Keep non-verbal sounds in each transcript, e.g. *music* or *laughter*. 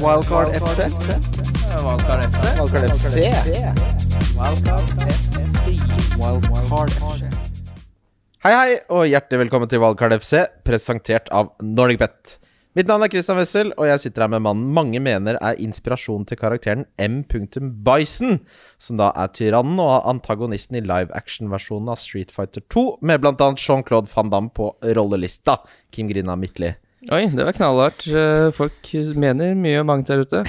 Wildcard FC. Wildcard FC. Wildcard FC. Wildcard FC. Hei, hei, og hjertelig velkommen til Wildcard FC, presentert av NordicBet. Mitt navn er Christian Wessel, og jeg sitter her med mannen mange mener er inspirasjon til karakteren M. Bison, som da er tyrannen og antagonisten i live action-versjonen av Street Fighter 2, med annet Jean-Claude Van Damme på rollelista. Kim Grina Midtli. Oi, det var knallhardt. Eh, Folk mener mye og mangt der ute.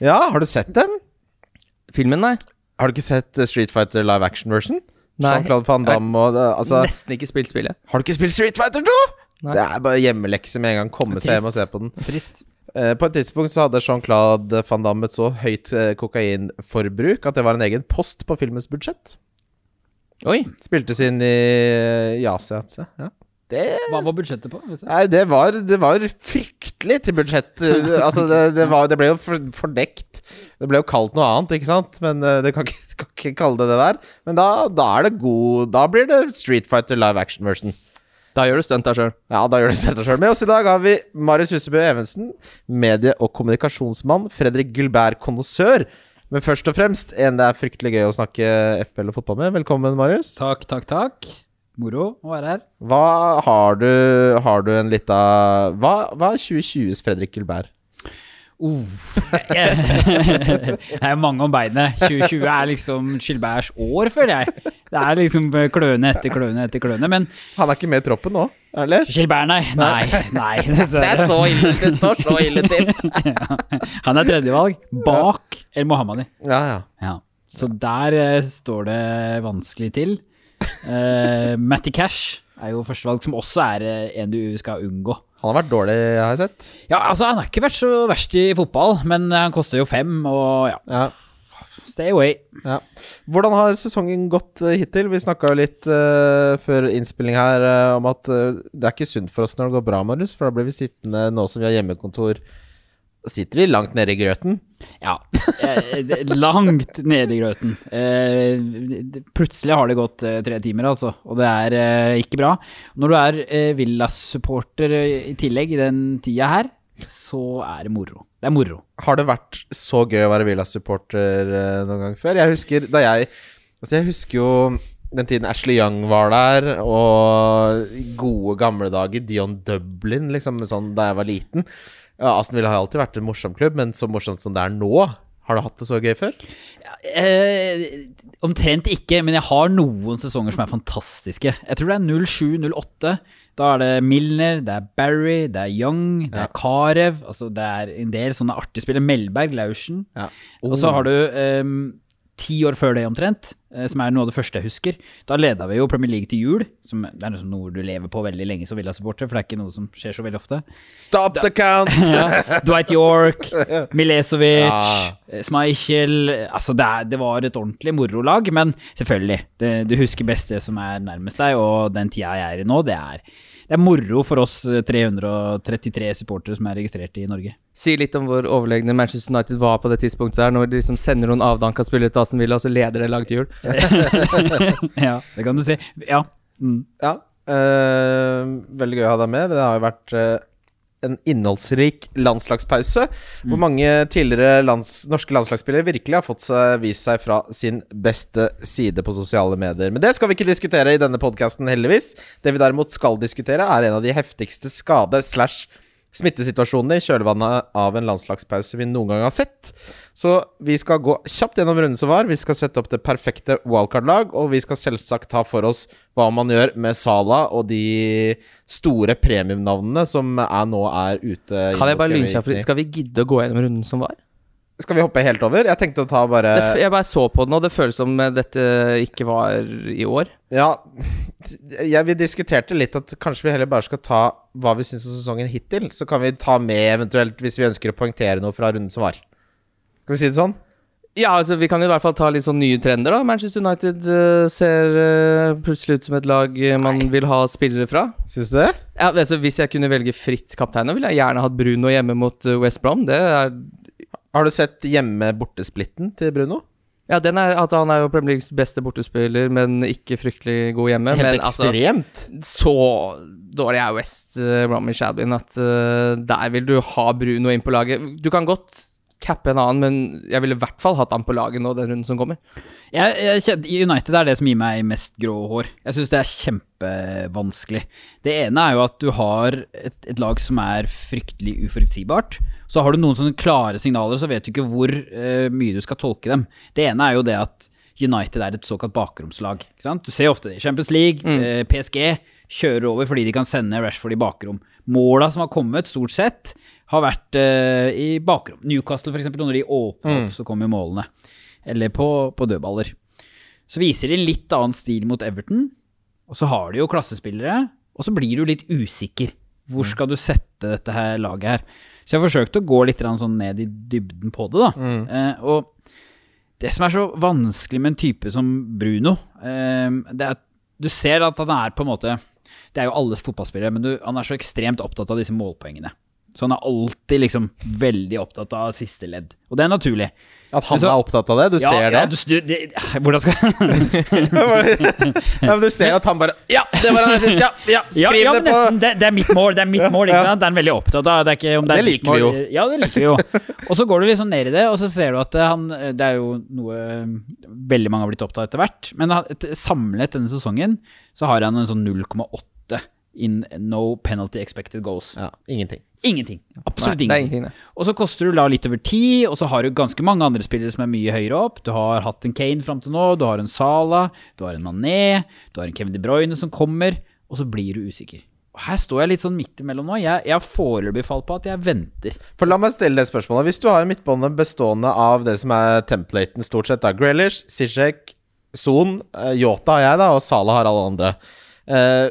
Ja, har du sett den? Filmen, nei. Har du ikke sett eh, Street Fighter live action-version? Jean-Claude Van Damme og det, altså Nesten ikke spilt spillet. Har du ikke spilt Street Fighter 2? Nei. Det er bare hjemmelekse med en gang. Komme seg hjem og se på den. Trist. Eh, på et tidspunkt så hadde Jean-Claude Van Damme et så høyt eh, kokainforbruk at det var en egen post på filmens budsjett. Oi. Spiltes inn i, i Asia. Ja. Det Hva var budsjettet på? Vet du? Nei, det var, det var fryktelig til budsjett. *laughs* Altså, det, det, var, det ble jo for, fordekt. Det ble jo kalt noe annet, ikke sant? Men eh, det kan ikke, *laughs* kan ikke kalle det det der. Men da, da er det god Da blir det Street Fighter live action version. Da gjør du stunt deg sjøl. Ja, da gjør du stunt deg sjøl. Med oss i dag har vi Marius Husebø Evensen, medie- og kommunikasjonsmann. Fredrik Gulbert, konnoissør. Men først og fremst en det er fryktelig gøy å snakke FPL og fotball med. Velkommen, Marius. Takk, takk, takk. Moro å være her. Hva har du Har du en lita Hva, hva er 2020s Fredrik Gilbert? Uh, *laughs* det er mange om beinet. 2020 er liksom Gilberts år, føler jeg. Det er liksom kløne etter kløne etter kløne. Men Han er ikke med i troppen nå, eller? Gilbert, nei. Nei, nei. *laughs* dessverre. så ille. Det står så ille til. *laughs* Han er tredjevalg bak El Mohammadi. Ja, ja. Ja. Så der eh, står det vanskelig til. Uh, Matty Cash er jo førstevalg, som også er eh, en du skal unngå. Han har vært dårlig, har jeg sett. Ja, altså Han har ikke vært så verst i fotball, men han koster jo fem, og ja, Ja, stay away. ja. Hvordan har sesongen gått eh, hittil? Vi snakka jo litt uh, før innspilling her uh, om at uh, det er ikke sunt for oss når det går bra, Marius, for da blir vi sittende nå som vi har hjemmekontor. Sitter vi langt nede i grøten? Ja, eh, langt nede i grøten. Eh, plutselig har det gått eh, tre timer, altså, og det er ikke bra. Når du er Villas-supporter eh, i tillegg i den tida her, så er det moro. Det er moro. Har det vært så gøy å være Villa-supporter noen gang før? Jeg husker da jeg Altså, jeg husker jo den tiden Ashley Young var der, og gode gamle dager Dion Dublin, liksom, sånn da jeg var liten. Ja, Aston Villa har alltid vært en morsom klubb, men så morsomt som det er nå Har du hatt det så gøy før? Eh, omtrent ikke, men jeg har noen sesonger som er fantastiske. Jeg tror det er 07-08. Da er det Milner, det er Barry, det er Young, det Ja. er Karev. Altså det er en del sånne artige spillere. Melberg, Laursen. Ja. Og så har du ehm, ti år før det omtrent, eh, som er noe av det første jeg husker. Da leda vi jo Premier League til jul. Som det er liksom noe du lever på veldig lenge som Villa-supporter, for det er ikke noe som skjer så veldig ofte. Stop the count! *laughs* Ja. Dwight York, *laughs* Milesovic, Ja. eh, Schmeichel Altså, det, er, det var et ordentlig morolag, men selvfølgelig. Det, du husker best det som er nærmest deg, og den tida jeg er i nå, det er, det er moro for oss eh, 333 supportere som er registrert i Norge. Si litt om hvor overlegne Manchester United var på det tidspunktet der, når de liksom sender noen avdanka spillere til Aston Villa, og så leder det laget til jul. *laughs* *laughs* ja, det kan du si. Ja. Mm. Ja. eh, veldig gøy å ha deg med. Det har jo vært eh, en innholdsrik landslagspause, hvor mange tidligere lands, norske landslagsspillere virkelig har fått seg, vist seg fra sin beste side på sosiale medier. Men det skal vi ikke diskutere i denne podkasten, heldigvis. Det vi derimot skal diskutere, er en av de heftigste skade- slash smittesituasjonene i kjølvannet av en landslagspause vi noen gang har sett. Så vi skal gå kjapt gjennom runden som var. Vi skal sette opp det perfekte wildcard-lag, og vi skal selvsagt ta for oss hva man gjør med Sala og de store premiumnavnene som er nå er ute. Kan jeg bare lyse for, Skal vi gidde å gå gjennom runden som var? Skal vi hoppe helt over? Jeg tenkte å ta bare jeg bare så på den, og det føles som eh, dette ikke var i år. Ja, *laughs* jeg, vi diskuterte litt at kanskje vi heller bare skal ta hva vi syns om sesongen hittil. Så kan vi ta med eventuelt hvis vi ønsker å poengtere noe fra runden som var. Skal vi si det sånn? Ja, altså Vi kan i hvert fall ta litt sånn nye trender. da Manchester United uh, ser uh, plutselig ut som et lag man man vil ha spillere fra. Syns du det? Ja, altså Hvis jeg kunne velge fritt kaptein, nå ville jeg gjerne hatt Bruno hjemme mot eh, West Brom. Det er Har du sett hjemme-bortesplitten til Bruno? Ja, den er, altså, han er jo Premier Leagues beste bortespiller, men ikke fryktelig god hjemme. Helt men altså, ekstremt. så dårlig er West Bromwich Albion at uh, der vil du ha Bruno inn på laget. Du kan godt cappe en annen, men jeg ville i hvert fall hatt han på laget nå den runden som kommer. Jeg, jeg United er det som gir meg mest grå hår. Jeg syns det er kjempevanskelig. Det ene er jo at du har et, et lag som er fryktelig uforutsigbart. Så har du noen sånne klare signaler, så vet du ikke hvor uh, mye du skal tolke dem. Det ene er jo det at United er et såkalt bakromslag. Du ser ofte det i Champions League, eh, PSG kjører over fordi de kan sende Rashford i bakrom. Måla som har kommet, stort sett, har vært uh, i bakrom. Newcastle, eksempel, når de åpner opp, så kommer målene. Eller på, på dødballer. Så viser de en litt annen stil mot Everton, og så har de jo klassespillere, og så blir du litt usikker. Hvor skal du sette dette her laget her? Så jeg har forsøkt å gå litt sånn ned i dybden på det, da. Eh, og det som er så vanskelig med en type som Bruno, eh, det er at du ser at han er på en måte Det er jo alles fotballspillere, men du, han er så ekstremt opptatt av disse målpoengene. Så han er alltid liksom veldig opptatt av siste ledd. Og det er naturlig. At han så- er opptatt av det? Du ja, ser ja, det? du, du, det hvordan skal *laughs* ja, men du ser at han bare Ja, det var han sist! Ja, ja *laughs* skriv ja, det på det, det er mitt mål, det er mitt *laughs* mål, ikke sant? Det er han veldig opptatt av. Det, er det, er Det liker vi jo. Ja, det liker vi jo. Og så går du liksom ned i det, og så ser du at han, det er jo noe veldig mange har blitt opptatt av etter hvert. Men samlet denne sesongen så har han en sånn 0,8 in no penalty expected goals. Ja, ingenting. Ingenting. Absolutt er ingenting. ingenting. Og så koster du la litt over ti, og så har du ganske mange andre spillere som er mye høyere opp. Du har hatt en Kane fram til nå, du har en Sala, du har en Mané, du har en Kevin De Bruyne som kommer, og så blir du usikker. Og her står jeg litt sånn midt imellom nå. Jeg, jeg har foreløpig falt på at jeg venter. For La meg stille det spørsmålet. Hvis du har en midtbånd bestående av det som er templaten, stort sett, da Grealish, Zizek, Son, eh, Yota har jeg, da, og Salah har alle andre. Eh,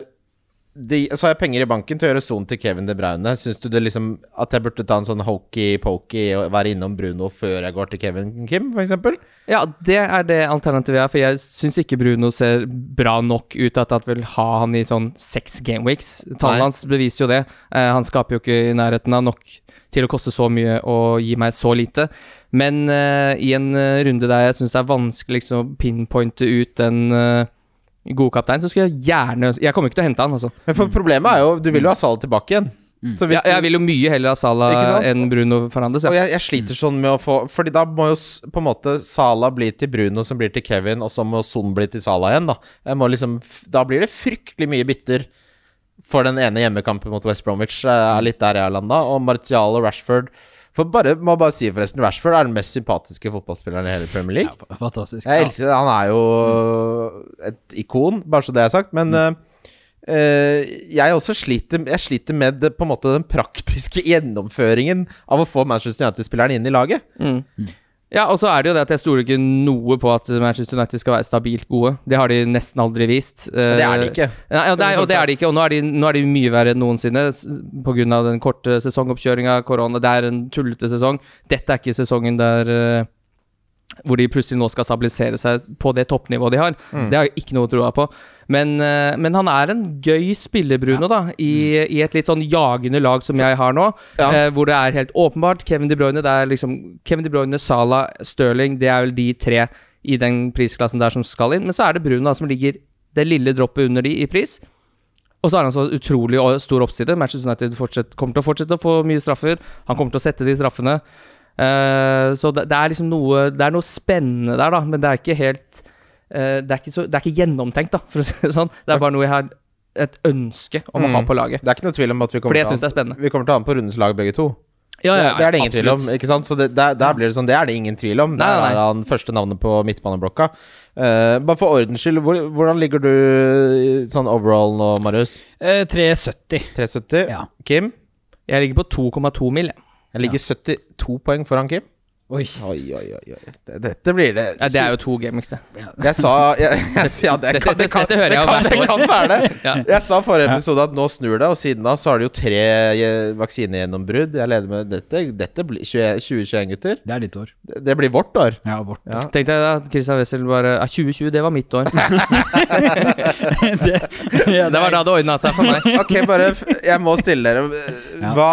de, så har jeg penger i banken til å gjøre Son til Kevin De Bruyne. Syns du det liksom at jeg burde ta en sånn hokey-pokey og være innom Bruno før jeg går til Kevin Kim, f.eks.? Ja, det er det alternativet jeg har, for jeg syns ikke Bruno ser bra nok ut til at jeg vil ha han i sånn seks gameweeks. Tallene hans beviser jo det. Eh, han skaper jo ikke i nærheten av nok til å koste så mye og gi meg så lite. Men eh, i en eh, runde der jeg syns det er vanskelig liksom, å pinpointe ut den uh, god kaptein, så skulle jeg gjerne Jeg kommer ikke til å hente han, altså. Men for problemet er jo Du vil jo ha Salah tilbake igjen. Så hvis Ja, jeg vil jo mye heller ha Salah enn Bruno Fernandes. Og jeg, jeg sliter sånn med å få Fordi da må jo på en måte Salah bli til Bruno, som blir til Kevin, og så må Son bli til Salah igjen, da. Jeg må liksom Da blir det fryktelig mye bytter for den ene hjemmekampen mot West Bromwich. Er litt der jeg har landa. Og Martial og Rashford For bare, må bare si forresten, Rashford er den mest sympatiske fotballspilleren i hele Premier League. Ja, fantastisk. Jeg elsker det. Han er jo et ikon, bare så det er sagt. Men eh, eh, jeg også sliter Jeg sliter med det, på en måte den praktiske *laughs* gjennomføringen av å få Manchester United-spilleren inn i laget. Mm. Ja, og så er det jo det at jeg stoler ikke noe på at Manchester United skal være stabilt gode. Det har de nesten aldri vist. Det er de ikke. Ja, ja, det er, og det er de ikke, og nå er de, nå er de mye verre enn noensinne pga. den korte sesongoppkjøringa, korona. Det er en tullete sesong. Dette er ikke sesongen der eh, hvor de plutselig nå skal stabilisere seg på det toppnivået de har. Det har jeg ikke noe å tro på. Men, eh, men han er en gøy spiller, Bruno, da, i, i et litt sånn jagende lag som jeg har nå. Ja. Eh, hvor det er helt åpenbart Kevin De Bruyne, det er liksom Kevin De Bruyne, Salah, Stirling, det er vel de tre i den prisklassen der som skal inn. Men så er det Bruno da, som ligger det lille droppet under de i pris. Og så har han så utrolig stor oppside. Manchester United fortsett, kommer til å fortsette å få mye straffer. Han kommer til å sette de straffene. Eh, så det, det er liksom noe Det er noe spennende der, da, men det er ikke helt det, er ikke så, det er ikke gjennomtenkt, da, for å si det sånn. Det er bare noe jeg har et ønske om å ha Mm. på laget. Det er ikke noe tvil om at vi kommer, til, an, vi kommer til å ha den på rundens lag, begge to. Ja, det, det er det ingen tvil om. Ikke sant? Så det, der, der blir det sånn, det er det ingen tvil om. Nei, Der nei, er han første navnet på midtbaneblokka. Uh, bare for ordens skyld, hvor, hvordan ligger du sånn overall nå, Marius? Eh, 370. 370? Ja. Kim? Jeg ligger på 2,2 mil. jeg. Jeg ligger 72 poeng foran Kim. Oi. Oi, oi, oi. Dette blir det Ja, det er jo to gameweeks, det. Jeg sa jeg, jeg, ja, det, Dette- kan, det, kan, dette hører jeg jo kan, det kan være det. *laughs* Ja. Jeg sa forrige episode at nå snur det, og siden da så har det jo tre eh, vaksinegjennombrudd. Jeg leder med dette. Dette blir 2021, gutter. Det er ditt år. Det det blir vårt år. Ja, vårt. Ja. Tenkte jeg da at Christian Wessel bare ja, 2020, det var mitt år. *laughs* det, ja, Det var da det ordna seg for meg. *laughs* Ok, bare Jeg må stille dere. Hva,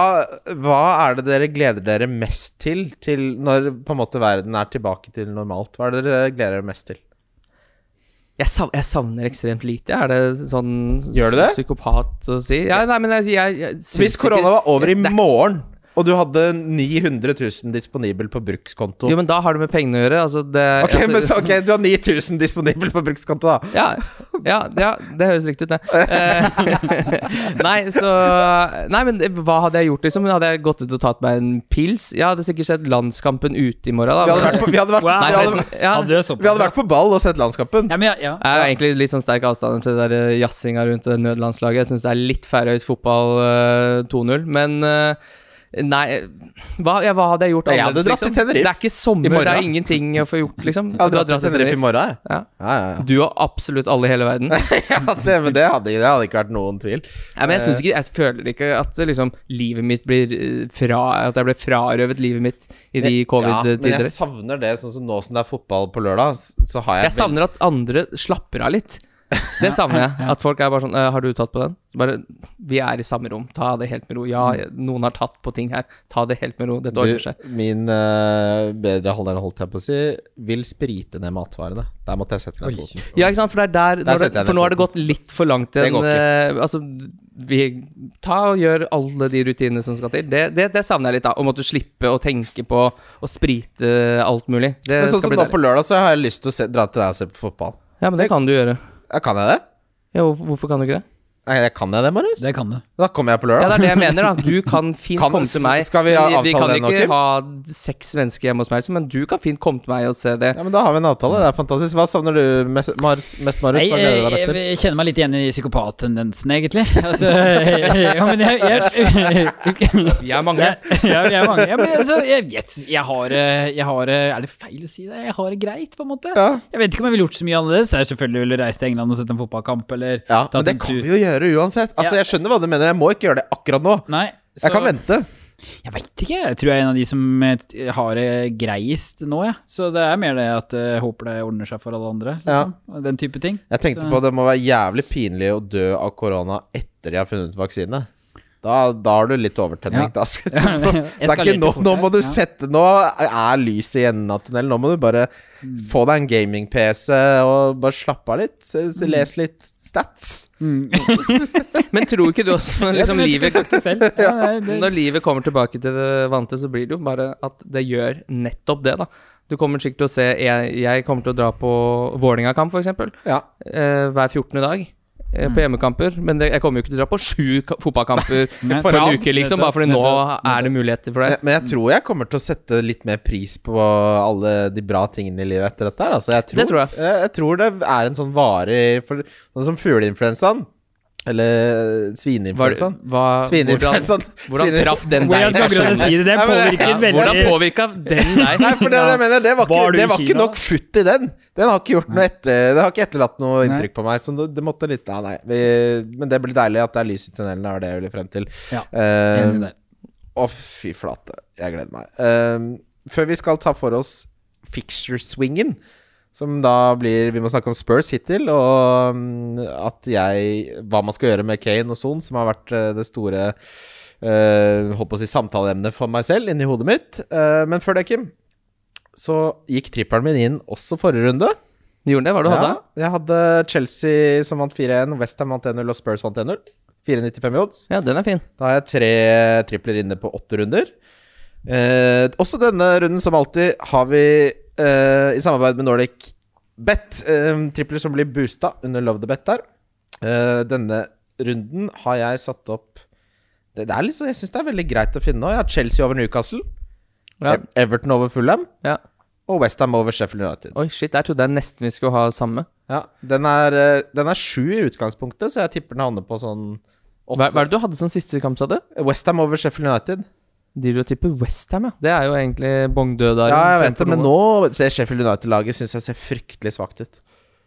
hva er det dere gleder dere mest til, til når på en måte verden er tilbake til normalt? Hva er det dere gleder dere mest til? Jeg, savner, jeg savner ekstremt lite. Er det sånn Gjør du det? psykopat å si? Ja, nei, men jeg, jeg, jeg Hvis korona var over i morgen, Og du hadde 900 000 disponibel på brukskonto. Jo, men da har det med pengene å gjøre. Altså, det, Ok, altså, men så, ok, du har 9000 disponibel på brukskonto, da. Ja, ja, ja, det høres riktig ut, det. Eh, *laughs* nei, så Nei, men hva hadde jeg gjort, liksom? Hadde jeg gått ut og tatt meg en pils? Jeg hadde sikkert sett landskampen ute i morgen, da. Vi hadde vært på, vi hadde vært, Wow. Vi hadde, ja, Hadde såpass, vi hadde vært på ball og sett landskampen. Ja, men ja, ja. Jeg er egentlig litt sånn sterk avstand til det der jazzinga rundt det nødlandslaget. Jeg syns det er litt Færøys fotball uh, 2-0, men eh, Nei, hva, ja, hva hadde jeg gjort annerledes? jeg hadde dratt liksom? til? Tenerife Det er ikke sommer, det er ingenting å få gjort, liksom. Jeg hadde dratt, dratt til Tenerife i morgen, jeg. Ja. Ja, ja, ja. Du og absolutt alle i hele verden. *laughs* ja det, men det hadde, det hadde ikke vært noen tvil. Men jeg synes ikke Jeg føler ikke at eh, liksom livet mitt blir eh, fra At jeg ble frarøvet livet mitt i de covid-tider. jeg jeg, savner det, sånn som nå som det er fotball på lørdag, så har jeg, savner at andre slapper av litt. Det savner jeg. *laughs* At folk er bare sånn «Øh, 'Har du tatt på den?' Bare Vi er i samme rom. Ta det helt med ro. Ja, noen har tatt på ting her. Ta det helt med ro. Dette ordner seg. Min uh, bedre halvdel, holdt jeg på å si, vil sprite ned matvarene. Der måtte jeg sette ned foten. Ja, ikke sant, for er der, når det, For nå har det gått litt for langt går eh, altså, vi Ta og gjør alle de rutinene som skal til. Det, det, det savner jeg litt, da. Å måtte slippe å tenke på å sprite alt mulig. Det Men sånn skal som bli nå på lørdag, så har jeg lyst til å se, dra til deg og se på fotball. Ja, men det kan du gjøre. Ja, kan jeg det? Ja, hvorfor kan du ikke det? Nei, kan jeg det, Marius? Det kan du. Da kommer jeg på lørdag. Ja, det er det jeg mener, da. Du *laughs* kan fint Kan- komme til meg. skal vi avtale vi kan det nå, ikke Kim? ha seks mennesker hjemme hos meg, men du kan fint komme til meg og se det. Ja, men Da har vi en avtale. Det er fantastisk. Hva savner du mest, Mars, mest Marius? Jeg, Hva gleder du deg jeg, mest til? jeg kjenner meg litt igjen i psykopattendensen, egentlig. Altså, *laughs* ja, men jeg, jeg, *laughs* Vi er mange. ja, vi er mange. Ja, men altså, jeg, vet, jeg, har, eh, jeg har eh, Er det feil å si det? Jeg har det greit, på en måte. Ja. Jeg vet ikke om jeg ville gjort så mye annerledes. Jeg selvfølgelig ville reist til England og sett en fotballkamp, eller Ja, tatt men det en kan tur. vi jo gjøre uansett. Altså, Ja. Jeg skjønner hva du mener. Jeg må ikke gjøre det akkurat nå. Nei. Jeg kan vente. Jeg veit ikke. Jeg tror jeg er en av de som eh, har det greiest nå, jeg. Så det er mer det at eh, jeg håper det ordner seg for alle andre. Liksom. Ja. Den type ting. Jeg tenkte Så- på det må være jævlig pinlig å dø av korona etter de har funnet vaksine. Da, da har du litt overtenning. Ja. Da skal *laughs* du, Ja, det er ikke nå, nå må du sette Nå er lyset i enden av tunnelen. Nå må du bare Mm. få deg en gaming-PC og bare slappe av litt. Mm. Les litt stats. *laughs* Men tror ikke du også når liksom, livet. *laughs* Ja, når livet kommer tilbake til det vante, så blir det jo bare at det gjør nettopp det, da. Du kommer sikkert til å se Jeg, jeg kommer til å dra på Vålerenga-kamp, f.eks. Ja. Eh, hver 14. dag. Eh, På hjemmekamper. Men det, jeg kommer jo ikke til å dra på sju ka- fotballkamper *laughs* på rad. en uke, liksom. Bare fordi nå er det muligheter for det. Men, men jeg tror jeg kommer til å sette litt mer pris på alle de bra tingene i livet etter dette her. Altså, jeg tror, Det tror jeg. jeg. tror det er en sånn varig for, Sånn som fugleinfluensaen. Eller Hva, svineinfluensaen. hvordan, Svineinfluensaen. hvordan traff den Hvordan deg? skjønner. si det? den påvirker ja, veldig Hvordan påvirka den deg? Nei, for det, jeg mener, det var, ikke, det var ikke nok futt i den. Den har ikke gjort noe etter Det har ikke etterlatt noe inntrykk på meg. Så det, det måtte litt ja, nei, vi, Men det blir deilig at det er lys i tunnelen. Det er det jeg ville frem til. Ja, uh, Enig der. Å, fy flate. Jeg gleder meg. Uh, før vi skal ta for oss fixture-swingen, som da blir Vi må snakke om Spurs hittil, og mm, at jeg Hva man skal gjøre med Kane og Son, som har vært eh, det store uh, Holdt på å si samtaleemnet for meg selv inni hodet mitt. Uh, men før det, Kim, så gikk trippelen min inn også forrige runde. Du gjorde det? Hva du hadde? Ja, jeg hadde Chelsea som vant 4-1, Westham vant 1-0 og Spurs vant 1-0. 4,95 i odds. Ja, den er fin. Da har jeg tre tripler inne på åtte runder. Eh, også denne runden, som alltid, har vi eh, i samarbeid med Nordic Bet Uh, tripler som blir boosta under Love the Bet der. Uh, denne runden har jeg satt opp Det, det er litt, så- Jeg syns det er veldig greit å finne nå. Jeg har Chelsea over Newcastle, Ja. Everton over Fulham ja. og Westham over Sheffield United. Oi, shit, der trodde jeg nesten vi skulle ha samme. Ja, Den er, den er sju i utgangspunktet, så jeg tipper den havner på sånn Hva, hva er det du hadde som siste kamp, sa du? Westham over Sheffield United. De du tipper Westham, ja. Det er jo egentlig bongdødaren. Ja, jeg vet det, men nå ser Sheffield United-laget Syns jeg ser fryktelig svakt ut.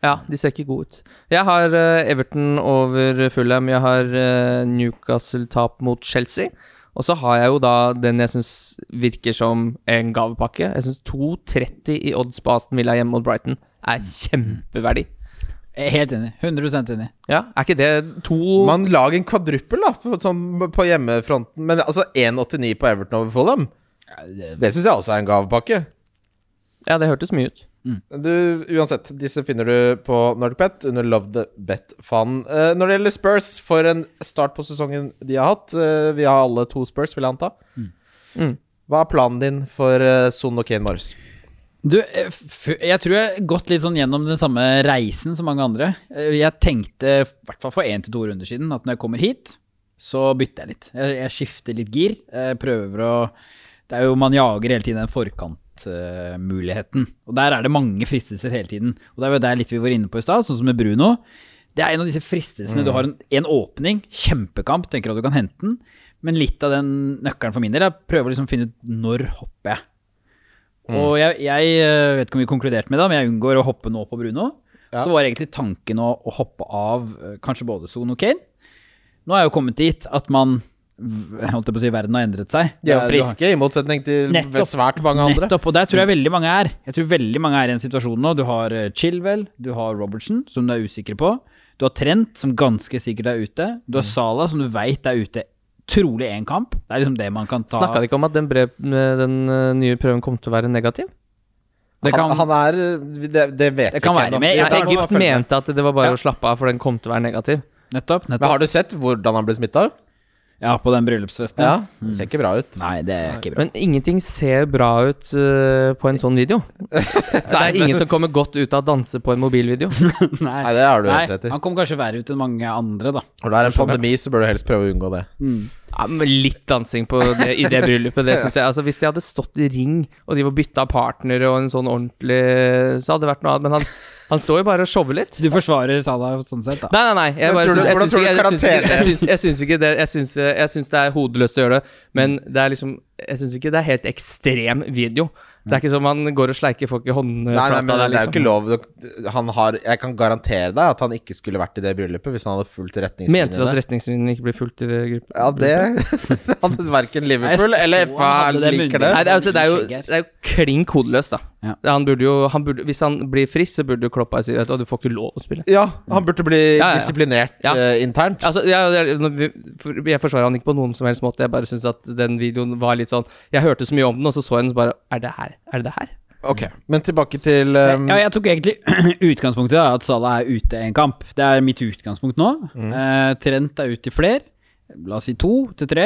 Ja, de ser ikke gode ut. Jeg har eh, Everton over Fulham. Jeg har eh, Newcastle-tap mot Chelsea. Og så har jeg jo da den jeg syns virker som en gavepakke. Jeg syns 2,30 i odds på Aston Villa hjemme mot Brighton er kjempeverdi. Helt enig. 100% enig. Ja, er ikke det to Man lager en kvadruppel da på, sånn, på hjemmefronten, men altså 1,89 på Everton over Fulham, det syns jeg også er en gavepakke. Ja, det hørtes mye ut. Du, uansett, disse finner du på NordicBet under Love the Bet-fanen. Uh, når det gjelder Spurs, for en start på sesongen de har hatt Uh, Vi har alle to Spurs, vil jeg anta. Mm. Hva er planen din for uh, Son og Kane Morris? Du, eh, jeg tror jeg har gått litt sånn gjennom den samme reisen som mange andre. Eh, Jeg tenkte, i hvert fall for én til to runder siden, at når jeg kommer hit, så bytter jeg litt. Jeg, jeg skifter litt gir. Jeg prøver å Det er jo Man jager hele tiden den forkantmuligheten. og der er det mange fristelser hele tiden. Og det er jo der litt vi var inne på i stad, sånn som med Bruno. Det er en av disse fristelsene. Du har en, en åpning, kjempekamp, tenker at du kan hente den. Men litt av den nøkkelen for min del er å prøve å liksom finne ut når hopper jeg. Og jeg, jeg eh, vet ikke om vi konkluderte med det, men jeg unngår å hoppe nå på Bruno. Ja. Så var egentlig tanken å, å hoppe av eh, kanskje både Son og Kane. Nå er jeg jo kommet dit at man holdt jeg på å si verden har endret seg. De er jo friske, friske, i motsetning til Nettopp. svært mange andre. Nettopp, og der tror jeg veldig mange er. Jeg tror veldig mange er i en situasjon nå. Du har eh, Chilwell, du har Robertson, som du er usikker på. Du har Trent, som ganske sikkert er ute. Du har Sala, Salah, som du veit er ute trolig én kamp. Det er liksom det man kan ta. Snakka de ikke om at den, brev, den eh, nye prøven kom til å være negativ? Det kan- han, han er Det, det vet Det vi ikke ennå. Egypt mente at det var bare Ja. å slappe av, for den kom til å være negativ. Nettopp. Men har du sett hvordan han ble smitta? Ja, på den bryllupsfesten. Ja. Det ser ikke bra ut. Nei, det er ikke bra. Men ingenting ser bra ut eh, på en sånn video. *laughs* det er ingen som kommer godt ut av å danse på en mobilvideo. Nei, *laughs* Nei, det har du helt rett i. han kom kanskje verre ut enn mange andre, da. Når det er en pandemi, så bør du helst prøve å unngå det. Ja, litt dansing på det, i det bryllupet, det *laughs* syns jeg. Altså, hvis de hadde stått i ring, og de var bytta partnere og en sånn ordentlig Så hadde det vært noe annet. Men han, han står jo bare og shower litt. Du forsvarer Salah sånn sett, da. Nei, nei, nei. Jeg, bare, syns- ikke- det Jeg syns, jeg syns det er hodeløst å gjøre det, men det er liksom Jeg syns ikke det er helt ekstrem video. Det er ikke som han går og sleiker folk i Nei, nei, håndflata men det er jo liksom. ikke lov Han har Jeg kan garantere deg at han ikke skulle vært i det bryllupet hvis han hadde fulgt Mente du at retningslinjene. retningslinjene ikke ble fulgt i det bryllupet? Ja, *laughs* det hadde verken Liverpool Nei, eller FA liker det. Nei, det er, altså, det er jo, det er jo klink kodeløs, da. Ja. Han burde jo han burde, Hvis han blir frisk, så burde jo Kloppa si at du får ikke lov å spille. Ja, han burde bli Ja, ja. disiplinert Ja. eh, internt. Altså, jeg, jeg, forsvarer han ikke på noen som helst måte. Jeg bare syns at den videoen var litt sånn Jeg hørte så mye om den, og så så jeg den, så bare Er det her? Er det det her? Ok, men tilbake til um, Ja, jeg tok egentlig *clears throat* utgangspunktet da, at Salah er ute en kamp. Det er mitt utgangspunkt nå. Eh, Trent er ute i flere. La oss si to til tre.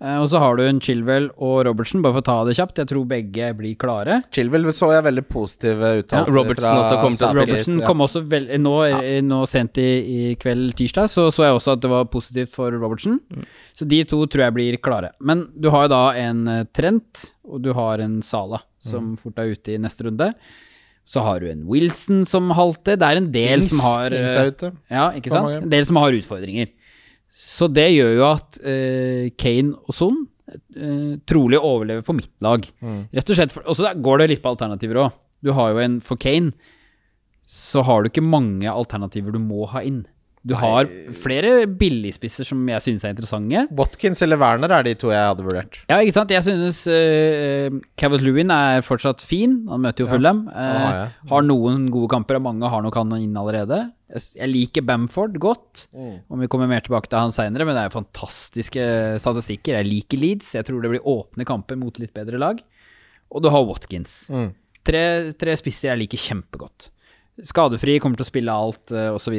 Eh, og så har du en Chilwell og Robertson, bare for å ta det kjapt. Jeg tror begge blir klare. Chilwell så jeg veldig positive uttalelser Robertson også kom til å spille. Robertson kom også vel, nå, nå sent i, i kveld tirsdag, så så jeg også at det var positivt for Robertson. Så de to tror jeg blir klare. Men du har jo da en eh, Trent, og du har en Sala, som fort er ute i neste runde. Så har du en Wilson som halter. Det er en del Ings- som har Ings eh, er ute. Ja, ikke sant? En del som har utfordringer. Så det gjør jo at eh, Kane og Son eh, trolig overlever på mitt lag. Mm. Rett og slett. for- Og så går det litt på alternativer òg. Du har jo en For Kane så har du ikke mange alternativer du må ha inn. Du har flere billigspisser som jeg synes er interessante. Watkins eller Werner er de to jeg hadde vurdert. Ja, ikke sant? Jeg synes uh, Cavett Lewin er fortsatt fin. Han møter jo Ja, Fulham. han har ja. jeg. har noen gode kamper, og mange har nok han inn allerede. Jeg, liker Bamford godt. Om vi kommer mer tilbake til han seinere, men det er fantastiske statistikker. Jeg liker Leeds. Jeg tror det blir åpne kamper mot litt bedre lag. Og du har Watkins. Mm. Tre, tre spisser jeg liker kjempegodt. Skadefri, kommer til å spille alt, uh, osv.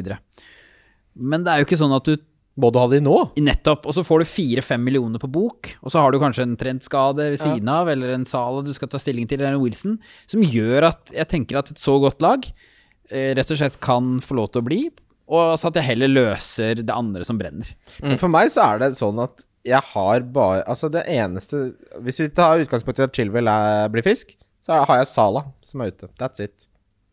Men det er jo ikke sånn at du Må du ha de nå? Nettopp. Og så får du fire-fem millioner på bok, og så har du kanskje en trendskade ved Ja. siden av, eller en Sala du skal ta stilling til, eller en Wilson, som gjør at jeg tenker at et så godt lag eh, rett og slett kan få lov til å bli, og så at jeg heller løser det andre som brenner. Men for meg så er det sånn at jeg har bare Altså, det eneste Hvis vi tar utgangspunkt i at Chilwell blir frisk, så har jeg Sala som er ute. That's it.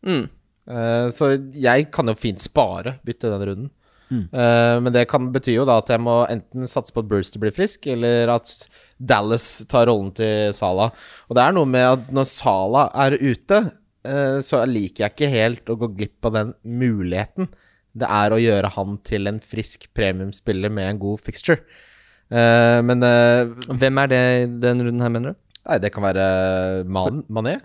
Mm. Uh, så jeg kan jo fint spare, bytte den runden. Mm. Uh, men det kan bety jo da at jeg må enten satse på at Brewster blir frisk, eller at Dallas tar rollen til Sala. Og det er noe med at når Sala er ute, eh, så liker jeg ikke helt å gå glipp av den muligheten det er å gjøre han til en frisk premiumspiller med en god fixture. Eh, men eh, Hvem er det i den runden her, mener du? Nei, det kan være Man Mané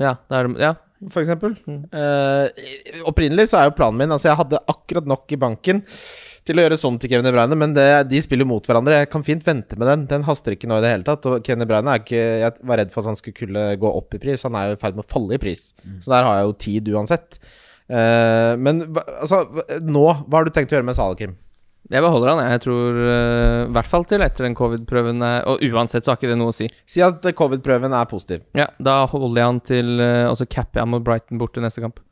Ja, det er, ja. for eksempel. Eh, opprinnelig så er jo planen min Altså, jeg hadde akkurat nok i banken til å gjøre sånn til Kevin De Bruyne, men det, de spiller mot hverandre. Jeg kan fint vente med den. Den haster ikke nå i det hele tatt. Og Kevin De Bruyne er ikke Jeg var redd for at han skulle kunne gå opp i pris. Han er jo i ferd med å falle i pris. Så der har jeg jo tid uansett. Uh, men altså, nå Hva har du tenkt å gjøre med Salah, Kim? Jeg beholder han, jeg. Tror eh, i hvert fall til etter den covid-prøven er Og uansett så har ikke det noe å si. Si at eh, covid-prøven er positiv. Ja, Da holder jeg han til uh, Og så capper jeg han mot Brighton borte neste kamp.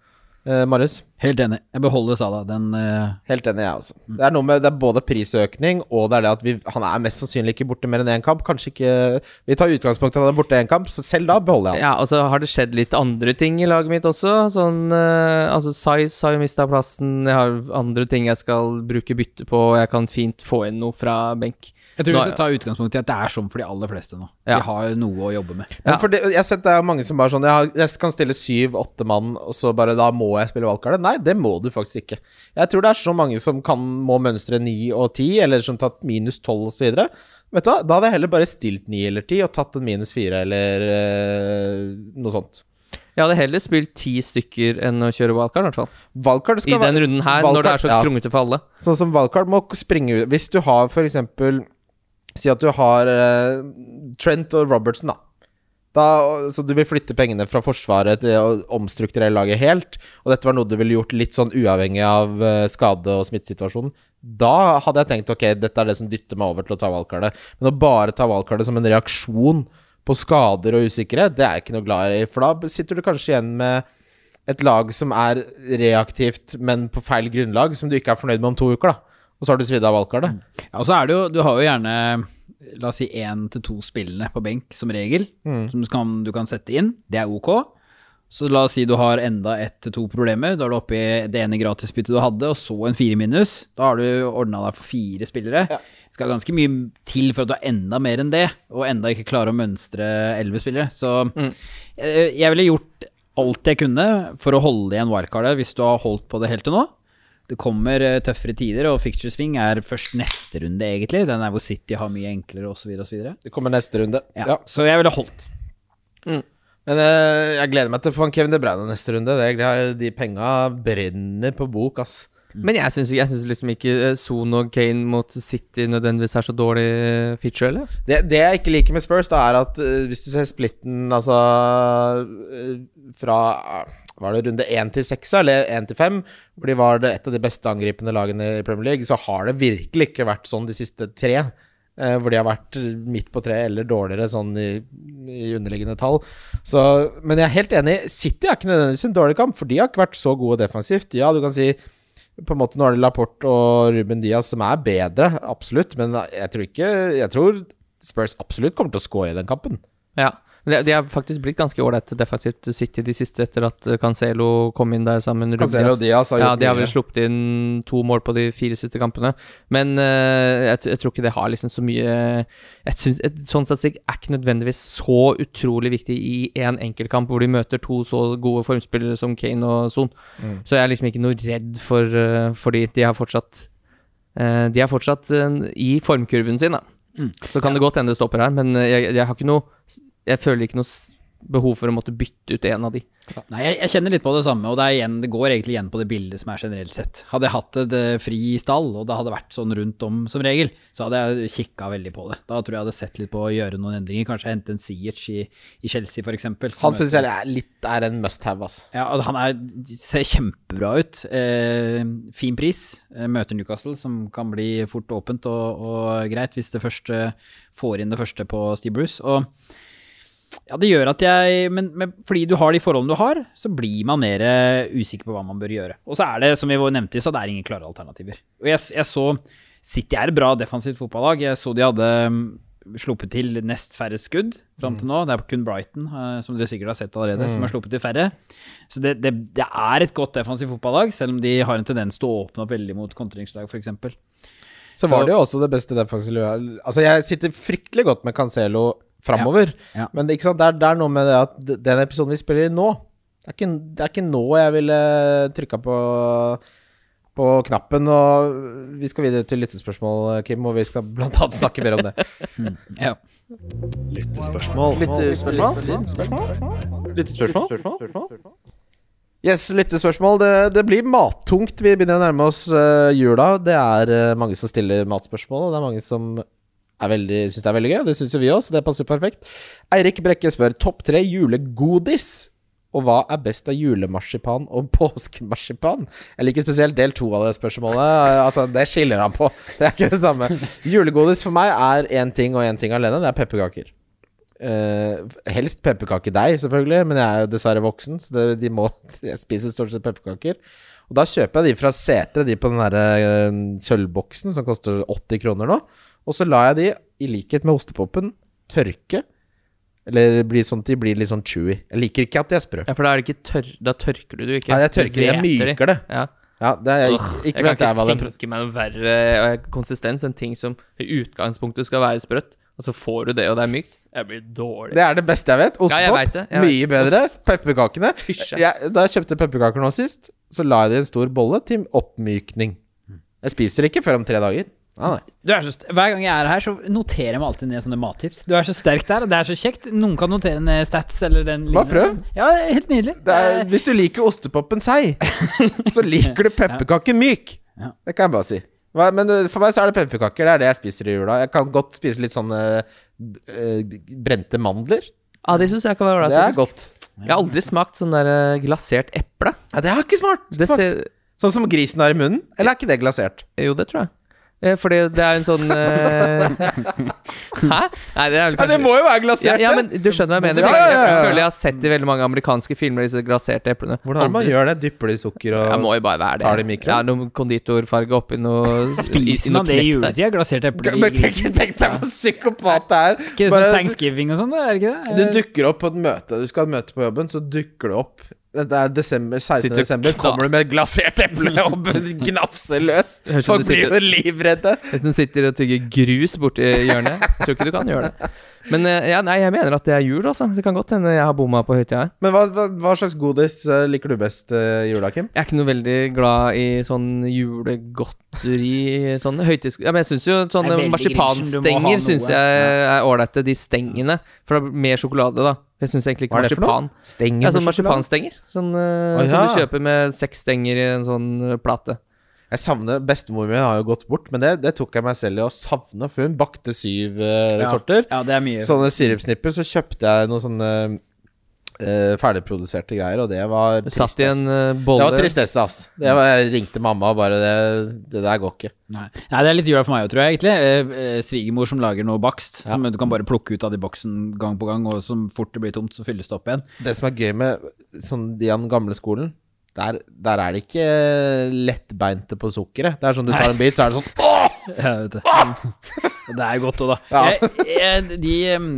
Eh, Marius? Helt enig. Jeg beholder Sala. Den eh, Helt enig, jeg også. Det er noe med Det er både prisøkning og det er det at vi, han er mest sannsynlig ikke borte mer enn én kamp. Kanskje ikke Vi tar utgangspunkt i at han er borte én kamp, så selv da beholder jeg han. Ja, og så har det skjedd litt andre ting i laget mitt også. Sånn eh, Altså, Size har jo mista plassen. Jeg har andre ting jeg skal bruke bytte på. Jeg kan fint få inn noe fra benk. Jeg tror vi skal ta utgangspunkt i at det er sånn for de aller fleste nå. Ja. De har noe å jobbe med. Ja. for det, jeg har sett det er mange som bare sånn Jeg, har, jeg kan stille syv-åtte mann, og så bare da må jeg spille valgkart. Nei, det må du faktisk ikke. Jeg tror det er så mange som kan må mønstre ni og ti, eller som tatt minus tolv osv. Vet du hva, da hadde jeg heller bare stilt ni eller ti og tatt en minus fire eller øh, noe sånt. Jeg hadde heller spilt ti stykker enn å kjøre wildcard, i hvert fall. Valgkart I den være runden her, når det er så Wildcard, ja. krongete for alle. Sånn som valgkart må springe ut Hvis du har for eksempel Si at du har eh, Trent og Robertson, da. da. Så du vil flytte pengene fra Forsvaret til å omstrukturere laget helt, og dette var noe du ville gjort litt sånn uavhengig av eh, skade- og smittesituasjonen. Da hadde jeg tenkt ok, dette er det som dytter meg over til å ta valgkartet. Men å bare ta valgkartet som en reaksjon på skader og usikkerhet, det er jeg ikke noe glad i. For da sitter du kanskje igjen med et lag som er reaktivt, men på feil grunnlag, som du ikke er fornøyd med om to uker, da. Og så har du svidd av valgkartet. Ja, og så er det jo Du har jo gjerne La oss si én til to spillende på benk, som regel, som du kan, du kan sette inn. Det er ok. Så la oss si du har enda ett til to problemer. Da er du oppe i det ene gratisbyttet du hadde, og så en fire minus. Da har du ordna deg for fire spillere. Det skal ganske mye til for at du har enda mer enn det, og enda ikke klarer å mønstre elleve spillere. Så eh, jeg ville gjort alt jeg kunne for å holde igjen wildcardet hvis du har holdt på det helt til nå. Det kommer eh, tøffere tider, og fixture swing er først neste runde, egentlig. Den er hvor City har mye enklere, osv., osv. Det kommer neste runde. Ja. Ja. Så jeg ville holdt. Men uh, jeg gleder meg til å få en Kevin De Bruyne neste runde. Det, de penga brenner på bok, ass. Men jeg syns, liksom ikke eh, Son og Kane mot City nødvendigvis er så dårlig feature, eller? Det, det jeg ikke liker med Spurs, da er at uh, hvis du ser splitten altså uh, fra var det runde 1 til 6, eller 1 til 5, hvor de var et av de beste angripende lagene i Premier League, så har det virkelig ikke vært sånn de siste tre. eh, hvor de har vært midt på tre eller dårligere sånn i, i underliggende tall. Så, men jeg er helt enig. City har ikke nødvendigvis en dårlig kamp, for de har ikke vært så gode defensivt. Ja, du kan si på en måte Nå er det Laporte og Ruben Diaz som er bedre, absolutt. Men jeg tror ikke Jeg tror Spurs absolutt kommer til å score i den kampen. Ja. De, de har faktisk blitt ganske ålreite defensivt City de siste, etter at eh, Cancelo kom inn der sammen med Cancelo og Diaz har Ja, gjort de har vel sluppet inn to mål på de fire siste kampene. Men uh, jeg, jeg tror ikke det har liksom så mye jeg synes, et, Sånn statistikk er ikke nødvendigvis så utrolig viktig i én enkeltkamp hvor de møter to så gode formspillere som Kane og Son. Mm. Så jeg er liksom ikke noe redd for, uh, for de. De har fortsatt uh, De er fortsatt eh, i formkurven sin, da. Mm. Så kan det godt hende det stopper her, men eh, jeg, jeg har ikke noe Jeg føler ikke noe behov for å måtte bytte ut en av de. Nei, jeg, jeg kjenner litt på det samme, og det, er igjen, det går egentlig igjen på det bildet som er generelt sett. Hadde jeg hatt et fri stall, og det hadde vært sånn rundt om som regel, så hadde jeg kikka veldig på det. Da tror jeg jeg hadde sett litt på å gjøre noen endringer. Kanskje hente en Siech i, i Chelsea, for eksempel. Han syns jeg er litt er en must have, ass. Ja, og han er, ser kjempebra ut. Eh, fin pris. Eh, møter Newcastle, som kan bli fort åpent og, og greit hvis det første får inn det første på Steve Bruce. Og ja, det gjør at jeg men, men fordi du har de forholdene du har, så blir man mer eh, usikker på hva man bør gjøre. Og så er det, som vi nevnte stad, det er ingen klare alternativer. Og jeg, jeg så City er et bra defensivt fotballag. Jeg så de hadde mm, sluppet til nest færre skudd fram til nå. Det er kun Brighton, eh, som dere sikkert har sett allerede, som har sluppet til færre. Så det, det, det er et godt defensivt fotballag, selv om de har en tendens til å åpne opp veldig mot kontringslag, f.eks. Så var det jo også det beste defensive Altså, jeg sitter fryktelig godt med Cancelo framover, Ja, ja. men det, ikke sant? Det, er, det er noe med det at den episoden vi spiller i nå Det er ikke, det er ikke nå jeg ville trykka på på knappen, og vi skal videre til lyttespørsmål, Kim, og vi skal annet snakke mer om det. *laughs* Ja. Lyttespørsmål. Lyttespørsmål? Yes, lyttespørsmål. Det, det blir mattungt. Vi begynner å nærme oss uh, jula. Det er uh, mange som stiller matspørsmål, og det er mange som veldig, syns det er veldig gøy. Det syns jo vi òg, så det passer perfekt. Eirik Brekke spør topp tre julegodis. Og hva er best av julemarsipan og *laughs* påskemarsipan? Jeg liker spesielt del to av det spørsmålet. At det skiller han på. Det er ikke det samme. Julegodis for meg er én ting og én ting alene. Det er pepperkaker. Uh, helst pepperkakedeig, selvfølgelig, men jeg er jo dessverre voksen, så det, de må *laughs* jeg spiser stort sett pepperkaker. Og da kjøper jeg de fra Setre, de på den derre uh, sølvboksen som koster 80 kroner nå. Og så lar jeg de, i likhet med ostepopen, tørke. Eller bli sånn at de blir litt sånn chewy. Jeg liker ikke at de er sprø. Ja, for da er det ikke tørr Da tørker du det ikke. Nei, jeg tørker, jeg myker det. Ja. Ja, det er jeg, ikke, jeg ikke kan jeg ikke det tenke meg noe verre eh, konsistens enn ting som i utgangspunktet skal være sprøtt, og så får du det, og det er mykt. Jeg blir dårlig. Det er det beste jeg vet. Ja, Ostepop. det, jeg mye bedre. Pepperkakene. *laughs* Da jeg kjøpte pepperkaker nå sist, så la jeg det i en stor bolle til oppmykning. Jeg spiser ikke før om tre dager. Nei, nei. Du er så st Hver gang jeg er her, så noterer jeg meg alltid ned sånne mattips. Du er så sterk der, og det er så kjekt. Noen kan notere ned stats eller den Bare prøv. Ja, helt nydelig. Det er, hvis du liker ostepopen seig, *laughs* så liker du pepperkaker myk. Ja. Det kan jeg bare si. Men uh, for meg så er det pepperkaker. Det er det jeg spiser i jula. Jeg kan godt spise litt sånne uh, brente mandler. Ja, det syns jeg kan være Det er godt. Jeg har aldri smakt sånn der eh, glasert eple. Ja, det er ikke smart. Det Smart. ser Sånn som grisen har i munnen. Eller er ikke det glasert? Jo, det tror jeg. Eh, Fordi det er en sånn eh, *laughs* Hæ? Nei, det er vel Ja, det må jo være ja, glasert. ja, ja, men du skjønner hva jeg mener. Ja, ja, jeg, ja, ja. jeg føler jeg har sett i veldig mange amerikanske filmer disse glaserte eplene. Hvordan er det man gjør det? Dypper det i sukker og Jeg må jo bare være det. Tar det i mikroen? Ja, noe konditorfarge oppi noe Spiser man det i juletida? Glaserte epler Men tenk, tenk deg hvor psykopat det er. Ikke det Bare- sånn thanksgiving og sånn. Er det ikke det? Du dukker opp på et møte. Du skal ha et møte på jobben, så dukker du opp. Det er desember, 16. Sitter desember. Kommer du med et glasert eple og gnafser løs? Folk blir jo livredde. Hvis du sitter og tygger grus borti hjørnet. Tror ikke du kan gjøre det. Men eh, ja, nei, jeg mener at det er jul, altså. Det kan godt hende jeg har bomma på høytida her. Men hva, hva, hva slags godis eh, liker du best uh, i jula, Kim? Jeg er ikke noe veldig glad i sånn julegodteri Sånn høytids... Ja, men jeg syns jo sånne er marsipanstenger syns jeg er ålreite. De stengene. For det er mer sjokolade, da. Jeg syns egentlig ikke marsipan. Stenger Ja, sånn marsipanstenger. Sånn, eh, ja. Som du kjøper med seks stenger i en sånn eh, plate. Jeg savner Bestemor min har jo gått bort, men det, det tok jeg meg selv i å savne, for hun bakte syv eh, Ja. sorter. Ja, det er mye. Sånne sirupsnipper. Så kjøpte jeg noen sånne eh, ferdigproduserte greier, og det var Du satt i en eh, Det var tristesse, ass. Det var, jeg ringte mamma og bare det, det der går ikke. Nei. Nei, det er litt jula for meg òg, tror jeg, egentlig. Eh, eh, Svigermor som lager noe bakst, Ja. som du kan bare plukke ut av de boksen gang på gang, og som fort det blir tomt, så fylles det opp igjen. Det som er gøy med sånn de av den gamle skolen, der, der er det ikke lettbeinte på sukkeret. Det er sånn du tar en bit, så er det sånn *laughs* Åh! Ja, vet det. Og det er godt òg, da. Ja. Jeg, jeg, de um,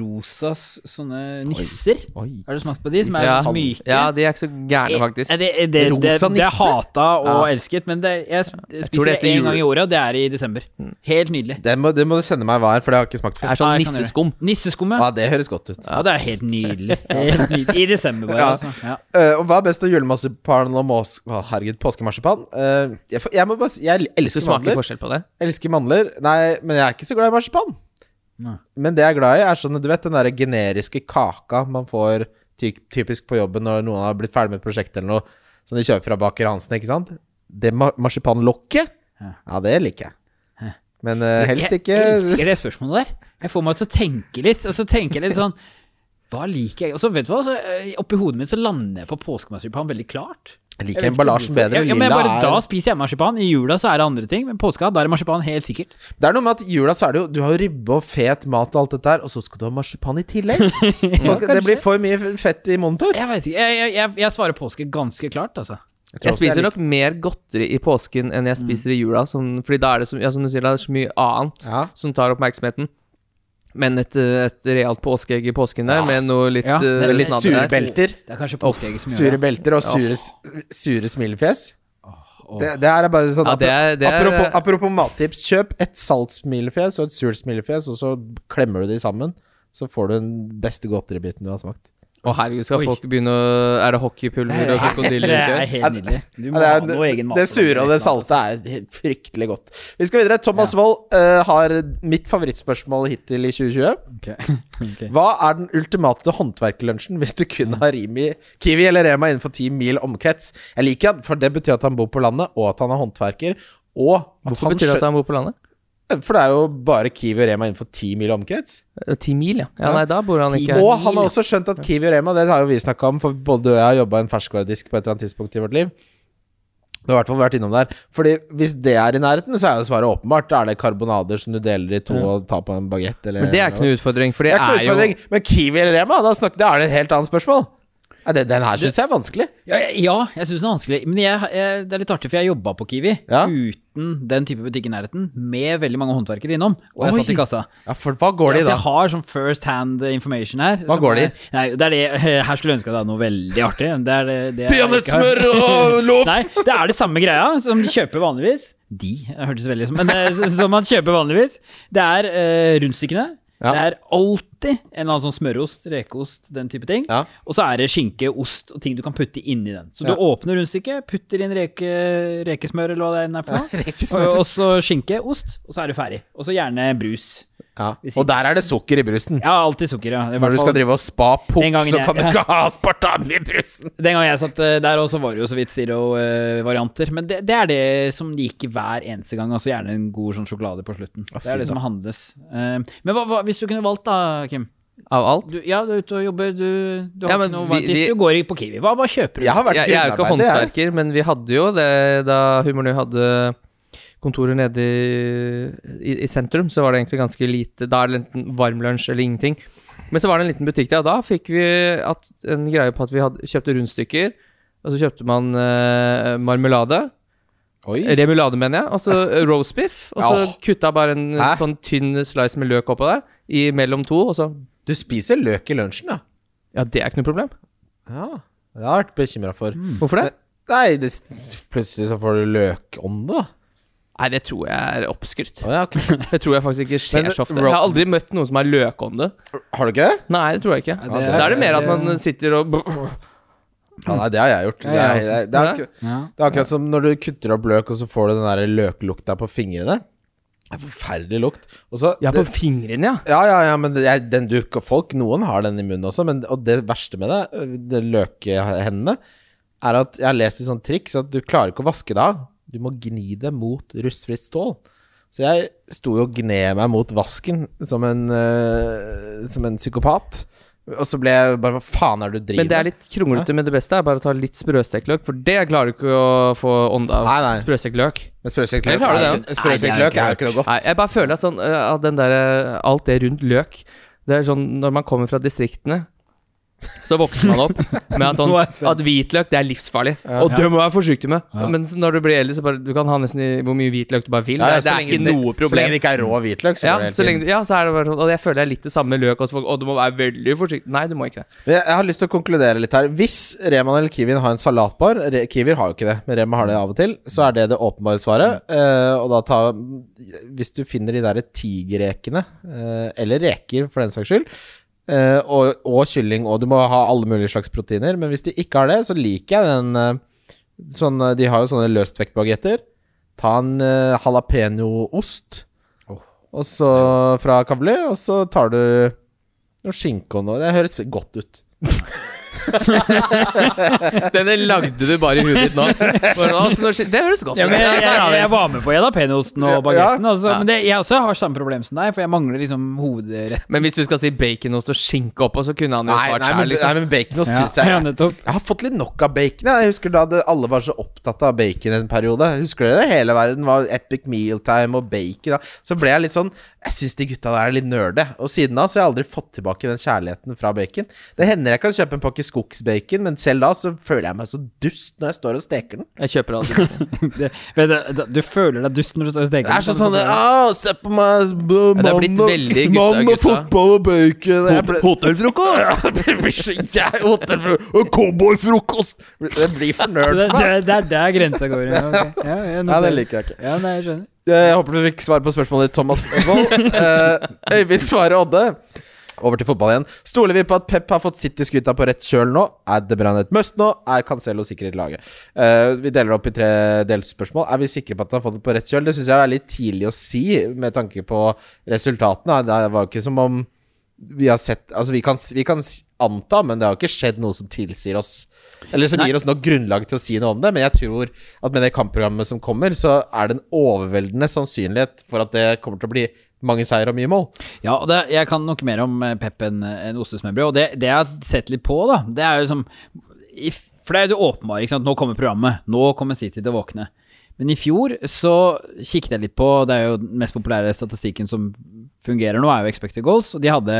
rosas sånne nisser, Oi. har du smakt på de? Som er ja. myke? ja, de er ikke så gærne, faktisk. Jeg, Det, det, det, det, Rosa det er hata og Ja. elsket, men det, jeg sp- spiser det det én gang i året, og det er i desember. Helt nydelig. Det må, det må du sende meg hva er, for det har jeg ikke smakt Det er sånn Ja, nisseskum. Nisseskum, ja. Det høres godt ut. Ja, det er helt nydelig. Helt nydelig. I desember, bare. Ja. Altså. Ja. Eh, og hva er best av julemarsipan og mås... Oh, herregud, påskemarsipan? Uh, jeg, må bare si Jeg Du elsker smaker mandler. forskjell på det. Elsker mandler. Nei, men jeg er ikke så glad i marsipan. Nei. Men det jeg er glad i, er sånn Du vet den der generiske kaka man får ty typisk på jobben når noen har blitt ferdig med et prosjekt eller noe, som de kjøper fra Baker Hansen, ikke sant? Det ma marsipanlokket, Ja. ja, det liker jeg. Men uh, helst ikke Jeg elsker det spørsmålet der. Jeg får meg til å tenke litt. Og så tenker jeg litt sånn Hva liker jeg? Og så vet du hva, så, eh, oppi hodet mitt så lander jeg på påskemarsipan veldig klart. Jeg liker emballasjen bedre. Ja, ja, men bare bare Da er spiser jeg marsipan. I jula så er det andre ting, men påska, da er det marsipan helt sikkert. Det er noe med at i jula så er det jo Du har jo ribbe og fet mat og alt dette her, og så skal du ha marsipan i tillegg. *laughs* ja, det kanskje. blir for mye fett i monitor. Jeg vet ikke. Jeg, jeg, jeg, jeg svarer påske ganske klart, altså. Jeg, Jeg spiser nok mer godteri i påsken enn jeg spiser i jula. Sånn, fordi da er det så, ja, som du sier, det er så mye annet Ja. som tar oppmerksomheten. Men et, eh, et realt påskeegg i påsken der, Ja. med noe litt Ja, det er eh, Litt sure der. belter. Det er kanskje påskeegget som gjør Sure det. belter og sure, sure smilefjes. Det, det er bare sånn Ja, det er- det er- apropos, apropos mattips. Kjøp et salt smilefjes og et surt smilefjes, og så klemmer du de sammen. Så får du den beste godteribiten du har smakt. Å herregud, skal Oi. folk begynne å Er det hockeypulver og Det er krokodillekjør? helt nydelig. Du må Ja, ha det, noe egen er, mat. det sure og det salte er fryktelig godt. Vi skal videre. Thomas Wold uh, har mitt favorittspørsmål hittil i 2020. *laughs* Okay. Okay. Hva er den ultimate håndverkerlunsjen hvis du kun har Rimi, Kiwi eller Rema innenfor 10 mil omkrets? Jeg liker han, for det betyr at han bor på landet, og at han er håndverker. Og at Hvorfor han betyr det at han bor på landet? For det er jo bare Kiwi og Rema innenfor ti mil omkrets. Eh, Ti mil, ja. ja. Nei, da bor han ikke Og han har også skjønt at Kiwi og Rema, det har jo vi snakka om, for både du og jeg har jobba en ferskvaredisk på et eller annet tidspunkt i vårt liv. Du har i hvert fall vært innom der. Fordi hvis det er i nærheten, så er jo svaret åpenbart. Da er det karbonader som du deler i to Ja. og tar på en bagett, eller Men det er ikke noe utfordring, for Det det er ikke er utfordring. jo. Men Kiwi eller Rema, da, snakker, da er det et helt annet spørsmål. Ja, det, den her syns jeg er vanskelig. Ja, ja, jeg syns den er vanskelig. Men jeg, jeg, det er litt artig, for jeg jobba på Kiwi Ja. uten den type butikk i nærheten, med veldig mange håndverkere innom. Og jeg Oi. satt i kassa. Ja, for hva går altså, da? jeg har sånn first hand information her. Hva går det i? er- Nei, det er det *laughs* Her skulle jeg ønske det var noe veldig artig. Det er det, det. Peanøttsmør og *laughs* loff! Nei, det er det samme greia som de kjøper vanligvis. De, hørtes veldig som Men som man kjøper vanligvis. Det er uh, rundstykkene. Ja. Det er alltid en eller annen sånn smørost, rekeost, den type ting. Ja. Og så er det skinke, ost og ting du kan putte inni den. Så du åpner rundstykket, putter inn reke, rekesmør eller hva det er for noe. *laughs* Og, og så skinke, ost, og så er du ferdig. Og så gjerne brus. Ja. Og der er det sukker i brusen. Ja, alltid sukker, ja. Når du skal drive og spa pukk, så kan du ja. *laughs* ikke ha aspartam i brusen! Den gangen jeg satt eh, der også, var det jo så vidt zero-varianter. Men det, det er det som gikk hver eneste gang. Altså gjerne en god sånn sjokolade på slutten. Å, det er det som handles. Eh, men hva, hva, hvis du kunne valgt, da, Kim? av alt. Du, ja, du er ute og jobber, du, du har Ja, ikke noe vi- vi- Du går ikke på Kiwi. Hva, hva kjøper du? Jeg har vært Jeg, jeg er jo ikke håndverker, men vi hadde jo det da Humor Nå hadde kontoret nede i, i, i sentrum, så var det egentlig ganske lite Da er det enten varm lunsj eller ingenting. Men så var det en liten butikk der, og da fikk vi at, en greie på at vi hadde, kjøpte rundstykker. Og så kjøpte man eh, marmelade. Oi. Remulade, mener jeg. Og så *laughs* roast beef. Og så oh. kutta bare en Hæ? sånn tynn slice med løk oppå der. I mellom to, og så Du spiser løk i lunsjen, da? Ja, det er ikke noe problem. Ja. Det har jeg vært bekymra for. Hvorfor det? Nei, det, plutselig så får du løkånde, da. Nei, det tror jeg er oppskrytt. Oh, ja, okay. *laughs* Det tror jeg faktisk ikke skjer Men, så ofte. Jeg har aldri møtt noen som er løkånde. Har du ikke? Nei, det tror jeg ikke. Ja, det- Da er det mer at man sitter og Ja, *laughs* nei, det har jeg gjort. Det er, det, er, det, er, akkurat- det er akkurat som når du kutter opp løk, og så får du den der løklukta på fingrene. Det er forferdelig lukt. Også, Ja, på det, fingrene, ja. ja, ja, ja, men det er, den duker folk, noen har den i munnen også, men, og det verste med det, det løkehendene, er at jeg har lest et sånt triks at du klarer ikke å vaske det av. Du må gni det mot rustfritt stål. Så jeg sto jo og gned meg mot vasken som en, uh, som en psykopat. Og så ble jeg bare Hva faen er det du driver Men det er litt kronglete, men det beste er bare å ta litt sprøstekt løk, for det klarer du ikke å få ånde av. Nei, nei. Sprøstekt løk. Men sprøstekt Eller løk er, sprøstekt løk er jo ikke noe godt. Nei, jeg bare føler at sånn øh, At den der, Alt det rundt løk Det er sånn Når man kommer fra distriktene så vokser man opp med at, *laughs* sånn, jeg at hvitløk det er livsfarlig. Og det må du være forsiktig med. Ja. Men når du blir eldre, så bare Du kan ha nesten i hvor mye hvitløk du bare vil. Ja, ja, det, det er ikke det- noe Så lenge det ikke er rå hvitløk, så Ja, det så lenge, ja, så er det bare sånn Og jeg føler det er litt det samme med løk også. Og du må være veldig forsiktig. Nei, du må ikke det. Jeg jeg har lyst til å konkludere litt her. Hvis Rema eller Kiwien har en salatbar Re Kiwier har jo ikke det, men Rema har det av og til. Så er det det åpenbare svaret. Uh, og da ta Hvis du finner de der tigerrekene, uh, eller reker for den saks skyld, eh, og, og kylling, og du må ha alle mulige slags proteiner, men hvis de ikke har det, så liker jeg den eh, sånn, eh, De har jo sånne løstvektbagetter. Ta en uh, jalapeño-ost, og så fra Kavli, og så tar du noe skinke og noe. Det høres godt ut. *laughs* *laughs* Denne lagde du bare i huet ditt nå. Altså, det høres godt ut. Ja, jeg, jeg, jeg var med på jalapeñoosten Ja, og bagetten, altså, Ja. men det, jeg også har samme problem som deg, for jeg mangler liksom hovedretten. Men hvis du skal si baconost og skinke oppå, så kunne han jo svart nei, sjæl, men, nei, liksom. men baconost Ja, syns jeg ja. Jeg har fått litt nok av bacon. Jeg husker da det, alle var så opptatt av bacon en periode. Husker dere det? Hele verden var epic mealtime og bacon. Da. Så ble jeg litt sånn Jeg syns de gutta der er litt nerde. Og siden da så har jeg aldri fått tilbake den kjærligheten fra bacon. Det hender jeg kan kjøpe en pakke skogsbacon, men selv da så føler jeg meg så dust når jeg står og steker den. Jeg kjøper aldri bacon. *laughs* Det, vet du, du føler deg dust når du står og steker. den? Det er så sånn Å, se på meg mann og- fotball og bacon. Ble- Hotellfrokost! *laughs* Det blir så jævlig hotellfrokost cowboyfrokost! Det blir for nerd Det, det, det er der grensa går. Ja, okay. ja, jeg Ja, det liker jeg ikke. Ja, nei, jeg skjønner. Jeg håper du fikk svar på spørsmålet ditt, Thomas Wold. *laughs* Eh, Øyvind svarer Odde. Over til fotball igjen. Stoler vi på at Pep har fått City-skuta på rett kjøl nå? Er det Bruyne et must nå? Er Cancelo sikker i laget? Uh, vi deler opp i tre delspørsmål. Er vi sikre på at han har fått det på rett kjøl? Det syns jeg er litt tidlig å si, med tanke på resultatene. Det var jo ikke som om vi har sett Altså, vi kan, vi kan anta, men det har jo ikke skjedd noe som tilsier oss Eller som Nei. gir oss nok grunnlag til å si noe om det. Men jeg tror at med det kampprogrammet som kommer, så er det en overveldende sannsynlighet for at det kommer til å bli mange seier og mye mål. Ja, og det, jeg kan nok mer om eh, Pep enn en ostesmørbrød. Og det, det jeg har sett litt på, da, det er jo som For det er jo åpenbart, ikke sant. Nå kommer programmet. Nå kommer City til å våkne. Men i fjor så kikket jeg litt på Det er jo den mest populære statistikken som fungerer nå, er jo expected goals. Og de hadde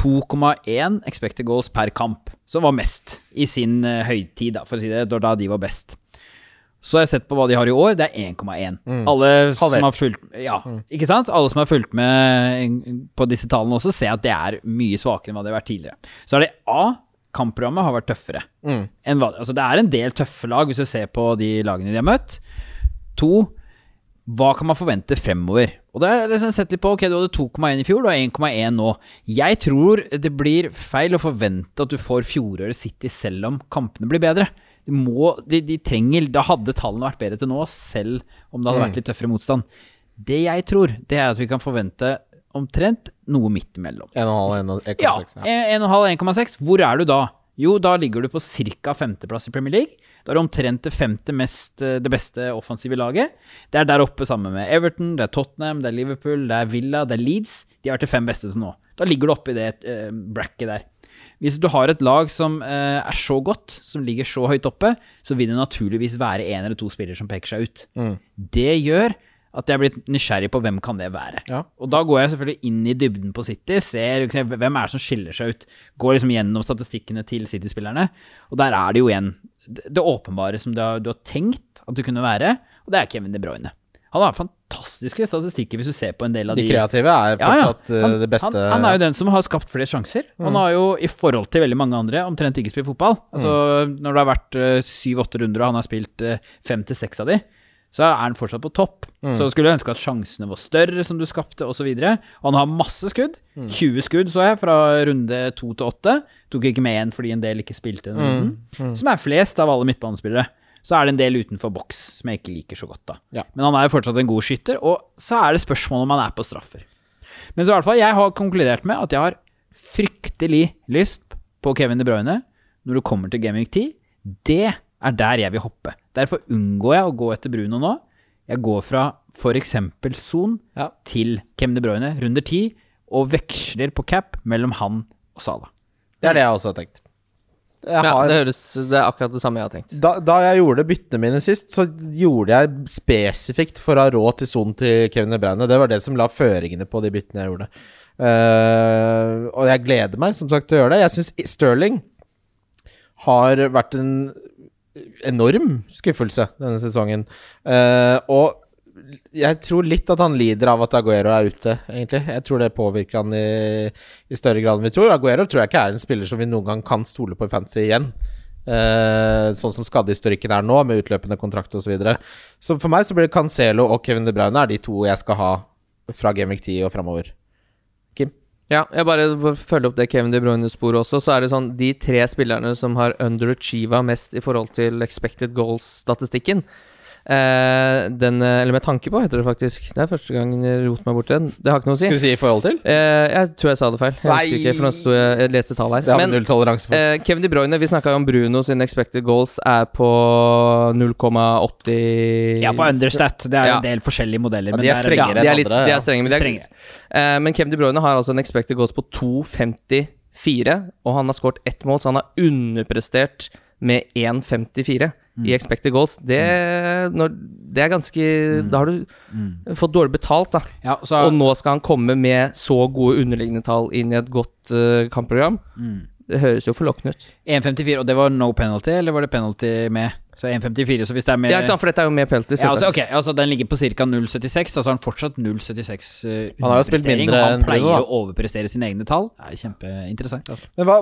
2,1 expected goals per kamp, som var mest i sin eh, høytid, da, for å si det, da de var best. Så har jeg sett på hva de har i år, det er 1,1. Alle som har fulgt Ja, ikke sant? Alle som har fulgt med på disse tallene også, ser at det er mye svakere enn hva det har vært tidligere. Så er det A. Kampprogrammet har vært tøffere. Enn hva, altså det er en del tøffe lag, hvis du ser på de lagene de har møtt. To. Hva kan man forvente fremover? Og da har jeg liksom sett litt på Ok, du hadde 2,1 i fjor, du har 1,1 nå. Jeg tror det blir feil å forvente at du får fjoråret City selv om kampene blir bedre. De, må, de, de trenger Da hadde tallene vært bedre til nå, selv om det hadde vært litt tøffere motstand. Det jeg tror, det er at vi kan forvente omtrent noe midt imellom. 1,5, 1,6. Ja, Ja. 1,5-1,6. Hvor er du da? Jo, da ligger du på ca. femteplass i Premier League. Da er du omtrent det femte mest eh, det beste offensive laget. Det er der oppe sammen med Everton, det er Tottenham, det er Liverpool, det er Villa, det er Leeds. De har vært de fem beste til nå. Da ligger du oppe i det uh, bracket der. Hvis du har et lag som eh, er så godt, som ligger så høyt oppe, så vil det naturligvis være en eller to spillere som peker seg ut. Det gjør at jeg er blitt nysgjerrig på hvem kan det være. Ja. Og da går jeg selvfølgelig inn i dybden på City, ser hvem er det som skiller seg ut. Går liksom gjennom statistikkene til City-spillerne, og der er det jo igjen det, åpenbare som du har, du har tenkt at du kunne være, og det er Kevin De Bruyne. Han har fantastiske statistikker hvis du ser på en del av De de kreative er Ja, ja. fortsatt eh, Han- det beste Han, han er jo den som har skapt flere sjanser. Han har jo, i forhold til veldig mange andre, omtrent ikke spilt fotball. Altså, Når det har vært eh, syv-åtte runder, og han har spilt eh, fem til seks av de, så er han fortsatt på topp. Så skulle jeg ønske at sjansene var større, som du skapte, osv. Og han har masse skudd. 20 skudd, så jeg, fra runde to til åtte. Tok ikke med én fordi en del ikke spilte den runden. Som er flest av alle midtbanespillere. Så er det en del utenfor boks som jeg ikke liker så godt, da. Ja. Men han er jo fortsatt en god skytter, og så er det spørsmål om han er på straffer. Men så i hvert fall, jeg har konkludert med at jeg har fryktelig lyst på Kevin De Bruyne når det kommer til Gaming 10. Det er der jeg vil hoppe. Derfor unngår jeg å gå etter Bruno nå. Jeg går fra f.eks. Son Ja. til Kevin De Bruyne, runder 10, og veksler på cap mellom han og Sala. Det er det jeg også har tenkt. Jeg Ja, har, det høres Det er akkurat det samme jeg har tenkt. da, da jeg gjorde byttene mine sist, så gjorde jeg spesifikt for å ha råd til sonen til Kevin De Bruyne. Det var det som la føringene på de byttene jeg gjorde. Uh, og jeg gleder meg som sagt til å gjøre det. Jeg syns Sterling har vært en enorm skuffelse denne sesongen. Uh, og jeg tror litt at han lider av at Aguero er ute, egentlig. Jeg tror det påvirker han i, i større grad enn vi tror. Aguero tror jeg ikke er en spiller som vi noen gang kan stole på i fantasy igjen. Uh, sånn som skadehistorikken er nå, med utløpende kontrakt osv. Så, videre. så for meg så blir det Cancelo og Kevin De Bruyne er de to jeg skal ha fra Game 10 og framover. Kim? Ja, jeg bare for følge opp det Kevin De Bruyne-sporet også, så er det sånn De tre spillerne som har underachieva mest i forhold til expected goals-statistikken eh, Den eh, Eller med tanke på, heter det faktisk. Det er første gang jeg roter meg borti den. Det har ikke noe å si. Skal du si i forhold til? Eh, jeg tror jeg sa det feil. Jeg Nei. husker ikke, for nå sto jeg, jeg leste tall her. Det har Men null toleranse for. eh, Kevin De Bruyne, vi snakka om Bruno sin expected goals er på 0,80 Ja, på understat. Det er Ja. en del forskjellige modeller. Ja, men de er strengere enn litt, andre, de er strenge, men de er. Eh, men Kevin De Bruyne har altså en expected goals på 2,54, og han har skåret ett mål, så han har underprestert med 1,54 Mm. i expected goals. Det, når, det er ganske Da har du fått dårlig betalt, da. Ja, så, Og nå skal han komme med så gode underliggende tall inn i et godt uh, kampprogram. Mm. Det høres jo forlokkende ut. 1,54, og det var no penalty, eller var det penalty med? Så 1,54, så hvis det er mer Ja, ikke sant, for dette er jo med penalty. Ja, altså, okay, altså Den ligger på ca. 0,76. Da så har han fortsatt 0,76 uh, Han har jo spilt underprestering, mindre og han pleier å overprestere sine egne tall. Det er kjempeinteressant. Altså. Men hva,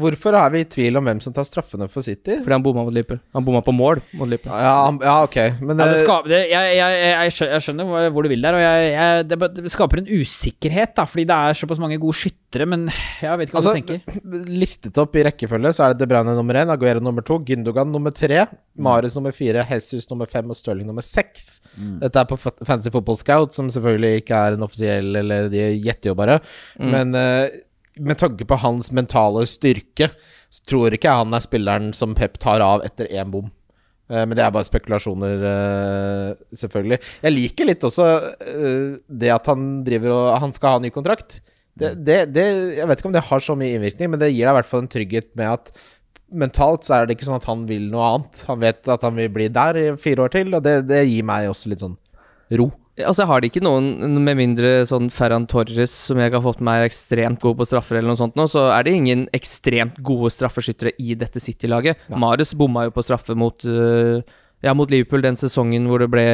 hvorfor er vi i tvil om hvem som tar straffene for City? Fordi han bomma mot Liverpool. Han bomma på mål mot Liverpool. Ja, han- ja ok. Men Ja, det eh, skaper, det, jeg, jeg, jeg, jeg skjønner hvor- hvor du vil der, og jeg, jeg, det, det skaper en usikkerhet, da, fordi det er såpass mange gode skyttere, men jeg vet ikke hva altså, du tenker. listet opp i rekkefølge så er det De Bruyne nummer én, Aguero nummer to, Gündogan nummer tre, Mares nummer fire, Jesus nummer fem og Stirling nummer seks. Dette er på Fancy Football Scout, som selvfølgelig ikke er en offisiell, eller de gjetter jo bare. Men uh, med tanke på hans mentale styrke, så tror ikke han er spilleren som Pep tar av etter én bom. Eh, Men det er bare spekulasjoner, eh, selvfølgelig. Jeg liker litt også det at han driver og Han skal ha ny kontrakt. Det, det, det, jeg vet ikke om det har så mye innvirkning, men det gir deg i hvert fall en trygghet med at mentalt så er det ikke sånn at han vil noe annet. Han vet at han vil bli der i fire år til, og det, det gir meg også litt sånn ro. Altså, jeg har det ikke noen, med mindre sånn Ferran Torres, som jeg har fått med er ekstremt god på straffer, eller noe sånt nå, så er det ingen ekstremt gode straffeskyttere i dette City-laget. Marius bomma jo på straffe mot uh, ja, mot Liverpool den sesongen hvor det ble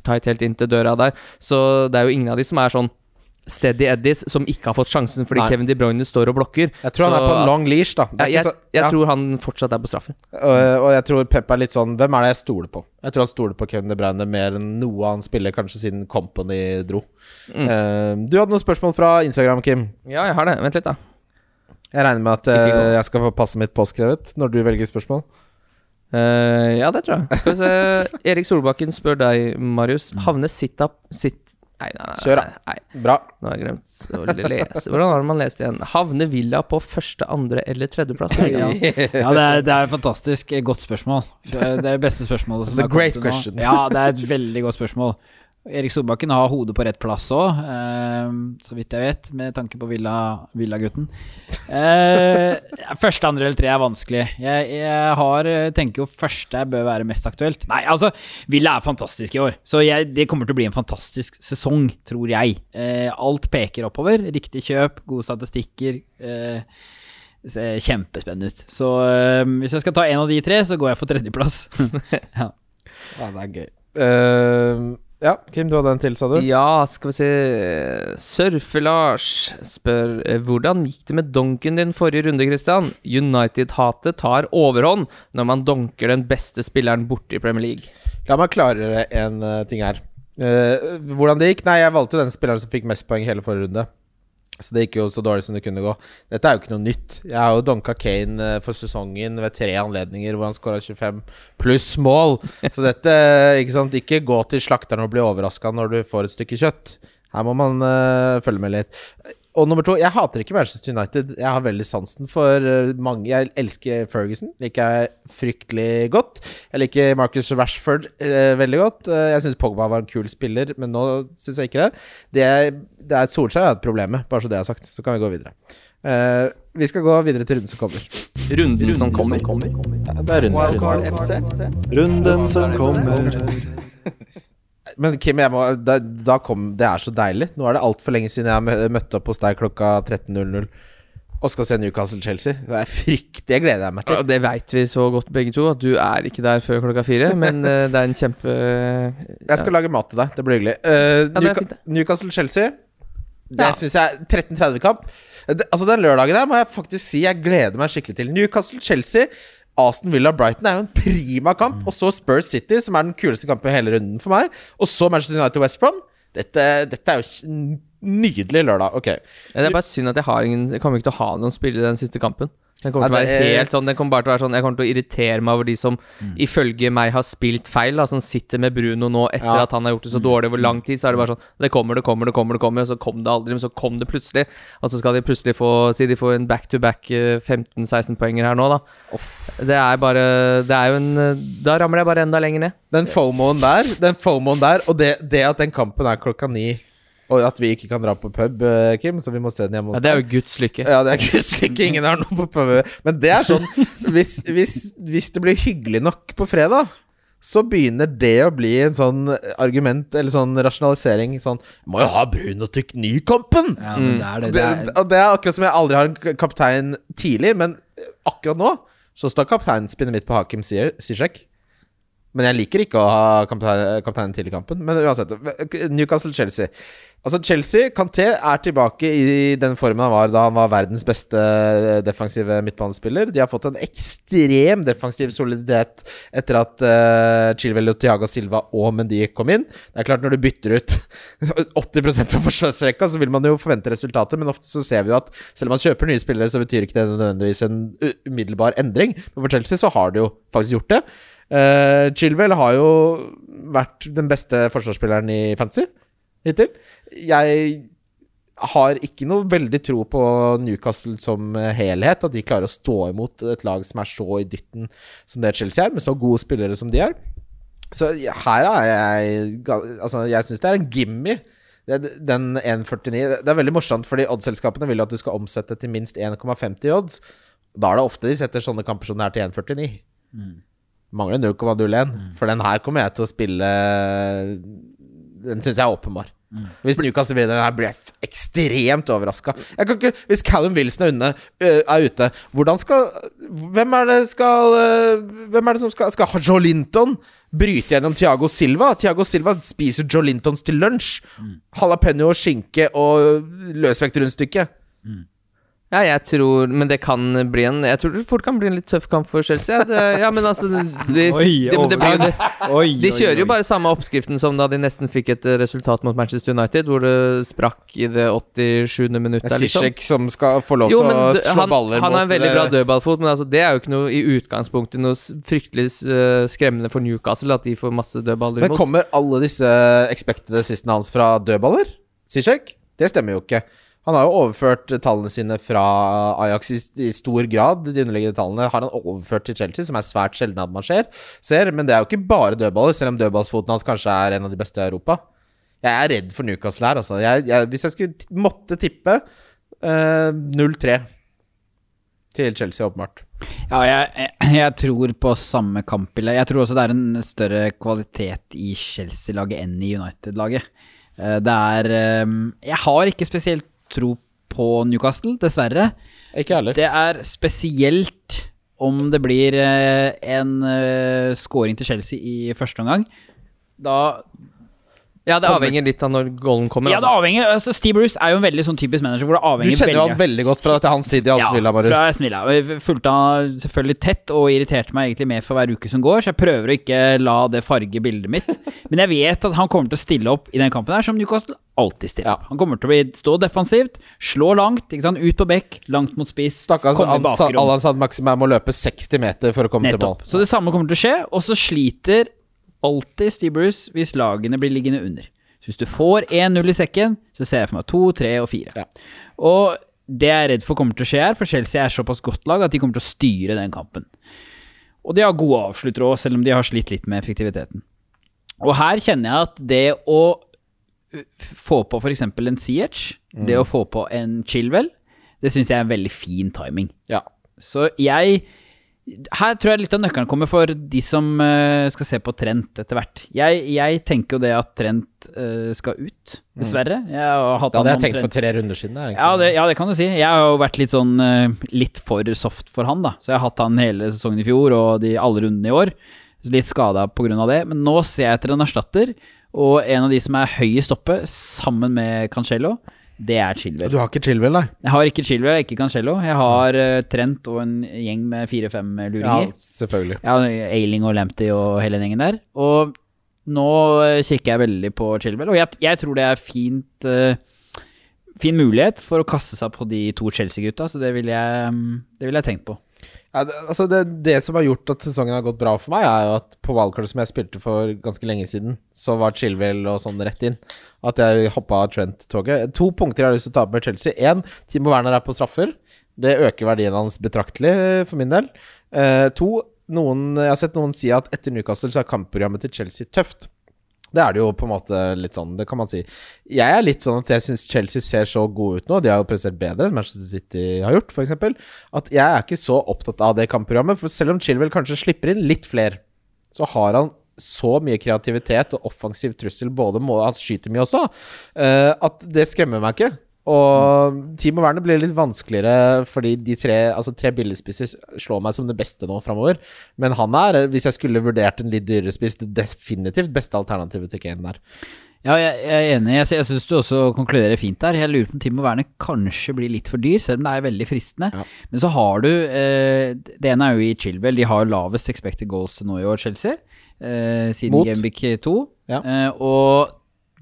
tight helt inn til døra der. Så det er jo ingen av de som er sånn steady eddies, som ikke har fått sjansen fordi Nei. Kevin De Bruyne står og blokker. Jeg tror han er på en long leash, da. Ja, jeg så- jeg ja. tror han fortsatt er på straffen. Og, og jeg tror Pep er litt sånn Hvem er det jeg stoler på? Jeg tror han stoler på Kevin De Bruyne mer enn noe han spiller, kanskje siden Company dro. Eh, du hadde noen spørsmål fra Instagram, Kim. Ja, jeg har det. Vent litt, da. Jeg regner med at eh, jeg skal få passet mitt påskrevet når du velger spørsmål. Uh, ja, det tror jeg. Skal vi se. *laughs* Erik Solbakken spør deg, Marius. Havne sit-up sit Nei, nei, nei. Kjør, da. Bra. nå har jeg glemt å lese. Hvordan har man lest igjen? Havne Villa på første, andre eller tredjeplass? *laughs* Ja, ja det, er, det er et fantastisk godt spørsmål. Det er det beste spørsmålet som har kommet til nå. Ja, det er et veldig godt spørsmål. Erik Solbakken har hodet på rett plass òg, så vidt jeg vet, med tanke på Villa- Villa-gutten. Eh, første, andre eller tre er vanskelig. Jeg, jeg har, eh, tenker jo første bør være mest aktuelt. Nei, altså, Villa er fantastisk i år, så jeg, det kommer til å bli en fantastisk sesong, tror jeg. Eh, alt peker oppover. Riktig kjøp, gode statistikker. Eh, ser kjempespennende ut. Så eh, hvis jeg skal ta en av de tre, så går jeg for tredjeplass. *laughs* ja. Ja, det er gøy. Eh, ja, Kim, du hadde en til, sa du? Ja, skal vi se Surfe-Lars spør eh, Hvordan gikk det med donken din forrige runde, Christian? United-hatet tar overhånd når man donker den beste spilleren borte i Premier League. La meg klargjøre en eh, ting her. Uh, hvordan det gikk? Nei, jeg valgte jo den spilleren som fikk mest poeng hele forrige runde. Så det gikk jo så dårlig som det kunne gå. Dette er jo ikke noe nytt. Jeg har jo donka Kane eh, for sesongen ved tre anledninger hvor han skåra 25 pluss mål. Så dette, ikke sant Ikke gå til slakteren og bli overraska når du får et stykke kjøtt. Her må man uh, følge med litt. Og nummer to, jeg hater ikke Manchester United. Jeg har veldig sansen for eh, mange Jeg elsker Ferguson. Liker jeg fryktelig godt. Jeg liker Marcus Rashford eh, veldig godt. Eh, jeg syns Pogba var en kul spiller, men nå syns jeg ikke det. Det er, det er Solskjær er et problem bare så det er sagt. Så kan vi gå videre. Eh, vi skal gå videre til runden som kommer. Runden som kommer. Ja, det er rundens runde. Runden som kommer. Men Kim, jeg må, da, da kom, det er så deilig. Nå er det altfor lenge siden jeg har møtt opp hos deg klokka 13.00 og skal se Newcastle-Chelsea. Det er fryktelig det gleder jeg meg Ja, til. det veit vi så godt begge to, at du er ikke der før klokka fire. *laughs* Men uh, det er en kjempe Jeg skal lage mat til deg. Det blir hyggelig. Uh, Newca- Newcastle-Chelsea. Det Ja. synes jeg 13.30-kamp. Altså Den lørdagen der må jeg faktisk si jeg gleder meg skikkelig til. Newcastle-Chelsea. Aston Villa-Brighton er jo en prima kamp. Og så Spurs City, som er den kuleste kampen i hele runden for meg. Og så Manchester United-West Brom. Dette, dette er jo nydelig lørdag. Ok. Ja, Det er bare synd at jeg har ingen Jeg kommer ikke til å ha noen spillere i den siste kampen. Den kommer Ja, det helt sånn Den kommer bare til å være sånn Jeg kommer til å irritere meg over de som ifølge meg har spilt feil, da, som sitter med Bruno nå etter Ja. at han har gjort det så dårlig over lang tid. Så er det bare sånn Det kommer, det kommer, det kommer, det kommer, og så kom det aldri, men så kom det plutselig. Og så skal de plutselig få Si de får en back-to-back eh, 15-16 poenger her nå, da. Det er bare Det er jo en eh, Da ramler jeg bare enda lenger ned. Den FOMO-en der, den FOMO-en der og det, det at den kampen er klokka ni, og at vi ikke kan dra på pub, eh, Kim, så vi må se den hjemme hos Ja, det er jo Guds lykke. Ja, det er ikke ingen har noe på pub. Men det er sånn hvis, hvis, hvis det blir hyggelig nok på fredag, så begynner det å bli en sånn argument eller sånn rasjonalisering. Sånn Må jo ha brun og tykk Nykampen! Ja, men det er det. Det, det er, det er akkurat som jeg aldri har en kaptein tidlig, men akkurat nå så står kapteinspinnet mitt på Hakim Sier- Ziyech. Men jeg liker ikke å ha kaptein, kapteinen tidlig i kampen. Men uansett. Newcastle-Chelsea. Altså Chelsea, Kanté er tilbake i den formen han var da han var verdens beste defensive midtbanespiller. De har fått en ekstrem defensiv soliditet etter at uh, Chilwell og Thiago Silva og Mendy kom inn. Det er klart Når du bytter ut *laughs* 80% av forsvarsrekka, så vil man jo forvente resultater, men ofte så ser vi jo at selv om man kjøper nye spillere, så betyr ikke det nødvendigvis en umiddelbar endring. Men for Chelsea så har de jo faktisk gjort det. Uh, Chilwell har jo vært den beste forsvarsspilleren i fantasy hittil. Jeg har ikke noe veldig tro på Newcastle som helhet. At de klarer å stå imot et lag som er så i dytten som det Chelsea er, med så gode spillere som de er. Så her er jeg Altså, jeg syns det er en gimme. Den 1,49 Det er veldig morsomt, fordi oddsselskapene vil at du skal omsette til minst 1,50 odds. Da er det ofte de setter sånne kamper som det her til 1,49. Mangler 0,01. For den her kommer jeg til å spille Den syns jeg er åpenbar. Hvis Newcastle vinner den her, blir jeg ekstremt overraska. Hvis Callum Wilson er, unne, er ute, hvordan skal Hvem er det skal Hvem er det som skal Skal Joe Linton bryte gjennom Thiago Silva? Thiago Silva spiser Joe Lintons til lunsj. Jalapeño, skinke og løsvekt rundstykke. Ja, jeg tror Men det kan bli en Jeg tror det fort kan bli en litt tøff kamp for Chelsea. ja. Det, ja, men altså de, *laughs* Oi, de, det blir jo det. Oi, De oi, kjører jo bare samme oppskriften som da de nesten fikk et eh, resultat mot Manchester United, hvor det sprakk i det 87. minuttet. Liksom. Zizek som skal få lov Jo, til å slå han, baller han har en veldig bra dødballfot, men altså, det er jo ikke noe i utgangspunktet noe fryktelig eh, skremmende for Newcastle at de får masse dødballer imot. Men kommer alle disse expected assistene hans fra dødballer? Zizek? Det stemmer jo ikke. Han har jo overført tallene sine fra Ajax i, i stor grad. De underliggende tallene har han overført til Chelsea, som er svært sjelden at man ser. Men det er jo ikke bare dødballer, selv om dødballsfoten hans kanskje er en av de beste i Europa. Jeg er redd for Newcastle her, altså. Jeg, jeg, hvis jeg skulle måtte tippe eh, 0-3 til Chelsea, åpenbart. Ja, jeg, jeg tror på samme kampbilde. Jeg tror også det er en større kvalitet i Chelsea-laget enn i United-laget. Eh, Det er eh, Jeg har ikke spesielt tro på Newcastle, dessverre. Ikke heller. Det er spesielt om det blir eh, en eh, scoring til Chelsea i første omgang. Da Ja, det avhenger litt av når goalen kommer. Ja, det altså. avhenger altså Steve Bruce er jo en veldig sånn typisk manager hvor det Du kjenner jo han veldig godt fra til hans tid i Aston Villa, ja, fra Aston Villa. Jeg fulgte han selvfølgelig tett og irriterte meg egentlig mer for hver uke som går, så jeg prøver å ikke la det farge bildet mitt. *laughs* Men jeg vet at han kommer til å stille opp i den kampen her, som Newcastle alltid stiller Ja. Han kommer til å bli, stå defensivt, slå langt, ikke sant? ut på bekk, langt mot spiss. Stakkars Allan Sad Maximum må løpe 60 meter for å komme Nettopp. til Så det samme kommer til å skje, og så sliter alltid Steve Bruce hvis lagene blir liggende under. Så hvis du får 1-0 i sekken, så ser jeg for meg 2, 3 og 4. Ja. Og det jeg er redd for kommer til å skje her, for Chelsea er såpass godt lag at de kommer til å styre den kampen. Og de har gode avsluttere òg, selv om de har slitt litt med effektiviteten. Og her kjenner jeg at det å uh, få på f.eks. en Siech, det å få på en Chilwell, det syns jeg er en veldig fin timing. Ja. Så jeg Her tror jeg litt av nøkkelen kommer for de som eh, skal se på Trent etter hvert. Jeg, jeg tenker jo det at Trent eh, skal ut, dessverre. Har hatt Det hadde jeg tenkt på for tre runder siden. ja det, ja, det kan du si. Jeg har jo vært litt sånn eh, litt for soft for han, da. Så jeg har hatt han hele sesongen i fjor og de alle rundene i år. Litt skada pga. det. Men nå ser jeg etter en erstatter, og en av de som er høyest oppe, sammen med Cancelo, det er Chilwell. Du har ikke Chilwell, nei? Jeg har ikke Chilwell, ikke Cancello. Jeg har uh, Trent og en gjeng med fire-fem Ja, luringer. selvfølgelig. Ja, Ailing og Lamptey og hele den gjengen der. Og nå eh, kikker jeg veldig på Chilwell, og jeg, jeg tror det er fint uh, Fin mulighet for å kaste seg på de to Chelsea-gutta, så det ville jeg, mm, det jeg tenkt på. Ja, det, altså det, det som har gjort at sesongen har gått bra for meg, er jo at på wildcard som jeg spilte for ganske lenge siden, så var Chilwell og sånn rett inn. At jeg hoppa av Trent-toget. To punkter jeg har lyst til å ta opp med Chelsea. Én, Timo Werner er på straffer. Det øker verdien hans betraktelig eh, for min del. Eh, to, noen, jeg har sett noen si at etter Newcastle så er kampprogrammet til Chelsea tøft. Det er det jo på en måte litt sånn, det kan man si. Jeg er litt sånn at jeg syns Chelsea ser så gode ut nå. De har jo prestert bedre enn Manchester City har gjort, f.eks. At jeg er ikke så opptatt av det kampprogrammet. For selv om Chilwell kanskje slipper inn litt flere, så har han så mye kreativitet og offensiv trussel, både må, han skyter mye også, eh, at det skremmer meg ikke. Og Timo Werner blir litt vanskeligere fordi de tre Altså tre billedspisser slår meg som det beste nå framover. Men han er, hvis jeg skulle vurdert en litt dyrere spiss, det definitivt beste alternativet til Kane der. Ja, jeg, jeg er enig. Jeg, jeg syns du også konkluderer fint der. Jeg lurer på om Timo Werner kanskje blir litt for dyr, selv om det er veldig fristende. Ja. Men så har du eh, Det ene er jo i Chilwell. De har lavest expected goals nå i år, Chelsea. Eh, siden Mot. Gameweek 2. Ja. Eh, og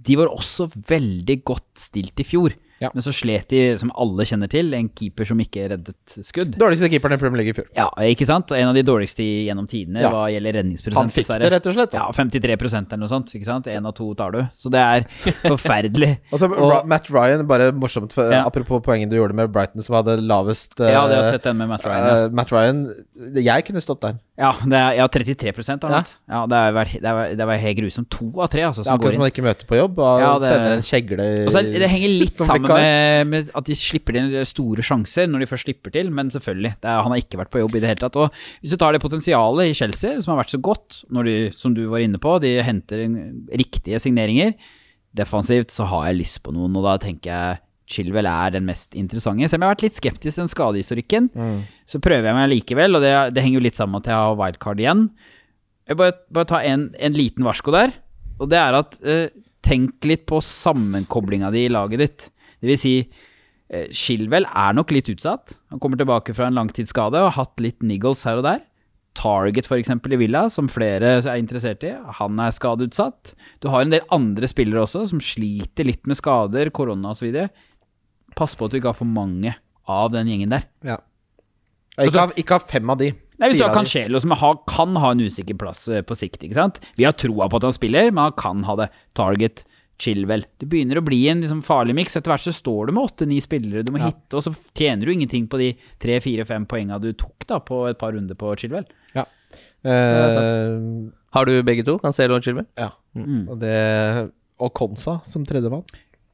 de var også veldig godt stilt i fjor. Ja. Men så slet de, som alle kjenner til, en keeper som ikke reddet skudd. Dårligste keeperen i Premier League i fjor. Ja, ikke sant? Og en av de dårligste gjennom tidene Ja. hva gjelder redningsprosent. Han fikk det, rett og slett. da. Ja, 53 eller noe sånt. ikke sant? Én av to tar du. Så det er *laughs* forferdelig. Altså, Og- Matt Ryan, bare morsomt, for, Ja. apropos poenget du gjorde med Brighton, som hadde lavest uh, Ja, det har jeg sett den med Matt Ryan. Ja, Uh, Matt Ryan Jeg kunne stått der. ja, det er, ja 33 har han. Ja, det er det er- det var helt grusomt. To av tre, altså, som akkurat som man ikke møter på jobb, og Ja, det- sender en kjegle Og så Det henger litt sammen vikar. med, med at de slipper til store sjanser når de først slipper til, men selvfølgelig. Det er, han har ikke vært på jobb i det hele tatt. Og hvis du tar det potensialet i Chelsea, som har vært så godt, når de, som du var inne på, de henter riktige signeringer, defensivt så har jeg lyst på noen, og da tenker jeg Chilwell er den mest interessante. Selv om jeg har vært litt skeptisk til den skadehistorikken, Mm. så prøver jeg meg likevel, og det, det henger jo litt sammen med at jeg har wildcard igjen. Jeg bare, bare ta en, en liten varsko der, og det er at eh, tenk litt på sammenkoblinga di i laget ditt. Det vil si, Shilwell er nok litt utsatt. Han kommer tilbake fra en langtidsskade og har hatt litt niggles her og der. Target for eksempel i Villa, som flere er interessert i, han er skadeutsatt. Du har en del andre spillere også som sliter litt med skader, korona osv. Pass på at du ikke har for mange av den gjengen der. Ja. Ikke ha, ikke ha fem av de. Nei, Hvis du har. Cancelo, som har, kan ha en usikker plass eh, på sikt, ikke sant. Vi har troa på at han spiller, men han kan ha det. Target, Chilwell. Det begynner å bli en liksom, farlig miks. Etter hvert så står du med åtte-ni spillere du må Ja. hitte, og så tjener du ingenting på de tre-fire-fem poengene du tok da på et par runder på Chilwell. Eh, Har du begge to? Cancelo og Chilwell? ja. Mm. Og det Og Konsa som tredjemann.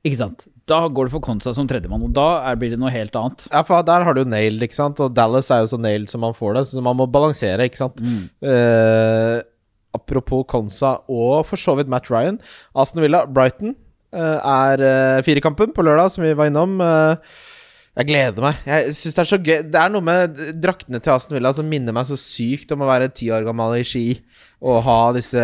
Ikke sant. Da går du for Konsa som tredjemann, og da er, blir det noe helt annet. Ja, for der har du nailed, ikke sant. Og Dallas er jo så nailed som man får det, så man må balansere, ikke sant. Mm. Eh, apropos Konsa og for så vidt Matt Ryan. Aston Villa, Brighton eh, er uh, firekampen på lørdag, som vi var innom. Eh, jeg gleder meg. Jeg synes Det er så gøy Det er noe med draktene til Aston Villa som minner meg så sykt om å være ti år gammel i ski og ha disse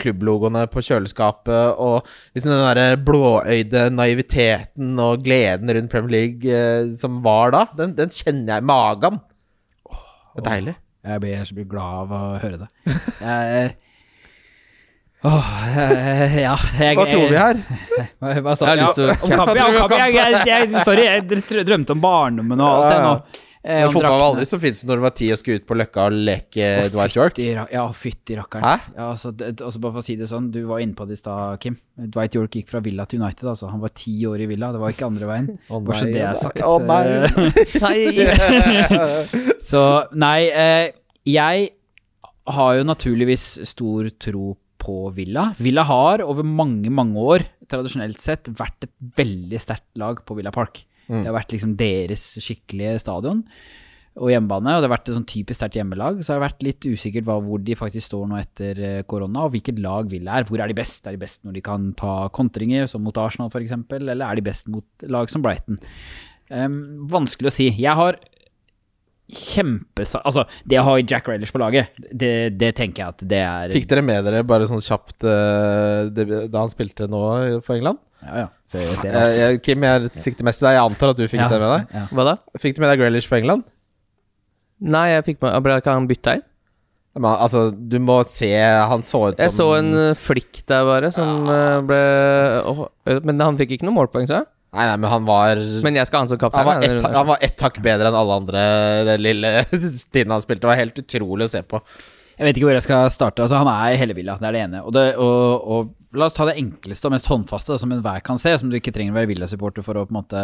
klubblogoene på kjøleskapet og liksom den derre blåøyde naiviteten og gleden rundt Premier League eh, som var da. Den, den kjenner jeg i magen. Det er deilig. Jeg blir, jeg blir glad av å høre det. *laughs* Jeg, Jeg- ja jeg, Hva tror vi her? Hva, hva sa Jeg har du? lyst til å- om ja, om jeg, jeg, jeg, Sorry, jeg drømte om barndommen og alt det nå. Eh, Men fotball var aldri så fint som når du var ti og skulle ut på Løkka og leke oh, Dwight York. Ja, fytti rakkeren. Ja, altså, det, altså, bare for å si det sånn, du var inne på det i stad, Kim. Dwight York gikk fra Villa til United, altså. Han var ti år i Villa, det var ikke andre veien. Å Bare så nei, det er sagt. Å nei. *laughs* *laughs* Så nei, eh, jeg har jo naturligvis stor tro på Villa. Villa har over mange, mange år tradisjonelt sett vært et veldig sterkt lag på Villa Park. Mm. Det har vært liksom deres skikkelige stadion og hjemmebane, og det har vært et sånn typisk sterkt hjemmelag. Så har det vært litt usikkert hvor de faktisk står nå etter eh, korona, og hvilket lag Villa er. Hvor er de best? Er de best når de kan ta kontringer, som mot Arsenal f.eks., eller er de best mot lag som Brighton? Um, vanskelig å si. Jeg har kjempesa... Altså, det å ha Jack Relish på laget, det, det tenker jeg at det er Fikk dere med dere bare sånn kjapt eh, det, da han spilte nå for England? Ja, ja. Så jeg ser Eh, jeg, Kim, jeg sikter mest til deg. Jeg antar at du fikk Ja, det med deg? Ja. Hva da? Fikk du med deg Grealish for England? Nei, jeg fikk med Ble ikke han bytta inn? Men, altså, du må se Han så ut som Jeg så en uh, flikk der bare, som ja. ble Men han fikk ikke noe målpoeng, så jeg. Nei, nei, men han var Men jeg skal ha han som kaptein. han var, et, han var ett hakk bedre enn alle andre den lille *laughs* tiden han spilte. Det var helt utrolig å se på. Jeg vet ikke hvor jeg skal starte. Altså, han er i hele Villa, det er det ene. Og, det, og, og la oss ta det enkleste og mest håndfaste, som enhver kan se, som du ikke trenger å være Villa-supporter for å på en måte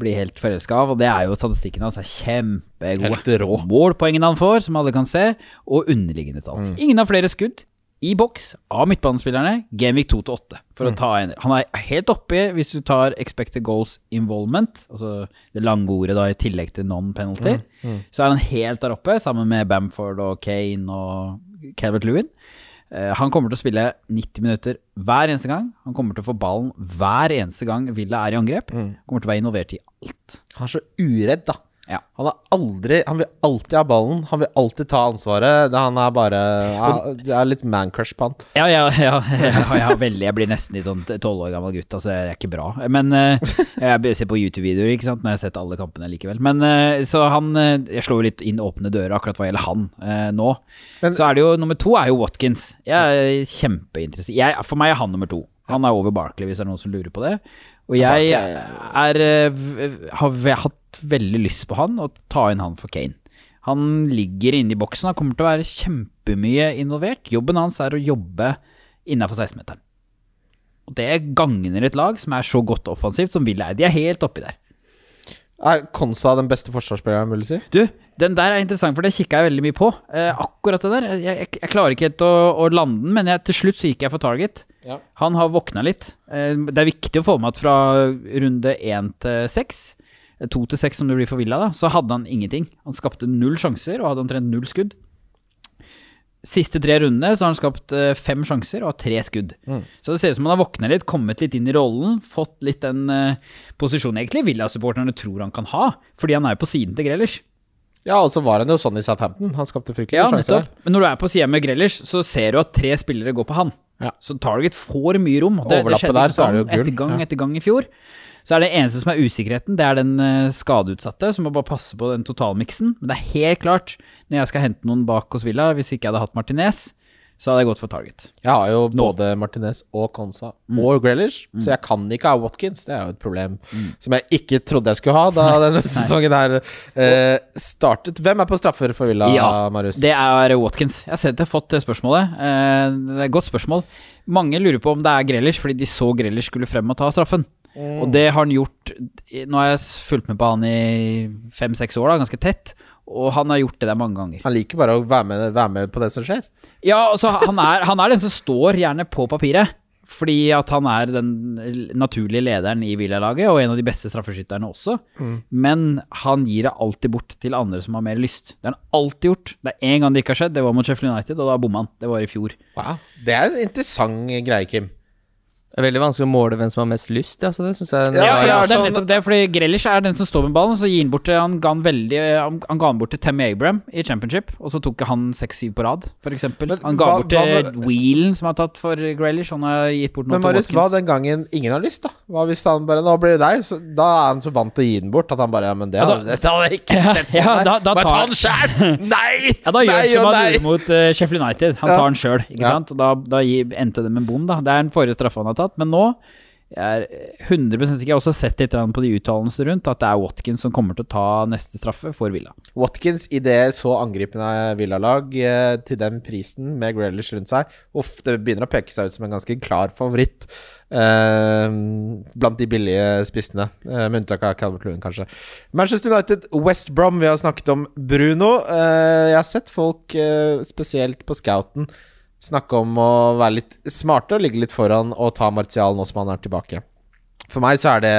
bli helt forelska av, og det er jo statistikken hans er kjempegode. Målpoengene han får, som alle kan se, og underliggende tall. Ingen har flere skudd i boks av midtbanespillerne. Genvik 2 til 8. For å ta en Han er helt oppi hvis du tar expected goals involvement, altså det lange ordet da i tillegg til non-penalty. Så er han helt der oppe, sammen med Bamford og Kane og Calvert Lewin. Eh, Han kommer til å spille 90 minutter hver eneste gang. Han kommer til å få ballen hver eneste gang Villa er i angrep. Kommer til å være involvert i alt. Han er så uredd, da. Ja. Han aldri Han vil alltid ha ballen. Han vil alltid ta ansvaret. Det, han er bare Det er litt man-crush på han. Ja, ja, ja, *laughs* ja, veldig. Jeg blir nesten litt sånn tolv år gammel gutt. Altså, det er ikke bra. Men eh, jeg ser på YouTube-videoer, ikke sant, når jeg har sett alle kampene likevel. Men eh, så han eh, Jeg slår jo litt inn åpne dører akkurat hva gjelder han nå. Men- så er det jo nummer to er jo Watkins. Jeg er kjempeinteressert. Jeg, for meg er han nummer to. Han er over Barkley, hvis det er noen som lurer på det. Og jeg er, eh, har hatt veldig lyst på han, og ta inn han for Kane. Han ligger inne i boksen, han kommer til å være kjempemye involvert. Jobben hans er å jobbe innafor 16-meteren. Og det gagner et lag som er så godt offensivt som Villa er. De er helt oppi der. Er Konsa den beste forsvarsspilleren, vil du si? Du, den der er interessant, for det kikka jeg veldig mye på. Eh, akkurat det der. Jeg, jeg, jeg klarer ikke helt å, å lande den, men jeg, til slutt så gikk jeg for target. Ja. Han har våkna litt. Eh, det er viktig å få med at fra runde én til seks, eh, to til seks som det blir for Villa, da, så hadde han ingenting. Han skapte null sjanser og hadde omtrent null skudd. Siste tre rundene så har han skapt eh, fem sjanser og har tre skudd. Så det ser ut som han har våkna litt, kommet litt inn i rollen, fått litt den uh, posisjonen egentlig Villa-supporterne tror han kan ha, fordi han er jo på siden til Grellers. Ja, og så var han jo sånn i Southampton. Han skapte fryktelig Ja, sjanser nettopp. Men når du er på sida med Grellers, så ser du at tre spillere går på han. Ja. Så Target får mye rom. Det, det skjedde der, så er det etter gang Ja. etter gang i fjor. Så er det eneste som er usikkerheten, det er den eh, skadeutsatte, som må bare passe på den totalmiksen. Men det er helt klart, når jeg skal hente noen bak hos Villa, hvis ikke jeg hadde hatt Martinez, så hadde jeg gått for Target. Jeg har jo både Martinez og Konsa Mm. og Grealish, så jeg kan ikke ha Watkins. Det er jo et problem som jeg ikke trodde jeg skulle ha da *laughs* denne sesongen her eh, startet. Hvem er på straffer for Villa, Ja, Marius? Det er Watkins. Jeg har sett jeg har fått spørsmålet. Eh, Det er et godt spørsmål. Mange lurer på om det er Grealish, fordi de så Grealish skulle frem og ta straffen. Og det har han gjort Nå har jeg fulgt med på han i fem-seks år, da, ganske tett. Og han har gjort det der mange ganger. Han liker bare å være med, være med på det som skjer. Ja, altså han er, han er den som står gjerne på papiret. Fordi at han er den naturlige lederen i Villa-laget, og en av de beste straffeskytterne også. Men han gir det alltid bort til andre som har mer lyst. Det har han alltid gjort. Det er én gang det ikke har skjedd, det var mot Sheffield United, og da bomma han. Det var i fjor. Wow. Det er en interessant greie, Kim. Det er veldig vanskelig å måle hvem som har mest lyst. Altså det synes jeg Ja, Ja, ja, det er sånn- nettopp det, fordi Grealish er den som står med ballen, så gir han bort til Han ga han veldig Han, han ga han bort til Tammy Abraham i championship, og så tok han 6-7 på rad, eksempel. Han ga hva- bort til hva Wheelen, som har tatt for Grealish. Han har gitt bort noe Men til Marius, hva den gangen ingen har lyst, da? Hva hvis han bare Nå blir det deg. Så, da er han så vant til å gi den bort at han bare Ja, men det hadde, da- dette hadde jeg ikke *laughs* sett for ja, meg. da- da bare ta den sjæl! Nei! *laughs* Ja, da gjør han som han gjorde mot uh, Sheffield United. Han Ja. tar den sjøl, ikke Ja. sant. Og da, da gi- endte det med bom, da. Det er den forrige straffa han har tatt. Men nå jeg er 100 sikker. Jeg har også sett litt på de uttalelsene rundt at det er Watkins som kommer til å ta neste straffe for Villa. Watkins i det så angripende Villalag eh, til den prisen med Grealish rundt seg Uff, det begynner å peke seg ut som en ganske klar favoritt eh, blant de billige spissene, eh, med unntak av Calvert Lewin, kanskje. Manchester United, West Brom, vi har snakket om Bruno. Eh, jeg har sett folk, eh, spesielt på scouten, snakke om å være litt smarte og ligge litt foran og ta Martial nå som han er tilbake. For meg så er det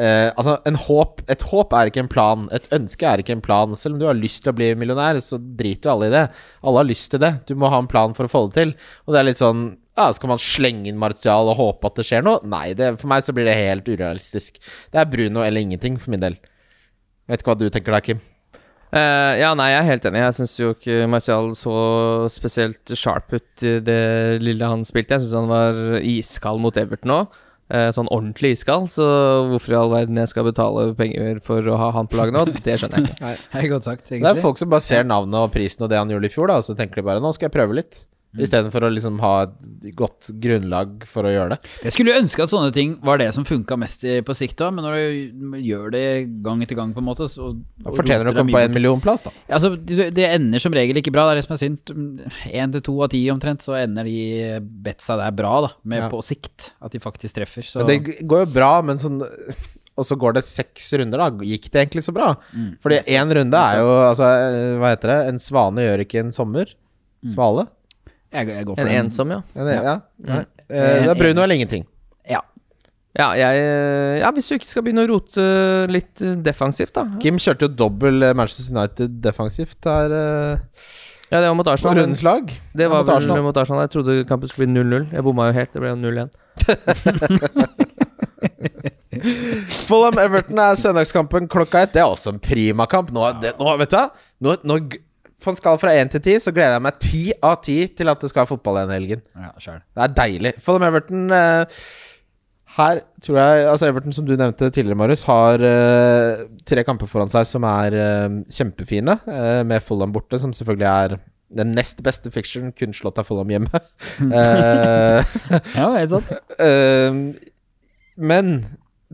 eh, Altså, håp Et håp er ikke en plan. Et ønske er ikke en plan. Selv om du har lyst til å bli millionær, så driter jo alle i det. Alle har lyst til det. Du må ha en plan for å få det til. Og det er litt sånn ja, Skal man slenge inn Martial og håpe at det skjer noe? Nei, det, for meg så blir det helt urealistisk. Det er Bruno eller ingenting, for min del. Vet ikke hva du tenker da, Kim. Eh, ja, nei, jeg er helt enig. Jeg syns jo ikke Martial så spesielt sharp ut i det lille han spilte. Jeg syns han var iskald mot Everton òg. Eh, sånn ordentlig iskald. Så hvorfor i all verden jeg skal betale penger for å ha han på laget nå, det skjønner jeg ikke. *laughs* Det er godt sagt, Det er folk som bare ser navnet og prisen og det han gjorde i fjor, da, og så tenker de bare nå skal jeg prøve litt. Istedenfor å liksom ha et godt grunnlag for å gjøre det. Jeg skulle jo ønske at sånne ting var det som funka mest i, på sikt da, men når du gjør det gang etter gang, på en måte så, Da fortjener du å komme på en millionplass, da. Ja, Altså, det, det ender som regel ikke bra, det er det som er synd. Én til to av ti omtrent, så ender de betsa der bra, da, med Ja. på sikt. At de faktisk treffer. Så Men det går jo bra, men sånn Og så går det seks runder, da. Gikk det egentlig så bra? Mm. Fordi én runde er jo Altså, eh, hva heter det? En svane gjør ikke en sommer. Mm. Jeg, jeg går for En den. ensom, ja. Ja, det, ja. Mm. Eh, Det er Bruno eller ingenting. Ja. Ja, jeg, ja, hvis du ikke skal begynne å rote litt eh, defensivt, da. Kim kjørte jo dobbel eh, Manchester United defensivt der eh, Ja, det var mot Arsenal. rundens lag. Det Ja, var mot vel Arsenal. mot Arsenal. Jeg trodde kampen skulle bli 0-0. Jeg bomma jo helt. Det ble jo 0-1. *laughs* Fulham Everton er søndagskampen klokka ett. Det er også en primakamp. Nå, det, nå, vet du hva? Nå, nå, på en skala fra 1 til 10 så gleder jeg meg 10 av 10 til at det skal være fotball igjen i helgen. Ja, selv. Det er deilig. Fulham Everton eh, Her tror jeg Altså Everton, som du nevnte tidligere, Marius, har eh, tre kamper foran seg som er eh, kjempefine, med Fulham borte, som selvfølgelig er den nest beste fiction, kun slått av Fulham hjemme. *laughs* Ja, helt sant. *laughs* men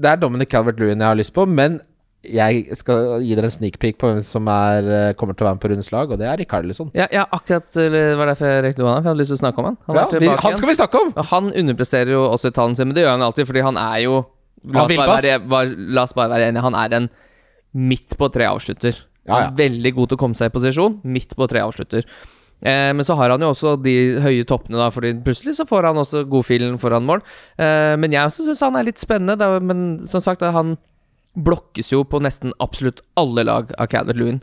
Det er Dominic Calvert-Lewin jeg har lyst på, men jeg skal gi dere en sneak peek på hvem som er, eh, kommer til å være med på rundens lag, og det er Rikarlison. Ja, ja akkurat eller, var derfor jeg rekte hånda, for jeg hadde lyst til å snakke om han. Han, Ja, vi, han skal vi snakke om! Han underpresterer jo også i tallene sine, men det gjør han alltid, fordi han er jo La oss, bare være, bare, oss bare være enige, han er en midt på tre avslutter. Han er veldig god til å komme seg i posisjon, midt på tre avslutter. Eh, men så har han jo også de høye toppene, da, Fordi plutselig så får han også godfilen foran mål. Eh, men jeg også syns han er litt spennende. Da, men som sagt, da, han blokkes jo på nesten absolutt alle lag av Calvert Lewin.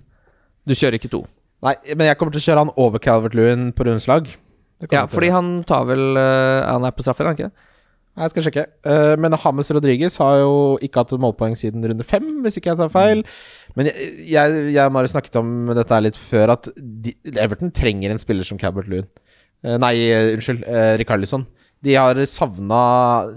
Du kjører ikke to. Nei, men jeg kommer til å kjøre han over Calvert-Lewin på rundens lag. Ja, fordi han tar vel uh, Han er på straffer, er han ikke? Nei, Jeg skal sjekke. Uh, men James Rodriguez har jo ikke hatt målpoeng siden runde fem, hvis ikke jeg tar feil. Men jeg, jeg, jeg Mari snakket om dette litt før, at de, Everton trenger en spiller som Calvert Lewin. Uh, nei, unnskyld. Uh, Rikarlison. De har savna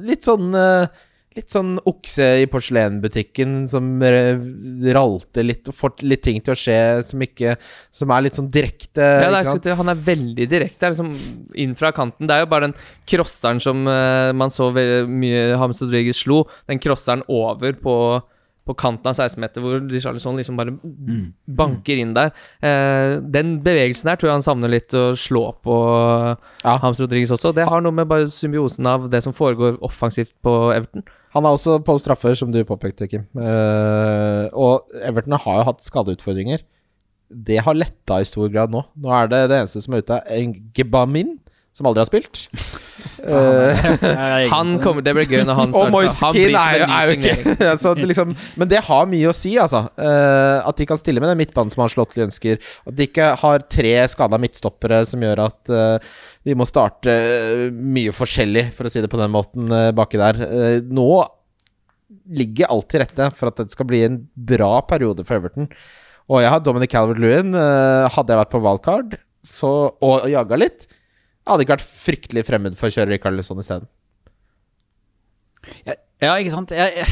litt sånn eh, Litt sånn okse i porselenbutikken som ralte ralter litt og får litt ting til å skje som ikke Som er litt sånn direkte. Ja, det ikke er, sant? ikke- han er veldig direkte. Er liksom inn fra kanten. Det er jo bare den crosseren som uh, man så mye James Rodriguez slo. Den crosseren over på, på kanten av 16-meter, hvor Richarlison liksom bare banker inn der. Uh, den bevegelsen der tror jeg han savner litt å slå på Ja. James Rodriguez også. Det har noe med bare symbiosen av det som foregår offensivt på Everton. Han er også på straffer, som du påpekte, Kim. Uh, og Everton har jo hatt skadeutfordringer. Det har letta i stor grad nå. Nå er det det eneste som er ute, en Gebamin, som aldri har spilt. *laughs* uh, Han kommer, Det blir gøy når han *laughs* starter. Og Han som er, jo- er jo ikke *laughs* altså, det liksom, Men det har mye å si, altså. Uh, at de kan stille med den midtbanen som Ancelotti ønsker. At de ikke har tre skada midtstoppere som gjør at de må starte eh, mye forskjellig, for å si det på den måten, eh, baki der. Eh, nå ligger alt til rette for at det skal bli en bra periode for Everton. Og jeg har Dominic Calvert-Lewin. hadde jeg vært på wildcard og jaga litt, hadde ikke vært fryktelig fremmed for å kjøre Rikarlison isteden. Ja, ja, ikke sant. Jeg,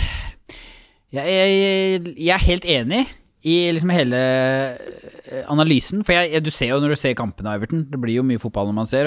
jeg, jeg, jeg er helt enig i liksom hele eh, analysen. For jeg, du ser jo når du ser kampene av Everton, det blir jo mye fotball når man ser.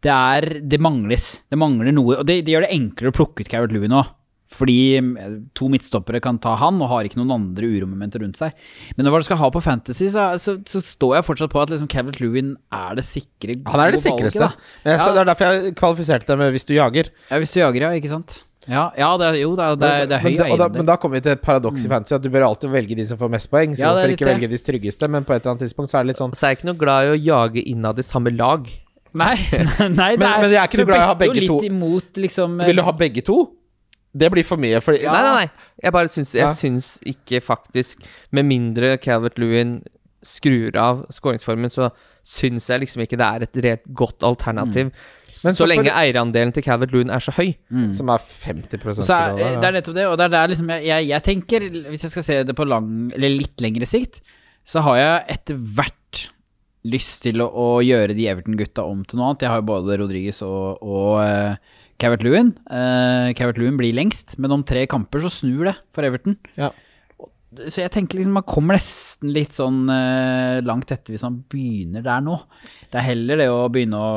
Det er Det mangles. Det mangler noe. Og det, det gjør det enklere å plukke ut Carrot Louie nå. Fordi eh, to midtstoppere kan ta han, og har ikke noen andre uromomenter rundt seg. Men når du skal ha på Fantasy, så, så, så står jeg fortsatt på at liksom Calvert Lewin er det sikre Han er det sikreste. valget. Eh, Så Ja. Det er derfor jeg kvalifiserte deg med 'hvis du jager'. Ja, hvis du jager, ja. Ikke sant? Ja, ja det jo, det er, det det er høy men, da, da, men da kommer vi til et paradoks i fantasy, at du bør alltid velge de som får mest poeng. Så Ja, hvorfor ikke det. velge de tryggeste, men på et eller annet tidspunkt så er det litt sånn Så er jeg ikke noe glad i å jage innad i samme lag. Nei, *laughs* *laughs* nei det Men- men jeg er ikke noe glad i å ha begge to. Imot, liksom Vil du ha begge to? Det blir for mye. Fordi, Ja. Nei, nei, nei. Jeg bare syns, jeg Ja. syns ikke faktisk Med mindre Calvert Lewin skrur av skåringsformen, så syns jeg liksom ikke det er et reelt godt alternativ. Men så, så lenge eierandelen til Calvert Loon er så høy. Som er 50 Og så er, det er nettopp det, og det er der liksom jeg, jeg, jeg tenker, hvis jeg skal se det på lang, eller litt lengre sikt, så har jeg etter hvert lyst til å, å gjøre de Everton-gutta om til noe annet. Jeg har jo både Rodriguez og, og uh, Calvert Loon. Uh, Cavert Loon blir lengst, men om tre kamper så snur det for Everton. Ja. Så jeg tenker liksom man kommer nesten litt sånn eh, langt etter hvis man begynner der nå. Det er heller det å begynne å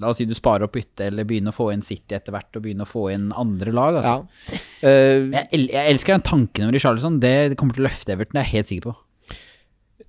La oss si du sparer opp bytte, eller begynne å få inn City etter hvert, og begynne å få inn andre lag. Altså. Ja. Uh, Jeg, jeg elsker den tanken om Richarlison. Det kommer til å løfte Everton, det er jeg helt sikker på.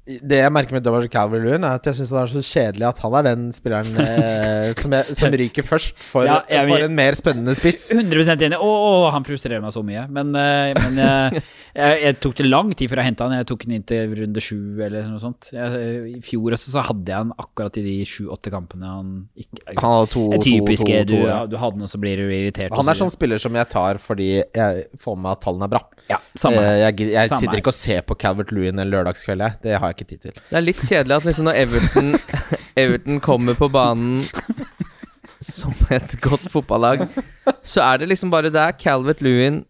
Det jeg merker med Dominic Calvert-Lewin, er at jeg syns det er så kjedelig at han er den spilleren eh, *laughs* som, jeg, som ryker først for, Ja, jeg for en mer spennende spiss. 100 enig. Å, å, han frustrerer meg så mye. Men, eh, men eh, *laughs* jeg, jeg tok det lang tid før jeg henta han. Jeg tok han inn til runde sju eller noe sånt. Jeg, I fjor også så hadde jeg han akkurat i de sju-åtte kampene han ikke Han hadde to, typiske, typisk to, to, du, ja, du hadde den, og så blir du irritert. Han er sånn spiller som jeg tar fordi jeg får med at tallene er bra. Ja, samme. Eh, jeg jeg Samme sitter ikke og ser på Calvert-Lewin en lørdagskveld, jeg. Det har jeg ikke tid til. Det er litt kjedelig at liksom når Everton, *laughs* Everton kommer på banen som et godt fotballag, så er det liksom bare Det er Calvert Lewin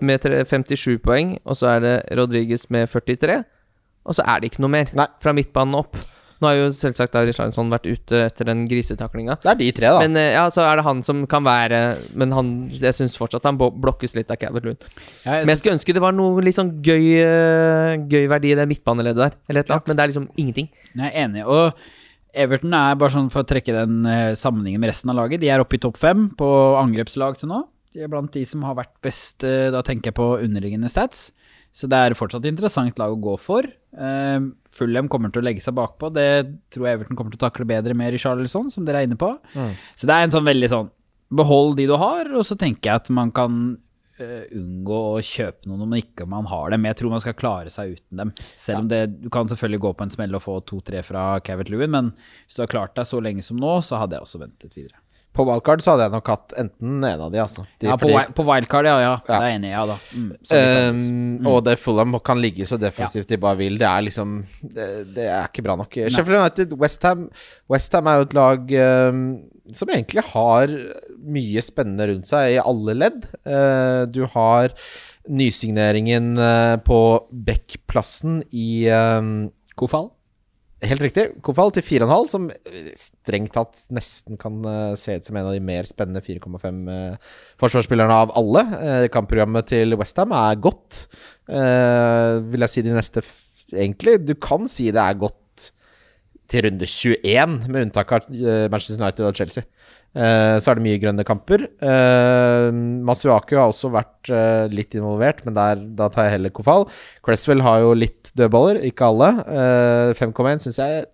med 57 poeng, og så er det Rodriguez med 43, og så er det ikke noe mer Nei. fra midtbanen opp. Nå har jo selvsagt da Richarlison vært ute etter den grisetaklinga. Det er de tre, da. Men eh, ja, så er det han som kan være Men han, jeg syns fortsatt han blokkes litt av Calvert Lund. Ja, Men jeg skulle ønske det var noe litt sånn gøy, eh, gøy verdi i det midtbaneleddet der. Eller et eller annet, men det er liksom ingenting. Jeg er enig. Og Everton er bare sånn for å trekke den eh, sammenhengen med resten av laget. De er oppe i topp fem på angrepslag til nå. De er blant de som har vært best, da tenker jeg på underliggende stats. Så det er fortsatt et interessant lag å gå for. Fulham kommer til å legge seg bakpå. Det tror jeg Everton kommer til å takle bedre med Richarlison, som dere er inne på. Så det er en sånn veldig sånn Behold de du har, og så tenker jeg at man kan uh, unngå å kjøpe noen om ikke man har dem. Jeg tror man skal klare seg uten dem. Selv om det, du kan selvfølgelig gå på en smell og få to-tre fra Cavett Lewin, men hvis du har klart deg så lenge som nå, så hadde jeg også ventet videre. På wildcard så hadde jeg nok hatt enten en av de, altså. De, ja, på, fordi- på wildcard, ja. ja. Det er enig i, ja da. Mm. Um, Og det Fulham kan ligge så defensivt de bare vil. Det er liksom Det, det er ikke bra nok. Sheffield United, Westham Westham er jo et lag um, som egentlig har mye spennende rundt seg i alle ledd. Uh, du har nysigneringen uh, på Beck-plassen i um, Kofal? Helt riktig. Kofal til 4,5, som eh, strengt tatt nesten kan eh, se ut som en av de mer spennende 4,5 uh, forsvarsspillerne av alle. Eh, kampprogrammet til Westham er godt, eh, vil jeg si de neste Egentlig, du kan si det er godt til runde 21, med unntak av eh, Manchester United og Chelsea. Eh, så er det mye grønne kamper. Uh, Masuaku har også vært eh, litt involvert, men der, da tar jeg heller Kofal. Cresswell har jo litt dødballer, ikke alle. Uh, 5,1 syns jeg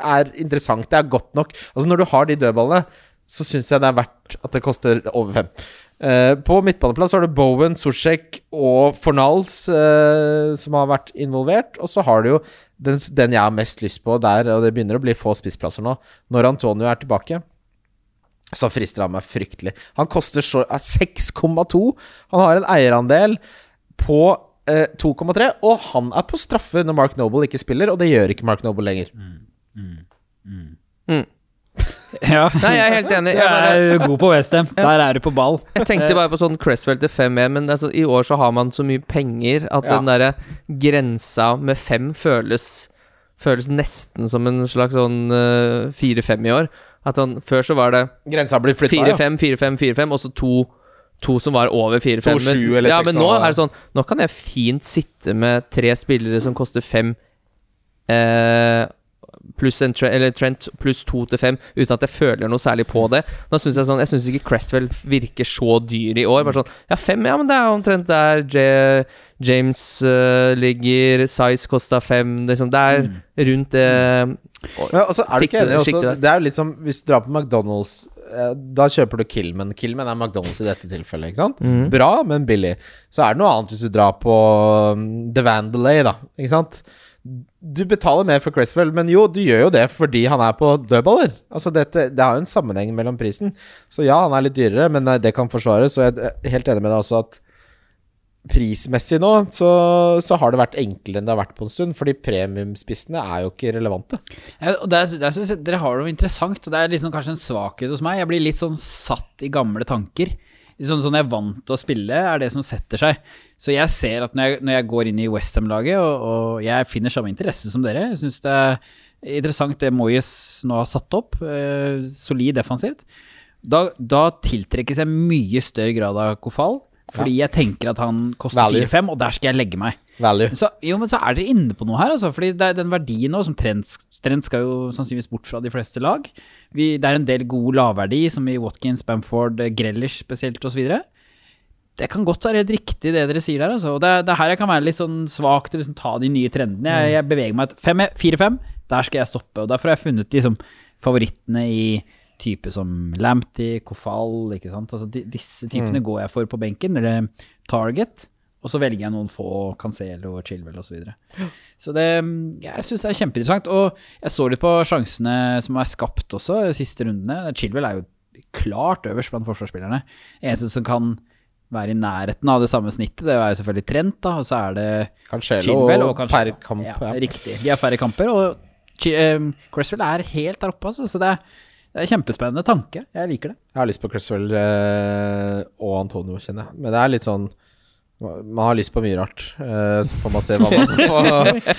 er interessant. Det er godt nok. Altså Når du har de dødballene, så syns jeg det er verdt at det koster over fem. Eh, på midtbaneplass har du Bowen, Sosjek og Fornals eh, som har vært involvert. Og så har du jo den, den jeg har mest lyst på der, og det begynner å bli få spissplasser nå, når Antonio er tilbake. Så frister han meg fryktelig. Han koster er 6,2. Han har en eierandel på eh, 2,3, og han er på straffe når Mark Noble ikke spiller, og det gjør ikke Mark Noble lenger. *laughs* Ja. Nei, jeg er helt enig. Du Jeg, bare, er god på Westham. Der er du på ball. jeg tenkte bare på sånn Cresswell til 5-1, men altså, i år så har man så mye penger at Ja. den derre grensa med 5 føles Føles nesten som en slags sånn eh, 4-5 i år. At sånn, Før så var det Grensa blir flytta, 4-5, 4-5, 4-5, og så to To som var over 4-5. 2-7 men- Ja, men nå er det sånn Nå kan jeg fint sitte med tre spillere som koster fem eh, pluss en tre, eller Trent pluss to til fem, uten at jeg føler noe særlig på det. Nå synes Jeg sånn Jeg syns ikke Cresswell virker så dyr i år. Bare sånn Ja, fem, ja, men det er omtrent der J James uh, ligger. Size kosta fem. Liksom, det er rundt det ja, altså, er du ikke Sikte- enig også. Det er jo litt som hvis du drar på McDonald's eh, Da kjøper du Killman. Killman er McDonald's i dette tilfellet. Ikke sant? Mm. Bra, men billig. Så er det noe annet hvis du drar på um, The Vandalay, da. Ikke sant? Du betaler mer for Cresswell, men jo, du gjør jo det fordi han er på dødballer. Altså dette, Det har jo en sammenheng mellom prisen. Så ja, han er litt dyrere, men eh, det kan forsvares. Og jeg er helt enig med deg også at prismessig nå, så, så har det vært enklere enn det har vært på en stund. Fordi premiumspissene er jo ikke relevante. Ja, og der, der synes jeg dere har noe interessant, og det er liksom kanskje en svakhet hos meg. Jeg blir litt sånn satt i gamle tanker. Sånn, sånn jeg er vant til å spille, er det som setter seg. Så jeg ser at når jeg, når jeg går inn i Westham-laget, og, og jeg finner samme interesse som dere Jeg syns det er interessant det Moyes nå har satt opp. Eh, solid defensivt. Da, da tiltrekkes jeg mye større grad av Kofal. Fordi jeg tenker at han koster 4-5, og der skal jeg legge meg. Value. Så, jo, men så er dere inne på noe her, altså. Fordi det er den verdien nå, som trend, Trent skal jo sannsynligvis bort fra de fleste lag. Vi, det er en del god lavverdi, som i Watkins, Bamford, Grellish spesielt, osv. Det kan godt være helt riktig, det dere sier der. Altså. Og det, det er her jeg kan være litt sånn svak til å liksom, ta de nye trendene. Jeg, jeg beveger meg et 4-5, der skal jeg stoppe. Og derfor har jeg funnet liksom, favorittene i type som Lamptey, Kofal, ikke sant. Altså, de, disse typene går jeg for på benken, eller Target. Og så velger jeg noen få, Cancelo Chilwell osv. Så, videre. så det Jeg syns det er kjempeinteressant. Og jeg så litt på sjansene som er skapt også, de siste rundene. Chilwell er jo klart øverst blant forsvarsspillerne. Eneste som kan være i nærheten av det samme snittet, det er jo selvfølgelig Trent, da, og så er det Cancelo Chilwell og per kamp. Ja, Ja, Riktig. De har færre kamper, og eh, Cresswell er helt der oppe, altså. Så det er, det er en kjempespennende tanke. Jeg liker det. Jeg har lyst på Cresswell eh, og Antonio, kjenner jeg. Men det er litt sånn Man har lyst på mye rart. Eh, så får man se hva man *laughs* får.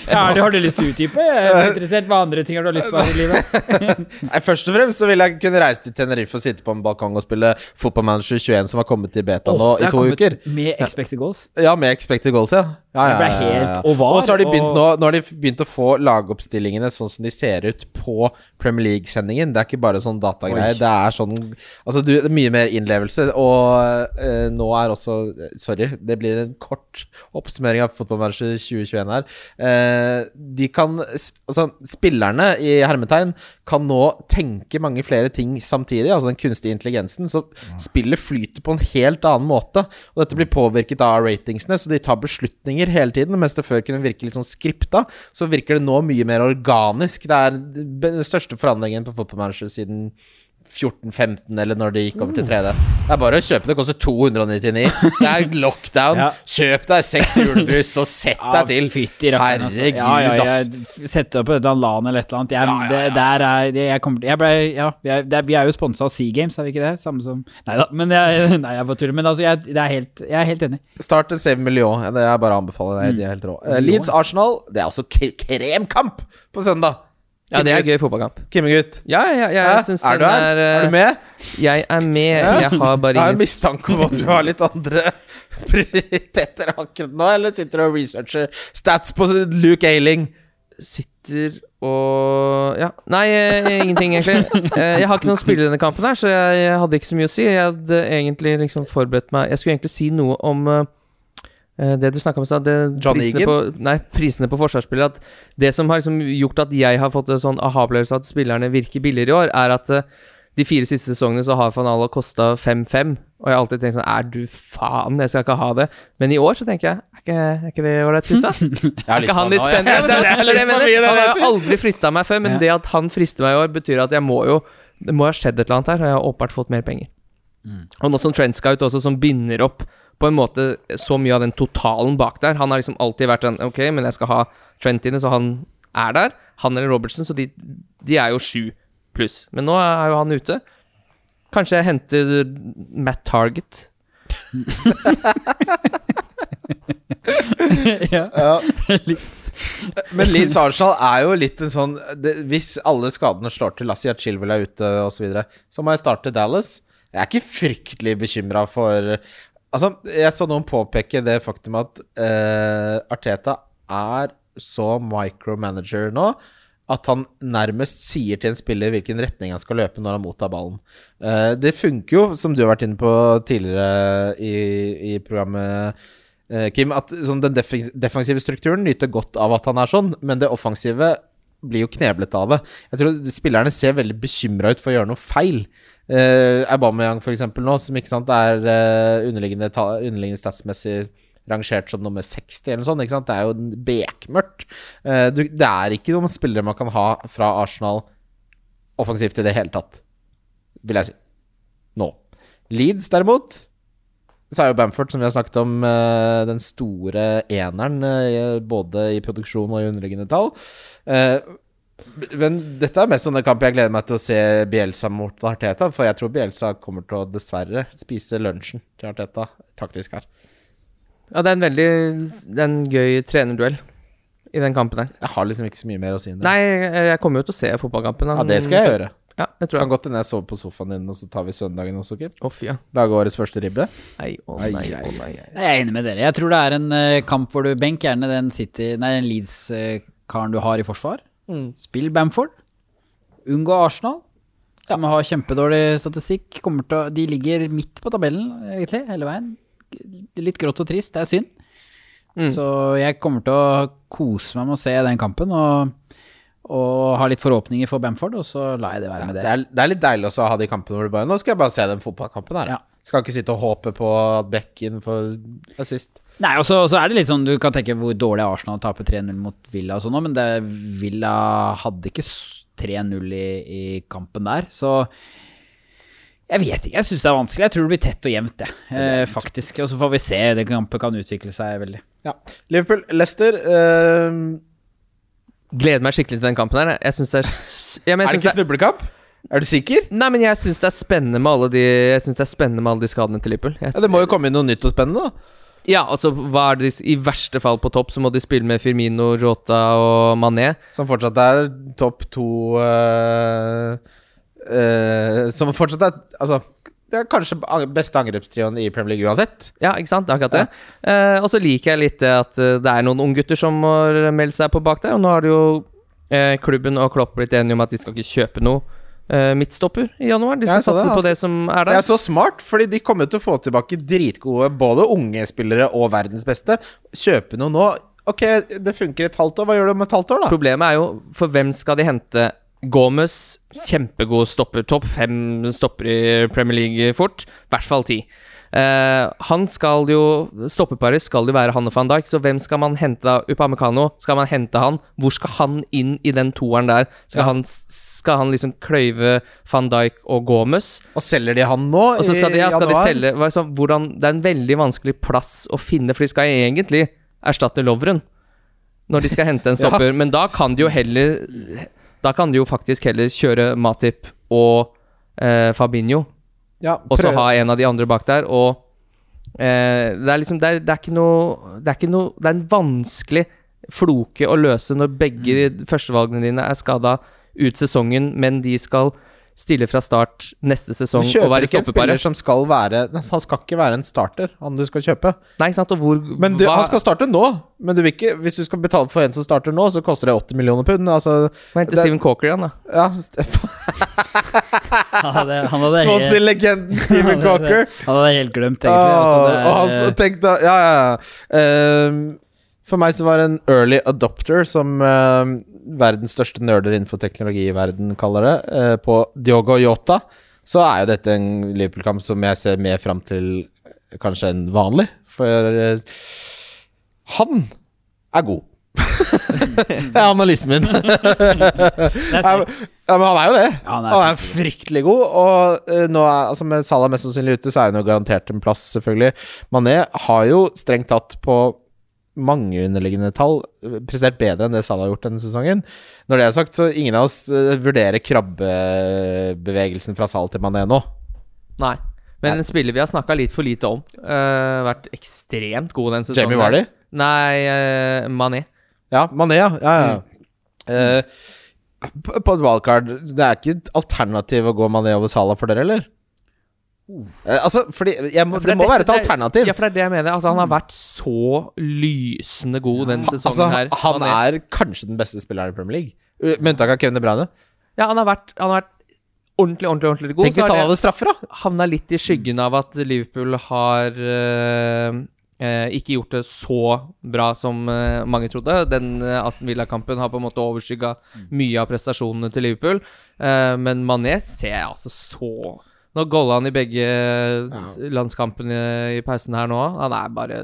Ja, har, du, har du lyst til å utdype? Jeg er interessert Hva andre ting har du lyst på her i livet? *laughs* Nei, Først og fremst så vil jeg kunne reise til Tenerife og sitte på en balkong og spille Football Manager 21, som har kommet i beta nå i to uker. Med expected goals. Ja, med expected goals, ja. ja, Det ja, ja, ja, helt ja. og var, Og så har de begynt nå Nå har de begynt å få lagoppstillingene sånn som de ser ut på Premier League-sendingen. Det er ikke bare sånn datagreier. Det er sånn Altså, du, er mye mer innlevelse. Og eh, nå er også Sorry, det blir en kort oppsummering av Football 2021 her. Eh, de kan Altså, spillerne i hermetegn kan nå tenke mange flere ting samtidig. Altså den kunstige intelligensen. Så spillet flyter på en helt annen måte. Og dette blir påvirket av ratingsene, så de tar beslutninger hele tiden. Mens det før kunne virke litt sånn skripta, så virker det nå mye mer organisk. Det er den største forandringen på fotballmanager siden siden 14-15, eller når de gikk over til 3D. Det er bare å kjøpe det. koster 299. Det er *laughs* lockdown. Ja. Kjøp deg seks julebrus og sett deg til. fytti rakkeren, altså. Herregud, ja, ja, jeg setter opp et LAN eller et eller annet. Jeg, Ja, ja, ja. Det, der er det, jeg kommer til Jeg ble Ja, vi er, det vi er jo sponsa av Sea Games, er vi ikke det? Samme som Nei da, men jeg, *laughs* nei, jeg bare tuller. Men altså, jeg, det er helt, jeg er helt enig. Start en save med Det er bare å anbefale. Det, de er helt rå. Eh, Leeds Arsenal, det er også kremkamp på søndag. Ja, det er gøy fotballkamp. Kimmegutt. Ja, ja, jeg Hæ? syns Er du her? er Er eh, du med? Jeg er med. Jeg har bare Jeg har en mistanke om at du har litt andre *laughs* prioriteter akkurat nå, eller sitter du og researcher stats på Luke Ailing? Sitter og Ja. Nei, eh, ingenting, egentlig. Eh, Jeg har ikke noen spillere i denne kampen, her så jeg, jeg hadde ikke så mye å si. Jeg hadde egentlig liksom forberedt meg Jeg skulle egentlig si noe om det du snakka om i stad. Prisene på- Nei, prisene på forsvarsspillere. At det som har liksom gjort at jeg har fått en sånn aha-opplevelse at spillerne virker billigere i år, er at eh, de fire siste sesongene så har Fanala kosta 5-5. Og jeg har alltid tenkt sånn Er du faen, jeg skal ikke ha det. Men i år så tenker jeg Er ikke, er ikke det ålreit prisa? *laughs* Er ikke han litt spennende? *laughs* Han har jo aldri frista meg før, men det at han frister meg i år, betyr at jeg må jo Det må ha skjedd et eller annet her, og jeg har åpenbart fått mer penger. Og nå som Trent Scout også, som binder opp på en måte så mye av den totalen bak der. Han har liksom alltid vært sånn Ok, men jeg skal ha Trent inne, så han er der. Han eller Robertson, så de, de er jo sju pluss. Men nå er jo han ute. Kanskje jeg henter Matt Target. *laughs* ja. Ja. *laughs* Men Leeds Arsenal er jo litt en sånn det, Hvis alle skadene slår til, la oss si at Chilwell er ute osv., så, videre, så må jeg starte Dallas. Jeg er ikke fryktelig bekymra for Altså, jeg så noen påpeke det faktum at uh, Arteta er så micromanager nå at han nærmest sier til en spiller hvilken retning han skal løpe når han mottar ballen. Uh, det funker jo, som du har vært inne på tidligere i, i programmet, uh, Kim, at sånn, den defensive strukturen nyter godt av at han er sånn, men det offensive blir jo kneblet av det. Jeg tror spillerne ser veldig bekymra ut for å gjøre noe feil. Uh, Aubameyang for eksempel nå, som ikke sant er uh, underliggende, underliggende statsmessig rangert som nummer 60 eller noe sånt. Ikke sant? Det er jo bekmørkt. Uh, du, det er ikke noen spillere man kan ha fra Arsenal offensivt i det hele tatt, vil jeg si. Nå. Leeds, derimot, så er jo Bamford, som vi har snakket om, den store eneren, både i produksjon og i underliggende tall. Eh, men dette er mest sånn en kamp jeg gleder meg til å se Bielsa mot Arteta, for jeg tror Bielsa kommer til å dessverre spise lunsjen til Arteta taktisk her. Ja, det er en veldig Det er en gøy trenerduell i den kampen der. Jeg har liksom ikke så mye mer å si enn det. Nei, jeg, jeg kommer jo til å se fotballkampen. Ja, det skal jeg gjøre. Ja, det tror jeg. Kan godt hende jeg sover på sofaen din, og så tar vi søndagen også, Kim. Fy, ja. Lage årets første ribbe. Nei, å oh, nei, å å nei. Jeg er enig med dere. Jeg tror det er en uh, kamp hvor du benk gjerne den City Nei, den Leeds-karen du har i forsvar. Mm. Spill Bamford. Unngå Arsenal, som har kjempedårlig statistikk. Å, de ligger midt på tabellen, egentlig, hele veien. Litt grått og trist, det er synd. Mm. Så jeg kommer til å kose meg med å se den kampen, og, og ha litt forhåpninger for Bamford, og så lar jeg det være med Det det. er, det er litt deilig også å ha de kampene hvor du bare Nå skal jeg bare se den fotballkampen her. Ja. Skal ikke sitte og håpe på at Bekken får assist. Nei, og så, så er det litt sånn, du kan tenke hvor dårlig Arsenal taper 3-0 mot Villa og sånn, men det, Villa hadde ikke 3-0 i, i kampen der, så jeg vet ikke, jeg synes det er vanskelig. Jeg tror det blir tett og jevnt, det, eh, faktisk. Og så får vi se, det kampen kan utvikle seg veldig. Ja. Liverpool, Leicester eh, Gleder meg skikkelig til den kampen her. Jeg syns det er ja, men Er det ikke snublekamp? Er du sikker? Nei, men jeg syns det er spennende med alle de Jeg synes det er spennende med alle de skadene til Liverpool. Jeg, Ja, det må jo komme inn noe nytt og spennende, da. Ja, altså hva er det de, I verste fall på topp så må de spille med Firmino, Jota og Mané. Som fortsatt er topp to eh, eh, Som fortsatt er Altså, det er kanskje ang- beste angrepstrioen i Premier League uansett. Ja, ikke sant? Det er Akkurat det. Eh, og så liker jeg litt det at eh, det er noen unggutter som har meldt seg på bak der. Og nå har det jo eh, klubben og Klopp blitt enige om at de skal ikke kjøpe noe eh, midtstopper i januar. De skal satse det, på det som er der. Det er så smart, fordi de kommer til å få tilbake dritgode både unge spillere og verdens beste. Kjøpe noe nå Ok, det funker et halvt år. Hva gjør du om et halvt år, da? Problemet er jo for hvem skal de hente Gomez, kjempegod stopper, topp fem stopper i Premier League fort. I hvert fall ti. Eh, han skal jo Stoppeparet skal jo være han og van Dijk, så hvem skal man hente da? Upamecano? Skal man hente han? Hvor skal han inn i den toeren der? Skal, Ja. han, skal han liksom kløyve van Dijk og Gomez? Og selger de han nå? Og så skal de, ja, skal de selge hva, hvordan, Det er en veldig vanskelig plass å finne, for de skal egentlig erstatte Lovren når de skal hente en *laughs* Ja. stopper. Men da kan de jo heller Da kan de jo faktisk heller kjøre Matip og eh, Fabinho, Ja, og så ha en av de andre bak der. Og eh, det er liksom det er, det er ikke noe Det er ikke noe Det er en vanskelig floke å løse når begge Mm. førstevalgene dine er skada ut sesongen, men de skal stille fra start neste sesong og kjøper være ikke en stoppepare. spiller som skal være Han skal ikke være en starter, han du skal kjøpe. Nei, ikke sant? Og hvor Men du, hva, han skal starte nå. Men du vil ikke, hvis du skal betale for en som starter nå, så koster det 80 millioner pund. Altså, Må hente Steven Cawker igjen, da. ja Stefan- *laughs* Han hadde, han hadde, Swansea-legenden Steven *laughs* han hadde- Cocker. Han hadde helt glemt, egentlig. Altså, det og han er, tenkte Ja, ja, ja. Ehm, for meg som var en early adopter, som uh, verdens største nerder innenfor teknologi i verden kaller det, uh, på Diogo Yota, så er jo dette en Liverpool-kamp som jeg ser mer fram til kanskje enn vanlig. For uh, han er god. *laughs* det er analysen min. *laughs* ja, men han er jo det. Ja, han er han er fryktelig god. Og uh, nå er, altså med Salah mest sannsynlig ute, så er han jo garantert en plass, selvfølgelig. Mané har jo strengt tatt på mange underliggende tall eh, prestert bedre enn det Salah har gjort denne sesongen. Når det er sagt, så ingen av oss eh, vurderer krabbebevegelsen fra Salah til Mané nå. Nei. Men en spiller vi har snakka litt for lite om. Uh, vært ekstremt god den sesongen. Jamie Vardy? Nei, uh, Mané. Ja, Mané, ja. ja, ja. Mm. på, på et wildcard Det er ikke et alternativ å gå Mané over Salah for dere, eller? Eh, altså, fordi jeg må, ja, For Det må være et alternativ. Ja, for det er det jeg mener. Altså, han har vært så lysende god den sesongen Altså, her. han Mané. er kanskje den beste spilleren i Premier League. Uh, Med unntak av Kevin De Bruyne. Ja, han har vært, han har vært ordentlig, ordentlig, ordentlig god. Tenk hvis han det hadde straffer, da! havna litt i skyggen av at Liverpool har eh, eh, ikke gjort det så bra som eh, mange trodde. Den eh, Aston Villa-kampen har på en måte overskygga mye av prestasjonene til Liverpool. Eh, men Mané ser jeg altså så Nå golla han i begge ja. landskampene i pausen her nå. Han er bare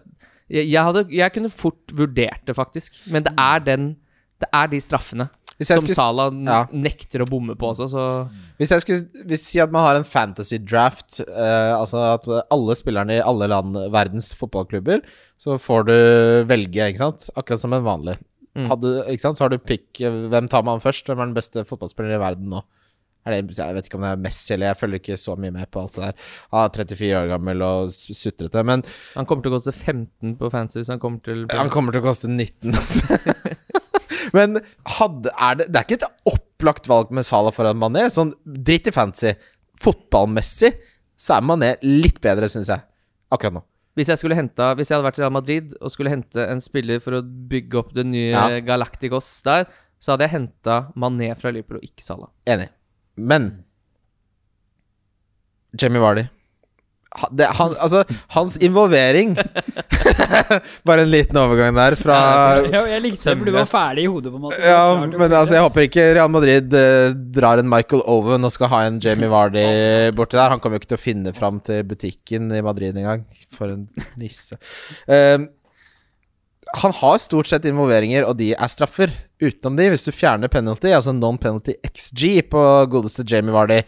jeg, jeg, hadde, jeg kunne fort vurdert det, faktisk. Men det er den Det er de straffene som skulle- Salah ja. nekter å bomme på også, så Hvis jeg skulle hvis si at man har en fantasy draft, eh, altså at alle spillerne i alle land, verdens fotballklubber, så får du velge, ikke sant? Akkurat som en vanlig. Mm. Hadde, ikke sant? Så har du pick eh, Hvem tar man først? Hvem er den beste fotballspilleren i verden nå? Det, jeg vet ikke om det er Messi, eller jeg følger ikke så mye med på alt det der. Han er 34 år gammel og sutrete, men Han kommer til å koste 15 på fancy hvis han kommer til han kommer til å koste 19. *laughs* men hadde, er det Det er ikke et opplagt valg med Salah foran Mané. Sånn dritt i fancy. Fotballmessig så er Mané litt bedre, syns jeg. Akkurat nå. Hvis jeg hente, Hvis jeg hadde vært i Real Madrid og skulle hente en spiller for å bygge opp det nye Ja. Galacticos der, så hadde jeg henta Mané fra Liverpool og ikke Salah. Enig. Men Jamie Vardy det, han, Altså, hans involvering *laughs* Bare en liten overgang der fra ja, jeg likte det, for du var ferdig i hodet, på en måte. Ja, men altså, jeg håper ikke Real Madrid eh, drar en Michael Owen og skal ha en Jamie Vardy borti der. Han kommer jo ikke til å finne fram til butikken i Madrid engang. For en nisse. Eh, han har stort sett involveringer, og de er straffer. Utenom de, hvis du fjerner penalty, altså non-penalty XG på godeste Jamie Vardy.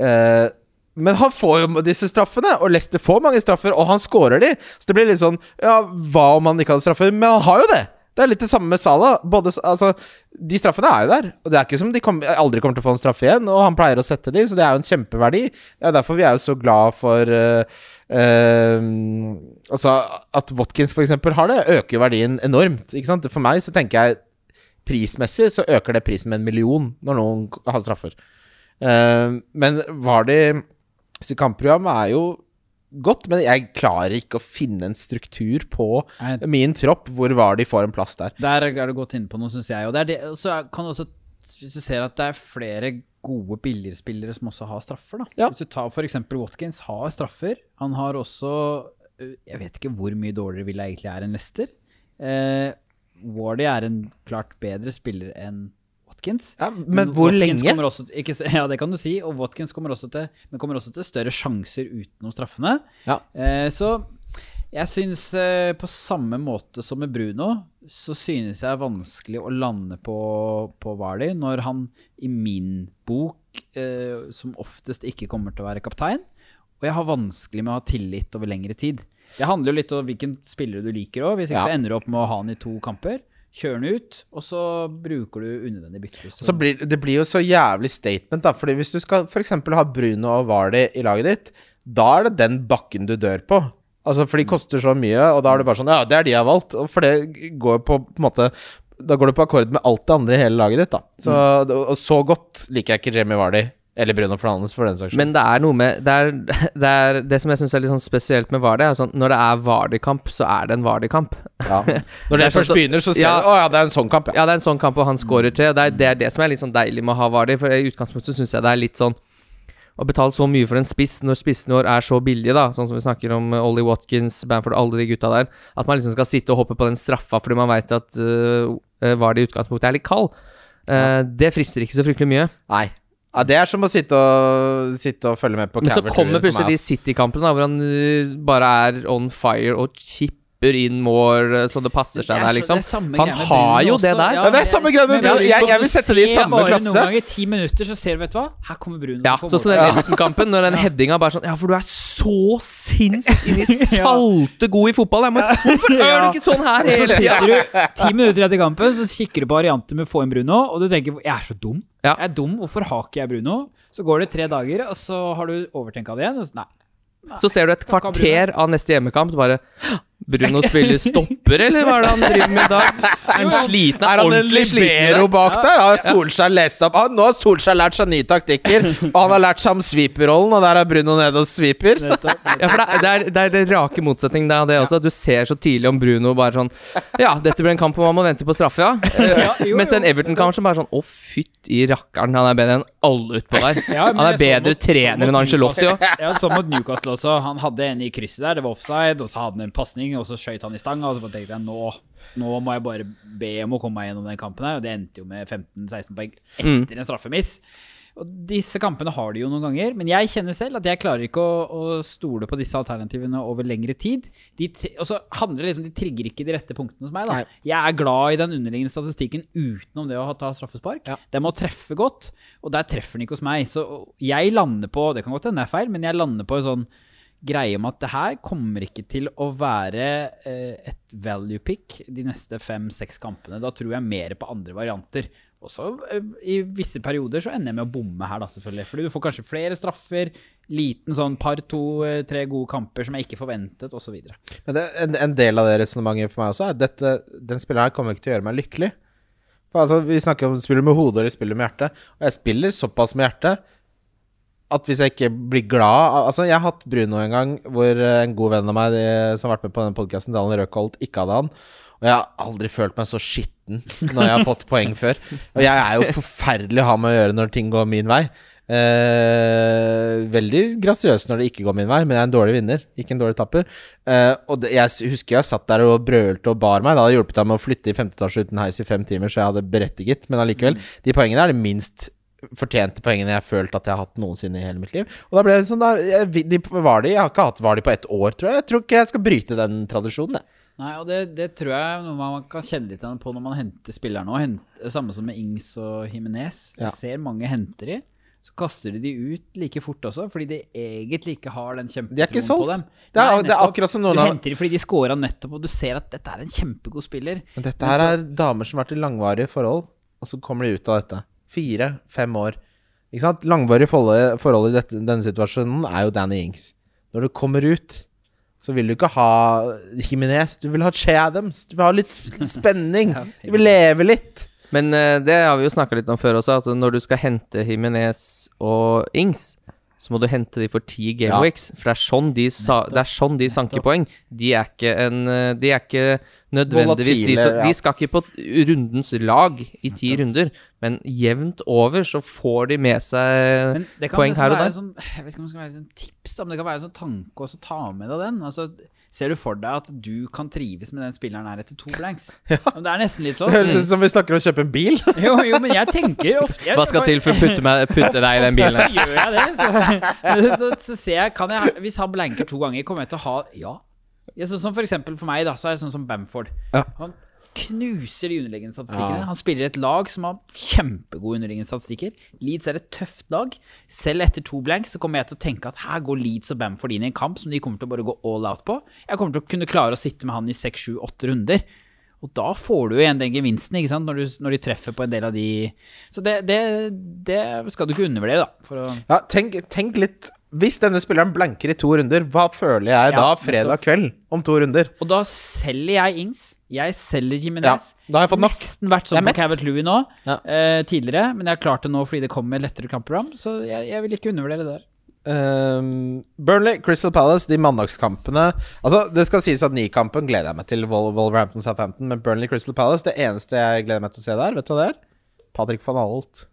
Eh, men han får jo disse straffene, og Leicester får mange straffer, og han scorer de. Så det blir litt sånn Ja, hva om han ikke hadde straffer? Men han har jo det! Det er litt det samme med Salah. Både, altså, de straffene er jo der. Og det er ikke som de kom, aldri kommer til å få en straff igjen, og han pleier å sette de, så det er jo en kjempeverdi. Det er derfor vi er jo så glad for eh, eh, Altså, at Watkins eksempel har det, øker verdien enormt. For meg så tenker jeg prismessig så øker det prisen med en million når noen har straffer. Uh, men Vardi sitt kampprogram er jo godt, men jeg klarer ikke å finne en struktur på Nei. min tropp hvor Vardi får en plass der. Der er du godt inn på noe, syns jeg. Og det er det, så kan du også, hvis du ser at det er flere gode billigere spillere som også har straffer, da. Ja. Hvis du tar f.eks. Watkins, har straffer. Han har også Jeg vet ikke hvor mye dårligere Villa egentlig er enn Leicester. Eh, Wardy er en klart bedre spiller enn Watkins. Ja, men hvor Watkins lenge? Også, ikke, *laughs* ja, det kan du si. Og Watkins kommer også til, men kommer også til større sjanser utenom straffene. Ja. Eh, så jeg syns eh, på samme måte som med Bruno, så synes jeg det er vanskelig å lande på, på Vardy når han i min bok eh, som oftest ikke kommer til å være kaptein. Og jeg har vanskelig med å ha tillit over lengre tid. Det handler jo litt om hvilken spillere du liker òg. Hvis ikke Ja. så ender du opp med å ha han i to kamper. Kjør den ut, og så bruker du unødvendig bytte. Så blir, det blir jo så jævlig statement, da. Fordi hvis du skal f.eks. ha Bruno og Vardy i laget ditt, da er det den bakken du dør på. Altså, For de koster så mye, og da er det bare sånn Ja, det er de jeg har valgt. For det går på, på en måte Da går du på akkord med alt det andre i hele laget ditt, da. Så, Og så godt liker jeg ikke Jamie Vardy. Eller Bruno Flanes, for den saks skyld. Men det er noe med Det, er, *laughs* det, er, det som jeg syns er litt sånn spesielt med Vardy, er sånn når det er Vardy-kamp, så er det en Vardy-kamp. Ja. *laughs* Når Det sånn først så- begynner, så ser Ja. du Å ja, det er en sånn kamp, ja. Ja, det er en sånn kamp, og han scorer tre. Det er det, er det som er litt sånn deilig med å ha Vardy, for i utgangspunktet syns jeg det er litt sånn å betale så mye for en spiss når spissene våre er så billige, da, sånn som vi snakker om uh, Ollie Watkins, Bamford, alle de gutta der, at man liksom skal sitte og hoppe på den straffa fordi man veit at uh, uh, det i utgangspunktet er litt kald. Uh, Det frister ikke så fryktelig mye. Nei. Ja, det er som å sitte og, sitte og følge med på Men så kommer plutselig de. City-kampene, hvor han bare er on fire og chipper inn mål uh, så det passer seg Det er der, liksom. det er samme For han har jo det der. Ja, det er samme greia med Bruno. Jeg- jeg vil sette det i samme bare klasse. Noen ganger i ti minutter så ser du, vet du hva, her kommer Bruno. Ja, sånn som den Everton-kampen, når den headinga bare sånn Ja, for du er så sinnssykt inni *laughs* salte god i fotball. Jeg må, hvorfor er du ikke sånn her *laughs* så hele tida? ti minutter etter kampen, så kikker du på varianter med å få inn Bruno, og du tenker 'jeg er så dum'. Ja. Jeg er dum, hvorfor har ikke jeg Bruno? Så går det tre dager, og så har du overtenka det igjen. Og så, nei. Så ser du et kvarter av neste hjemmekamp, du bare Bruno spiller stopper, eller hva er det han driver med i dag? Er han sliten? Er han en libero bak der? Har Solskjær lest opp ah, Nå har Solskjær lært seg nye taktikker, og han har lært seg om sweeperrollen, og der er Bruno nede og sweeper. Ja, for det er, det er, det er det rake motsetning det er det også. Du ser så tidlig om Bruno bare sånn Ja, dette blir en kamp hvor man må vente på straffe, ja. Ja, jo, Mens en Everton-kamp som bare sånn Å, fytti rakkeren, han er bedre enn alle utpå der. Ja, Han er bedre mot- trener enn Angelotti òg. Ja, sånn mot Newcastle også. Han hadde en i krysset der, det var offside, og så hadde han en pasning, og så skøyt han i stanga, og så tenkte jeg nå, nå må jeg bare be om å komme meg gjennom den kampen her, og det endte jo med 15-16 poeng Mm. etter en straffemiss. Og disse kampene har de jo noen ganger, men jeg kjenner selv at jeg klarer ikke å, å stole på disse alternativene over lengre tid. De, og så handler det liksom, De trigger ikke de rette punktene hos meg. da Nei. Jeg er glad i den underliggende statistikken utenom det å ta straffespark. Ja. Den må treffe godt, og der treffer den ikke hos meg. Så jeg lander på Det kan godt hende det er feil, men jeg lander på en sånn greie om at det her kommer ikke til å være eh, et value pick de neste fem-seks kampene. Da tror jeg mer på andre varianter. Og så eh, i visse perioder så ender jeg med å bomme her, da, selvfølgelig. Fordi du får kanskje flere straffer, liten sånn par, to, eh, gode kamper som jeg ikke forventet, osv. Men det, en, en del av det resonnementet for meg også er at den spilleren her kommer ikke til å gjøre meg lykkelig. For altså, Vi snakker om spiller med hodet eller spiller med hjertet. Og jeg spiller såpass med hjertet at hvis jeg ikke blir glad Altså, jeg har hatt Bruno en gang hvor eh, en god venn av meg de, som har vært med på denne podkasten, Dalen Røkholt, ikke hadde han. Og jeg har aldri følt meg så skitten når jeg har fått poeng *laughs* før. Og jeg er jo forferdelig å ha med å gjøre når ting går min vei. Eh, veldig grasiøs når det ikke går min vei, men jeg er en dårlig vinner, ikke en dårlig tapper. Eh, og det, jeg husker jeg satt der og brølte og bar meg. Da hadde hjulpet meg med å flytte i femte etasje uten heis i fem timer, så jeg hadde berettiget. Men allikevel, de poengene er det minst fortjente poengene jeg har følt at jeg har hatt noensinne i hele mitt liv. Og da ble det sånn da, jeg, de var de, jeg har ikke hatt var de på ett år, tror jeg. Jeg tror ikke jeg skal bryte den tradisjonen, jeg. Nei, og det, det tror jeg noe man kan kjenne litt på når man henter spillere nå. Hent, samme som med Ings og Jimenez. Jeg Ja. ser mange henter de. så kaster de de ut like fort også, fordi de egentlig ikke har den De kjempetroen på dem. Det er- Nei, det er akkurat som noen Du henter de fordi de scora nettopp, og du ser at dette er en kjempegod spiller. Men dette her er damer som har vært i langvarige forhold, og så kommer de ut av dette. Fire-fem år. Ikke sant? Langvarige forhold, forhold i dette, denne situasjonen er jo Danny Ings. Når du kommer ut, så vil du ikke ha Jimenez, du vil ha Che Adams. Du vil ha litt *laughs* spenning. Du vil leve litt. Men eh, det har vi jo snakka litt om før også, at når du skal hente Jimenez og Ings, så må du hente de for ti gameweeks. Ja. For det er sånn de, sa, er sånn de sanker poeng. De er ikke en eh, De er ikke nødvendigvis de, så, de skal ikke på rundens lag i ti runder, men jevnt over så får de med seg poeng her og der. Sånn, jeg vet ikke om det skal være sånn tips, men det kan være en sånn tanke å ta med deg den. Altså, ser du for deg at du kan trives med den spilleren her etter to blanks? *laughs* Ja. Det er nesten litt sånn. Det høres ut som vi snakker om å kjøpe en bil. *laughs* Jo, jo, men jeg tenker ofte jeg, Hva skal til for å putte, meg, putte deg i den bilen? *laughs* Så gjør jeg det. Så, så, så ser jeg, kan jeg Hvis han blanker to ganger, kommer jeg til å ha Ja. ja sånn som for eksempel for meg, da, så er det sånn som Bamford. Ja. Han knuser de underliggende statistikkene. Ja. Han spiller et lag som har kjempegode underliggende statistikker. Leeds er et tøft lag. Selv etter to blanks så kommer jeg til å tenke at her går Leeds og Bamford inn i en kamp som de kommer til å bare gå all out på. Jeg kommer til å kunne klare å sitte med han i seks, sju, åtte runder. Og da får du igjen den gevinsten, ikke sant, når, du, når de treffer på en del av de Så det, det, det skal du ikke undervurdere, da. Ja, tenk, tenk litt Hvis denne spilleren blanker i to runder, hva føler jeg Ja, da fredag kveld om to runder? Og da selger jeg Ings. Jeg selger Jimenez. Ja, da har jeg fått nok. Nesten vært sånn på Cavett Louie nå, Ja. uh, tidligere. Men jeg har klart det nå fordi det kommer lettere kampprogram. Så jeg, jeg vil ikke undervurdere det der. Um, Burnley, Crystal Palace, de mandagskampene Altså, det skal sies at ni-kampen gleder jeg meg til, Wol Wolverhampton Southampton, men Burnley, Crystal Palace, det eneste jeg gleder meg til å se der, vet du hva det er? Patrick van Holt.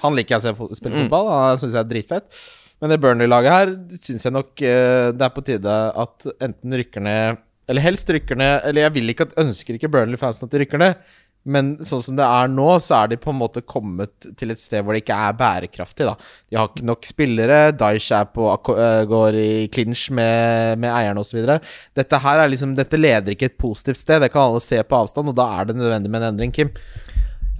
Han liker jeg å se spille fotball, han syns jeg er dritfett. Men det Burnley-laget her syns jeg nok uh, det er på tide at enten rykker ned Eller helst rykker ned Eller jeg vil ikke at, ønsker ikke Burnley-fansen at de rykker ned. Men sånn som det er nå, så er de på en måte kommet til et sted hvor det ikke er bærekraftig. da De har ikke nok spillere. Daish på, øh, går i clinch med, med eierne osv. Dette her er liksom Dette leder ikke et positivt sted. Det kan alle se på avstand, og da er det nødvendig med en endring, Kim.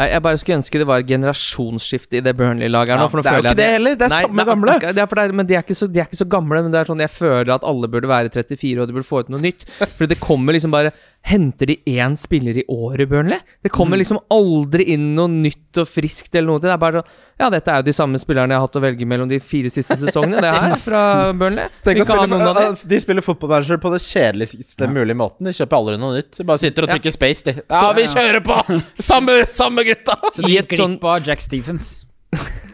Jeg, bare skulle ønske det var generasjonsskifte i det Burnley-laget her Ja, nå. For det er jo ikke det heller, det er Nei, samme nei, gamle. Det er det men de er, så, de er ikke så gamle. Men det er sånn jeg føler at alle burde være 34, og de burde få ut noe nytt. For det kommer liksom bare Henter de én spiller i året, Burnley? Det kommer Mm. liksom aldri inn noe nytt og friskt eller noe. Det er bare sånn Ja, dette er jo de samme spillerne jeg har hatt å velge mellom de fire siste sesongene, det her, fra Burnley. *laughs* Tenk å spille, noen av de. de spiller fotballmanager på det kjedeligste mulige måten. De kjøper aldri noe nytt. De bare sitter og Ja. trykker space, de. Ja, vi kjører på! *laughs* Samme, samme gutta! Så de et gikk glipp av Jack Stephens.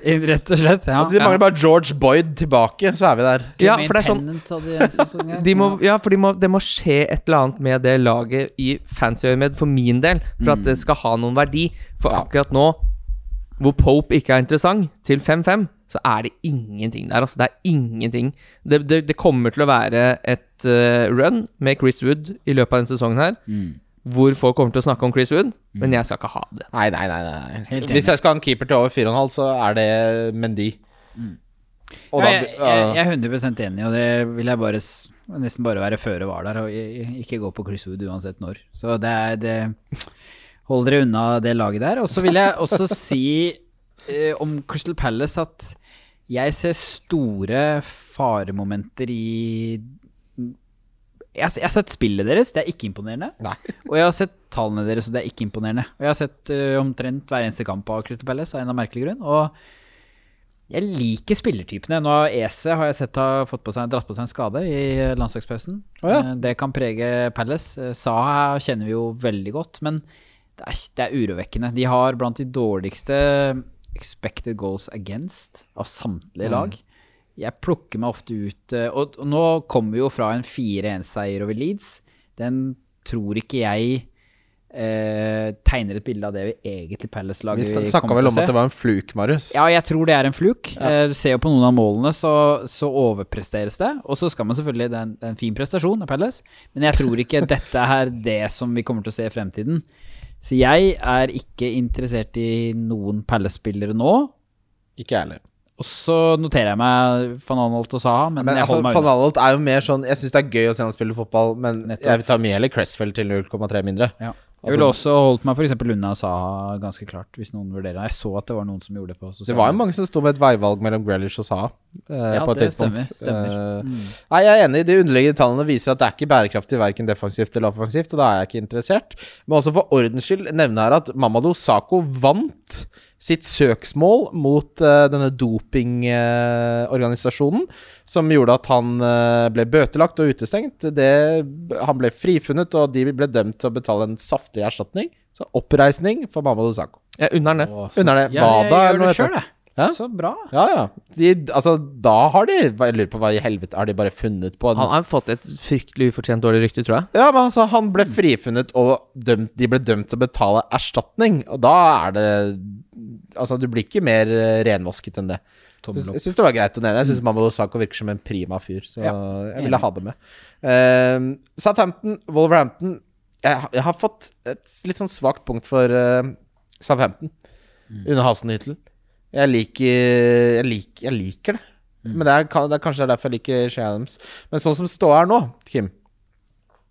*laughs* Rett og slett. Ja. Altså, de mangler bare George Boyd tilbake, så er vi der. Ja, for det er sånn *laughs* de må, ja, for de må, det må skje et eller annet med det laget i fancy-øyemed, for min del, for at det skal ha noen verdi. For Ja. akkurat nå, hvor Pope ikke er interessant, til 5-5, så er det ingenting der. Altså, det er ingenting. Det, det, det kommer til å være et uh, run med Chris Wood i løpet av denne sesongen her, hvor folk kommer til å snakke om Chris Wood, men jeg skal ikke ha det. Nei, nei, nei. nei. Hvis jeg skal ha en keeper til over 4,5, så er det Mendy. Og Ja, jeg, jeg, jeg er 100% enig, og det vil jeg bare nesten bare være føre var der, og ikke gå på Chris Wood uansett når. Så det er det Hold dere unna det laget der. Og så vil jeg også *laughs* si eh, om Crystal Palace at jeg ser store faremomenter i jeg jeg har sett spillet deres, det er ikke imponerende. Nei. Og jeg har sett tallene deres, og det er ikke imponerende. Og jeg har sett uh, omtrent hver eneste kamp av Crystal Palace av en av merkelig grunn. Og jeg liker spillertypene. Nå har Ese har jeg sett har fått på seg, dratt på seg en skade i landslagspausen. Oh, ja. Eh, Det kan prege Palace. Eh, Saha kjenner vi jo veldig godt, men det er, det er urovekkende. De har blant de dårligste expected goals against av samtlige lag. Jeg plukker meg ofte ut eh, Og, og nå kommer vi jo fra en 4-1-seier over Leeds. Den tror ikke jeg eh, tegner et bilde av det vi egentlig Vi Palace-laget snakka vel om at det var en fluk, Marius. ja, jeg tror det er en fluk. Eh, Du ser jo på noen av målene, så, så overpresteres det. Og så skal man selvfølgelig Det er en, en fin prestasjon av Palace, men jeg tror ikke *laughs* dette er det som vi kommer til å se i fremtiden. Så jeg er ikke interessert i noen Palace-spillere nå. Ikke jeg heller. Og så noterer jeg meg van Anholt og Saha, men, Men jeg altså, holder meg Van unna. Aanholt er jo mer sånn Jeg syns det er gøy å se han spille fotball, men Nettopp. jeg tar mye heller Cressfeld til 0,3 mindre. Ja. Jeg ville også holdt meg f.eks. unna Saha ganske klart, hvis noen vurderer. Jeg så at det var noen som gjorde det på Det var jo mange som sto med et veivalg mellom Grealish og Saha eh, Ja, på et tidspunkt. stemmer, stemmer. Eh, Mm. Nei, jeg er enig. De underliggende tallene viser at det er ikke bærekraftig verken defensivt eller offensivt, og da er jeg ikke interessert. Men også for ordens skyld nevne her at Mamadou Sako vant sitt søksmål mot uh, denne dopingorganisasjonen, som gjorde at han uh, ble bøtelagt og utestengt. Det, han ble frifunnet, og de ble dømt til å betale en saftig erstatning. Så oppreisning for Mamadou Sakho. Jeg unner det. Unner det. Ja, jeg Wada, gjør det sjøl, jeg. Ja. Så bra. Ja, ja. De, altså, da har de Jeg lurer på hva i helvete Har de bare funnet på Han har fått et fryktelig ufortjent dårlig rykte, tror jeg. Ja, men altså, han ble frifunnet, og dømt, de ble dømt til å betale erstatning. Og da er det Altså, du blir ikke mer eh, renvasket enn det. Jeg syns det var greit å nevne. Jeg syns Mamadou Sako virker som en prima fyr, så Ja, jeg ville ha det med. Uh, Southampton, Wolverhampton jeg, jeg har fått et litt sånn svakt punkt for uh, Southampton under Hasenhyttel. Jeg liker Jeg, liker, jeg liker det. Men det er, det er kanskje derfor jeg liker Shea Adams. Men sånn som ståa er nå, Kim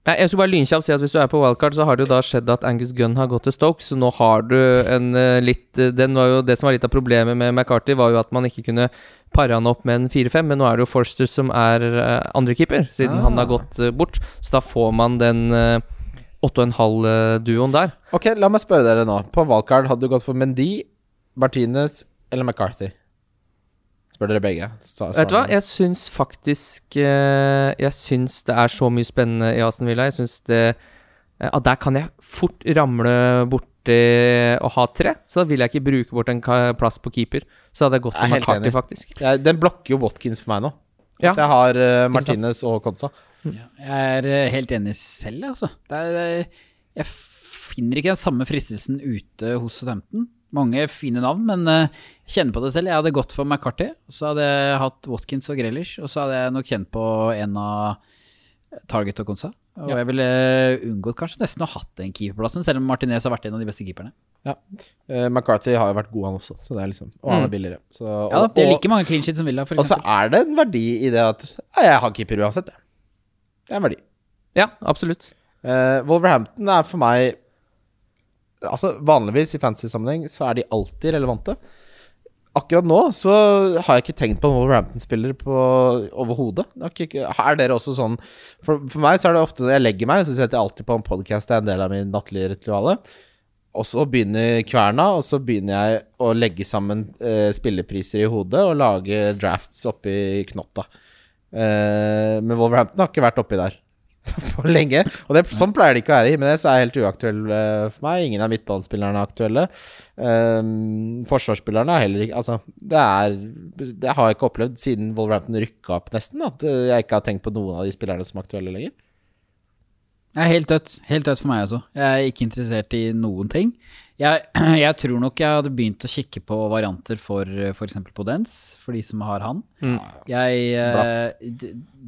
Nei, jeg skulle bare lynkjapt si at Hvis du er på wildcard, så har det jo da skjedd at Angus Gunn har gått til Stoke, så nå har du en eh, litt eh, Den var jo Det som var litt av problemet med McCarthy, var jo at man ikke kunne pare han opp med en 4-5, men nå er det jo Forster som er uh, andrekeeper, siden han har Ah. gått eh, bort. Så da får man den uh, 8,5-duoen der. Ok, la meg spørre dere nå. På valgkart hadde du gått for Mendy, Martinez eller McCarthy? Spør dere begge. Vet du hva, jeg syns faktisk eh, Jeg syns det er så mye spennende i Aston Villa. Jeg syns det eh, At der kan jeg fort ramle borti å ha tre. Så da vil jeg ikke bruke bort en plass på keeper. Så hadde jeg gått for McCarthy, enig. faktisk. Jeg, den blokker jo Watkins for meg nå. Ja. Jeg har uh, Martinez og Konsa. Ja, jeg er helt enig selv, altså. Det er, det- jeg finner ikke den samme fristelsen ute hos Southampton. Mange fine navn, men eh, jeg kjenner på det selv. Jeg hadde gått for McCarthy, så hadde jeg hatt Watkins og Grealish, og så hadde jeg nok kjent på en av Target og Konsa. Og Ja. jeg ville unngått kanskje nesten å hatt den keeperplassen, selv om Martinez har vært en av de beste keeperne. Eh, McCarthy har jo vært god, han også, så det er liksom Og han er billigere. Så, og, Ja det er like mange clean sheets som Villa, for og så er det en verdi i det at ja, jeg har keeper uansett, jeg. Det er en verdi. Ja, absolutt. Uh, Wolverhampton er for meg Altså Vanligvis i fantasy-sammenheng så er de alltid relevante. Akkurat nå så har jeg ikke tenkt på en Wolverhampton-spiller overhodet. Er dere også sånn for, for meg så er det ofte sånn jeg legger meg, og så setter jeg alltid på en podkast. Det er en del av min nattlige rituale. Og så begynner kverna, og så begynner jeg å legge sammen eh, spillepriser i hodet og lage drafts oppi knotta. Eh, men Wolverhampton har ikke vært oppi der *laughs* på lenge. Og det, sånn pleier det ikke å være. Jimenez er helt uaktuell eh, for meg. Ingen av midtbanespillerne er aktuelle. Um, forsvarsspillerne er heller ikke Altså, det er Det har jeg ikke opplevd siden Wolverhampton rykka opp, nesten. At eh, jeg ikke har tenkt på noen av de spillerne som er aktuelle lenger. Jeg er helt dødt. Helt dødt for meg også. Jeg er ikke interessert i noen ting. Jeg, *clears throat* jeg tror nok jeg hadde begynt å kikke på varianter for f.eks. Podens, for de som har han. Jeg, eh,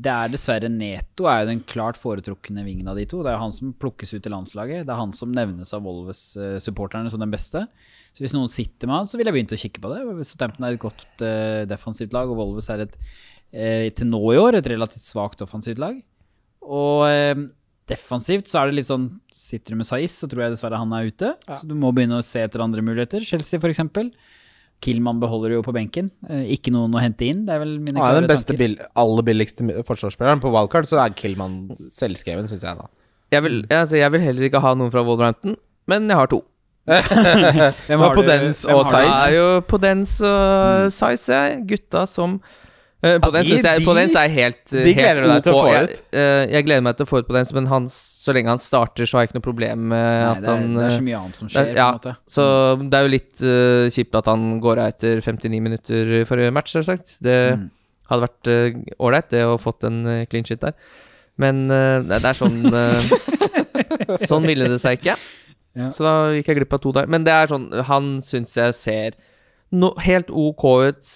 det er dessverre Neto er jo den klart foretrukne vingen av de to. Det er han som plukkes ut i landslaget. Det er han som nevnes av Volves-supporterne som den beste. Så hvis noen sitter med han, så ville jeg begynt å kikke på det. Southampton er et godt uh, defensivt lag, og Volves er et, uh, til nå i år et relativt svakt offensivt lag. Og eh, defensivt så er det litt sånn Sitter du med Saiz, så tror jeg dessverre han er ute. Så du må begynne å se etter andre muligheter. Chelsea, for eksempel. Killman beholder du jo på benken. Eh, ikke noen å hente inn. Det er vel mine Han er den beste bill aller billigste forsvarsspilleren. På wildcard så er Killman selvskreven, syns jeg, da. Jeg vil, altså, jeg vil heller ikke ha noen fra Wolverhampton, men jeg har to. *laughs* Hvem har på du- dens og har? Det er jo Podens og Size, jeg. Gutta som uh, den, de- jeg de- så er helt, de helt gleder du deg til å få Jeg, ut. eh, jeg gleder meg til å få ut på den, men han, så lenge han starter, så har jeg ikke noe problem med Nei, at det, han det er eh, så mye annet som skjer, er- på en måte. Så det er jo litt uh, kjipt at han går av etter 59 minutter i forrige match, selvsagt. Det Mm. hadde vært ålreit, uh, det å fått en uh, clean shit der. Men eh, det det er sånn *laughs* eh, Sånn ville det seg ikke. Ja. Så da gikk jeg glipp av to der. Men det er sånn Han syns jeg ser no, helt ok ut.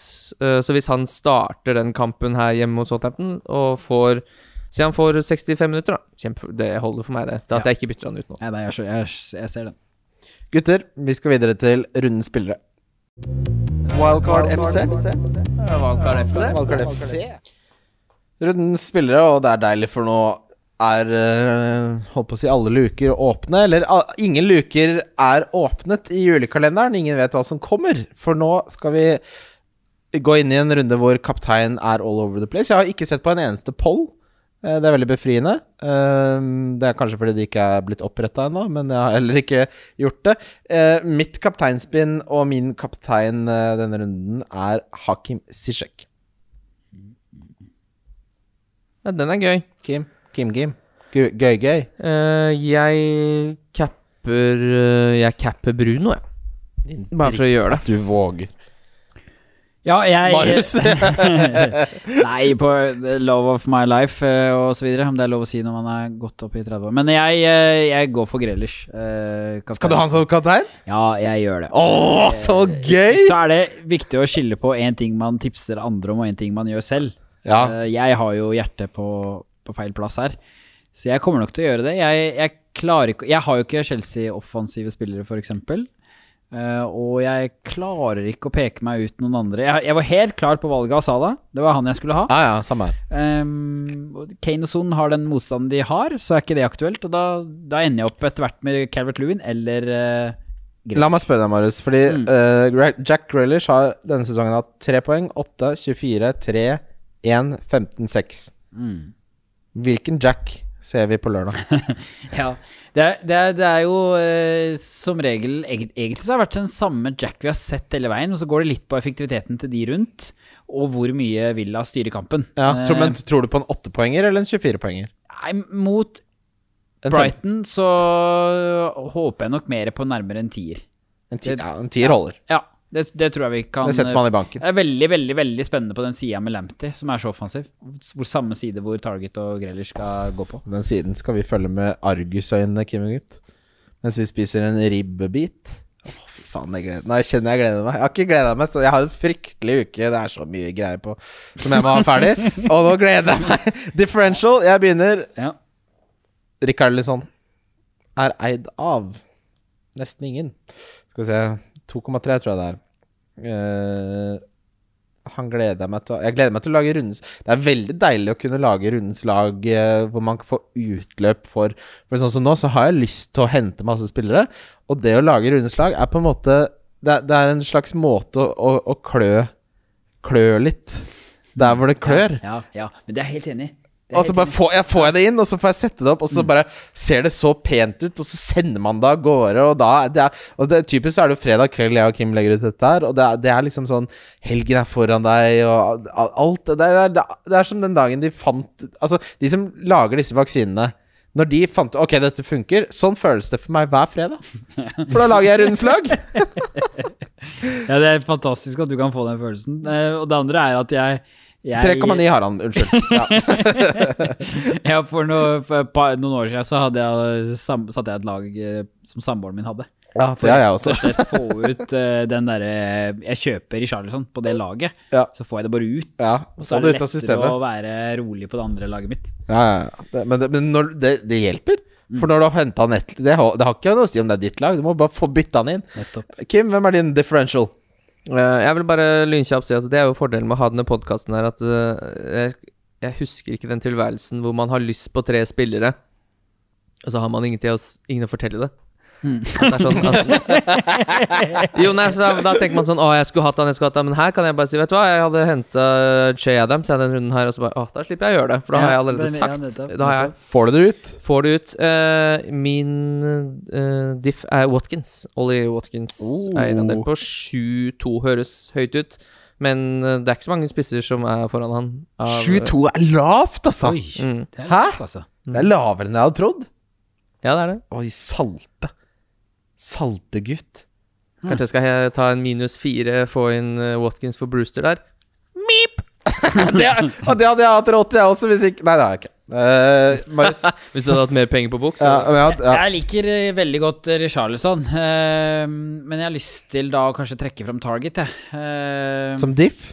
eh, så hvis han starter den kampen her hjemme mot Southampton og får Si han får 65 minutter, da. Kjempe, det holder for meg, det. Til at Ja. jeg ikke bytter han ut nå. Nei, nei, jeg, jeg, jeg ser den. Gutter, vi skal videre til rundens spillere. Wildcard FC. Wildcard FC. Wildcard FC. Rundens spillere, og det er deilig, for nå er eh, Holdt på å si alle luker åpne. Eller ah, ingen luker er åpnet i julekalenderen. Ingen vet hva som kommer. For nå skal vi gå inn i en runde hvor kaptein er all over the place. Jeg har ikke sett på en eneste poll. Eh, Det er veldig befriende. Eh, Det er kanskje fordi det ikke er blitt oppretta ennå, men jeg har heller ikke gjort det. Mitt kapteinspinn og min kaptein denne runden er Hakim Sisek. Ja, den er gøy. Kim, Kim Kim. Gøy, gøy. Uh, jeg capper uh, Jeg capper Bruno, jeg. Bare for å gjøre det. Du våger. Ja, jeg Marius. *laughs* *laughs* Nei, på the love of my life eh, og så videre. Om det er lov å si når man er godt opp i 30 år. Men jeg, eh, jeg går for Grealish. eh, kaptein. Skal du ha han som kaptein? Ja, jeg gjør det. Åh, så gøy! Så er det viktig å skille på én ting man tipser andre om, og én ting man gjør selv. Ja. Eh, Jeg har jo hjertet på, på feil plass her, så jeg kommer nok til å gjøre det. Jeg, jeg ikke Jeg har jo ikke Chelsea-offensive spillere, f.eks. Uh, og jeg klarer ikke å peke meg ut noen andre. Jeg, jeg var helt klar på valget av Salah. Det var han jeg skulle ha. Ja, ja. Um, Kane og Son har den motstanden de har, så er ikke det aktuelt. Og da, da ender jeg opp etter hvert med Calvert Lewin eller uh, La meg spørre deg, Marius. Fordi Mm. uh, Jack Grealish har denne sesongen hatt 3 poeng. 8, 24, 3, 1, 15, 6. mm. Hvilken Jack ser vi på lørdag? *laughs* Ja, det er, det er, det er jo eh, som regel Egentlig så har det vært den samme Jack vi har sett hele veien, og så går det litt på effektiviteten til de rundt, og hvor mye Villa styrer kampen. Ja, tror, men Eh, tror du på en 8-poenger eller en 24-poenger? nei, mot Brighton så håper jeg nok mer på nærmere en tier. en, ti, ja, en tier holder. Ja, det, det tror jeg vi kan Det setter man i banken. Det er veldig, veldig veldig spennende på den sida med Lamptey, som er så offensiv. Hvor samme side hvor Target og Grealish skal gå på. Den siden skal vi følge med argusøyne, Kim og gutt. Mens vi spiser en ribbebit. Å, fy faen, jeg gleder Nå jeg kjenner jeg gleder meg. Jeg har ikke gleda meg, så jeg har en fryktelig uke. Det er så mye greier på som jeg må ha ferdig. *laughs* Og nå gleder jeg meg. Differential. Jeg begynner. Ja. Rikarlison er eid av nesten ingen. Skal vi se 2,3 tror jeg det er. Uh, han gleder meg til å Jeg gleder meg til å lage rundens Det er veldig deilig å kunne lage rundens lag uh, hvor man kan få utløp for For sånn som nå, så har jeg lyst til å hente masse spillere. Og det å lage rundens lag er på en måte Det det er en slags måte å, å, å klø Klø litt der hvor det klør. Ja, ja, men det er jeg helt enig i. Og så bare får jeg, får jeg det inn, og så får jeg sette det opp, og Mm. så bare ser det så pent ut, og så sender man det av gårde, og da det er, og det, Typisk så er det jo fredag kveld jeg og Kim legger ut dette her, og det er, det er liksom sånn Helgen er foran deg, og alt Det er, det er, det er som den dagen de fant Altså, de som lager disse vaksinene når de fant Ok, dette funker. Sånn føles det for meg hver fredag. For da lager jeg rundslag. *laughs* Ja, det er fantastisk at du kan få den følelsen. Eh, og det andre er at jeg, jeg 3,9 har han. Unnskyld. Ja. *laughs* Ja, for, noe, for par, noen år siden så hadde jeg, sam, satte jeg et lag eh, som samboeren min hadde. ja, det har jeg også. Få ut uh, den derre Jeg kjøper i Charleston på det laget, Ja. så får jeg det bare ut. Ja, Og så er det det lettere å være rolig på det andre laget mitt. Ja. Det, men det, men når, det, det hjelper. For når du har henta han ett det, har- det har ikke noe å si om det er ditt lag. Du må bare få bytta han inn. Nettopp. Kim, hvem er din differential? Eh, jeg vil bare lynkjapt si at det er jo fordelen med å ha denne podkasten her, at eh, jeg, husker ikke den tilværelsen hvor man har lyst på tre spillere, og så har man ingen, til å, ingen å fortelle det. Er sånn at, Jo, nei, da, da tenker man sånn Å, jeg skulle hatt han, jeg skulle hatt han. Men her kan jeg bare si Vet du hva, jeg hadde henta Che Adams i den runden her, og så bare Å, da slipper jeg å gjøre det. For da har jeg allerede Ja, sagt. nettopp, Da har jeg Får du det ut? Får det ut. Uh, min uh, diff er Watkins. Ollie Watkins Oh. eierandel på 7-2 høres høyt ut. Men eh, det er ikke så mange spisser som er foran han. av- 7-2 er lavt, altså! Oi, Mm. det er Hæ? altså. Hæ? Det er lavere enn jeg hadde trodd. Ja, det er det. Oi, salte. Salte gutt. Kanskje jeg skal ta en minus fire, få inn eh, Watkins for Brewster der. *laughs* det, og det hadde jeg hatt råd til, jeg også, hvis ikke Nei, det har jeg ikke. Uh, Marius. *laughs* Hvis du hadde hatt mer penger på bok. Så. Ja, men jeg ja. Jeg liker eh, veldig godt eh, Richarlison, uh, men jeg har lyst til da å kanskje trekke fram Target, jeg. Uh, Som diff?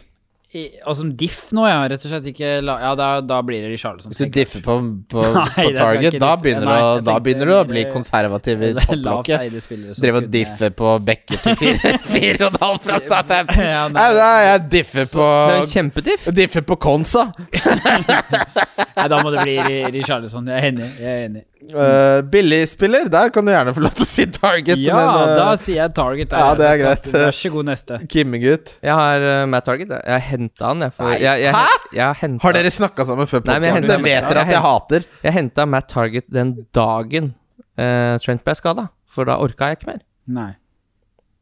Som diff nå, ja. Rett og slett ikke la, Ja, da, da blir det Richarlison. Hvis du differ på, på, *laughs* Nei, på target, da begynner, Nei, du å- da begynner du å bli konservativ i *laughs* topplokket. Drive og diffe på backer til fire, *laughs* fire og en halv fra Southampton. Ja, nei. Nei, jeg differ på kjempediff. Differ på Konsa. Nei, da må det bli Richarlison. Jeg er enig. Jeg er enig. Uh, Billigspiller, der kan du gjerne få lov til å si target, Ja, men uh, da sier jeg target. der. ja, det er greit. Vær så god, neste. *laughs* Kimmegutt. Jeg har uh, Matt Target. jeg. har henta han, jeg. For jeg, jeg, Hæ? jeg, har Har dere snakka sammen før Nei, men jeg henta, jeg vet dere at jeg jeg hater. Jeg henta Matt Target den dagen uh, Trent ble skada, for da orka jeg ikke mer. Nei.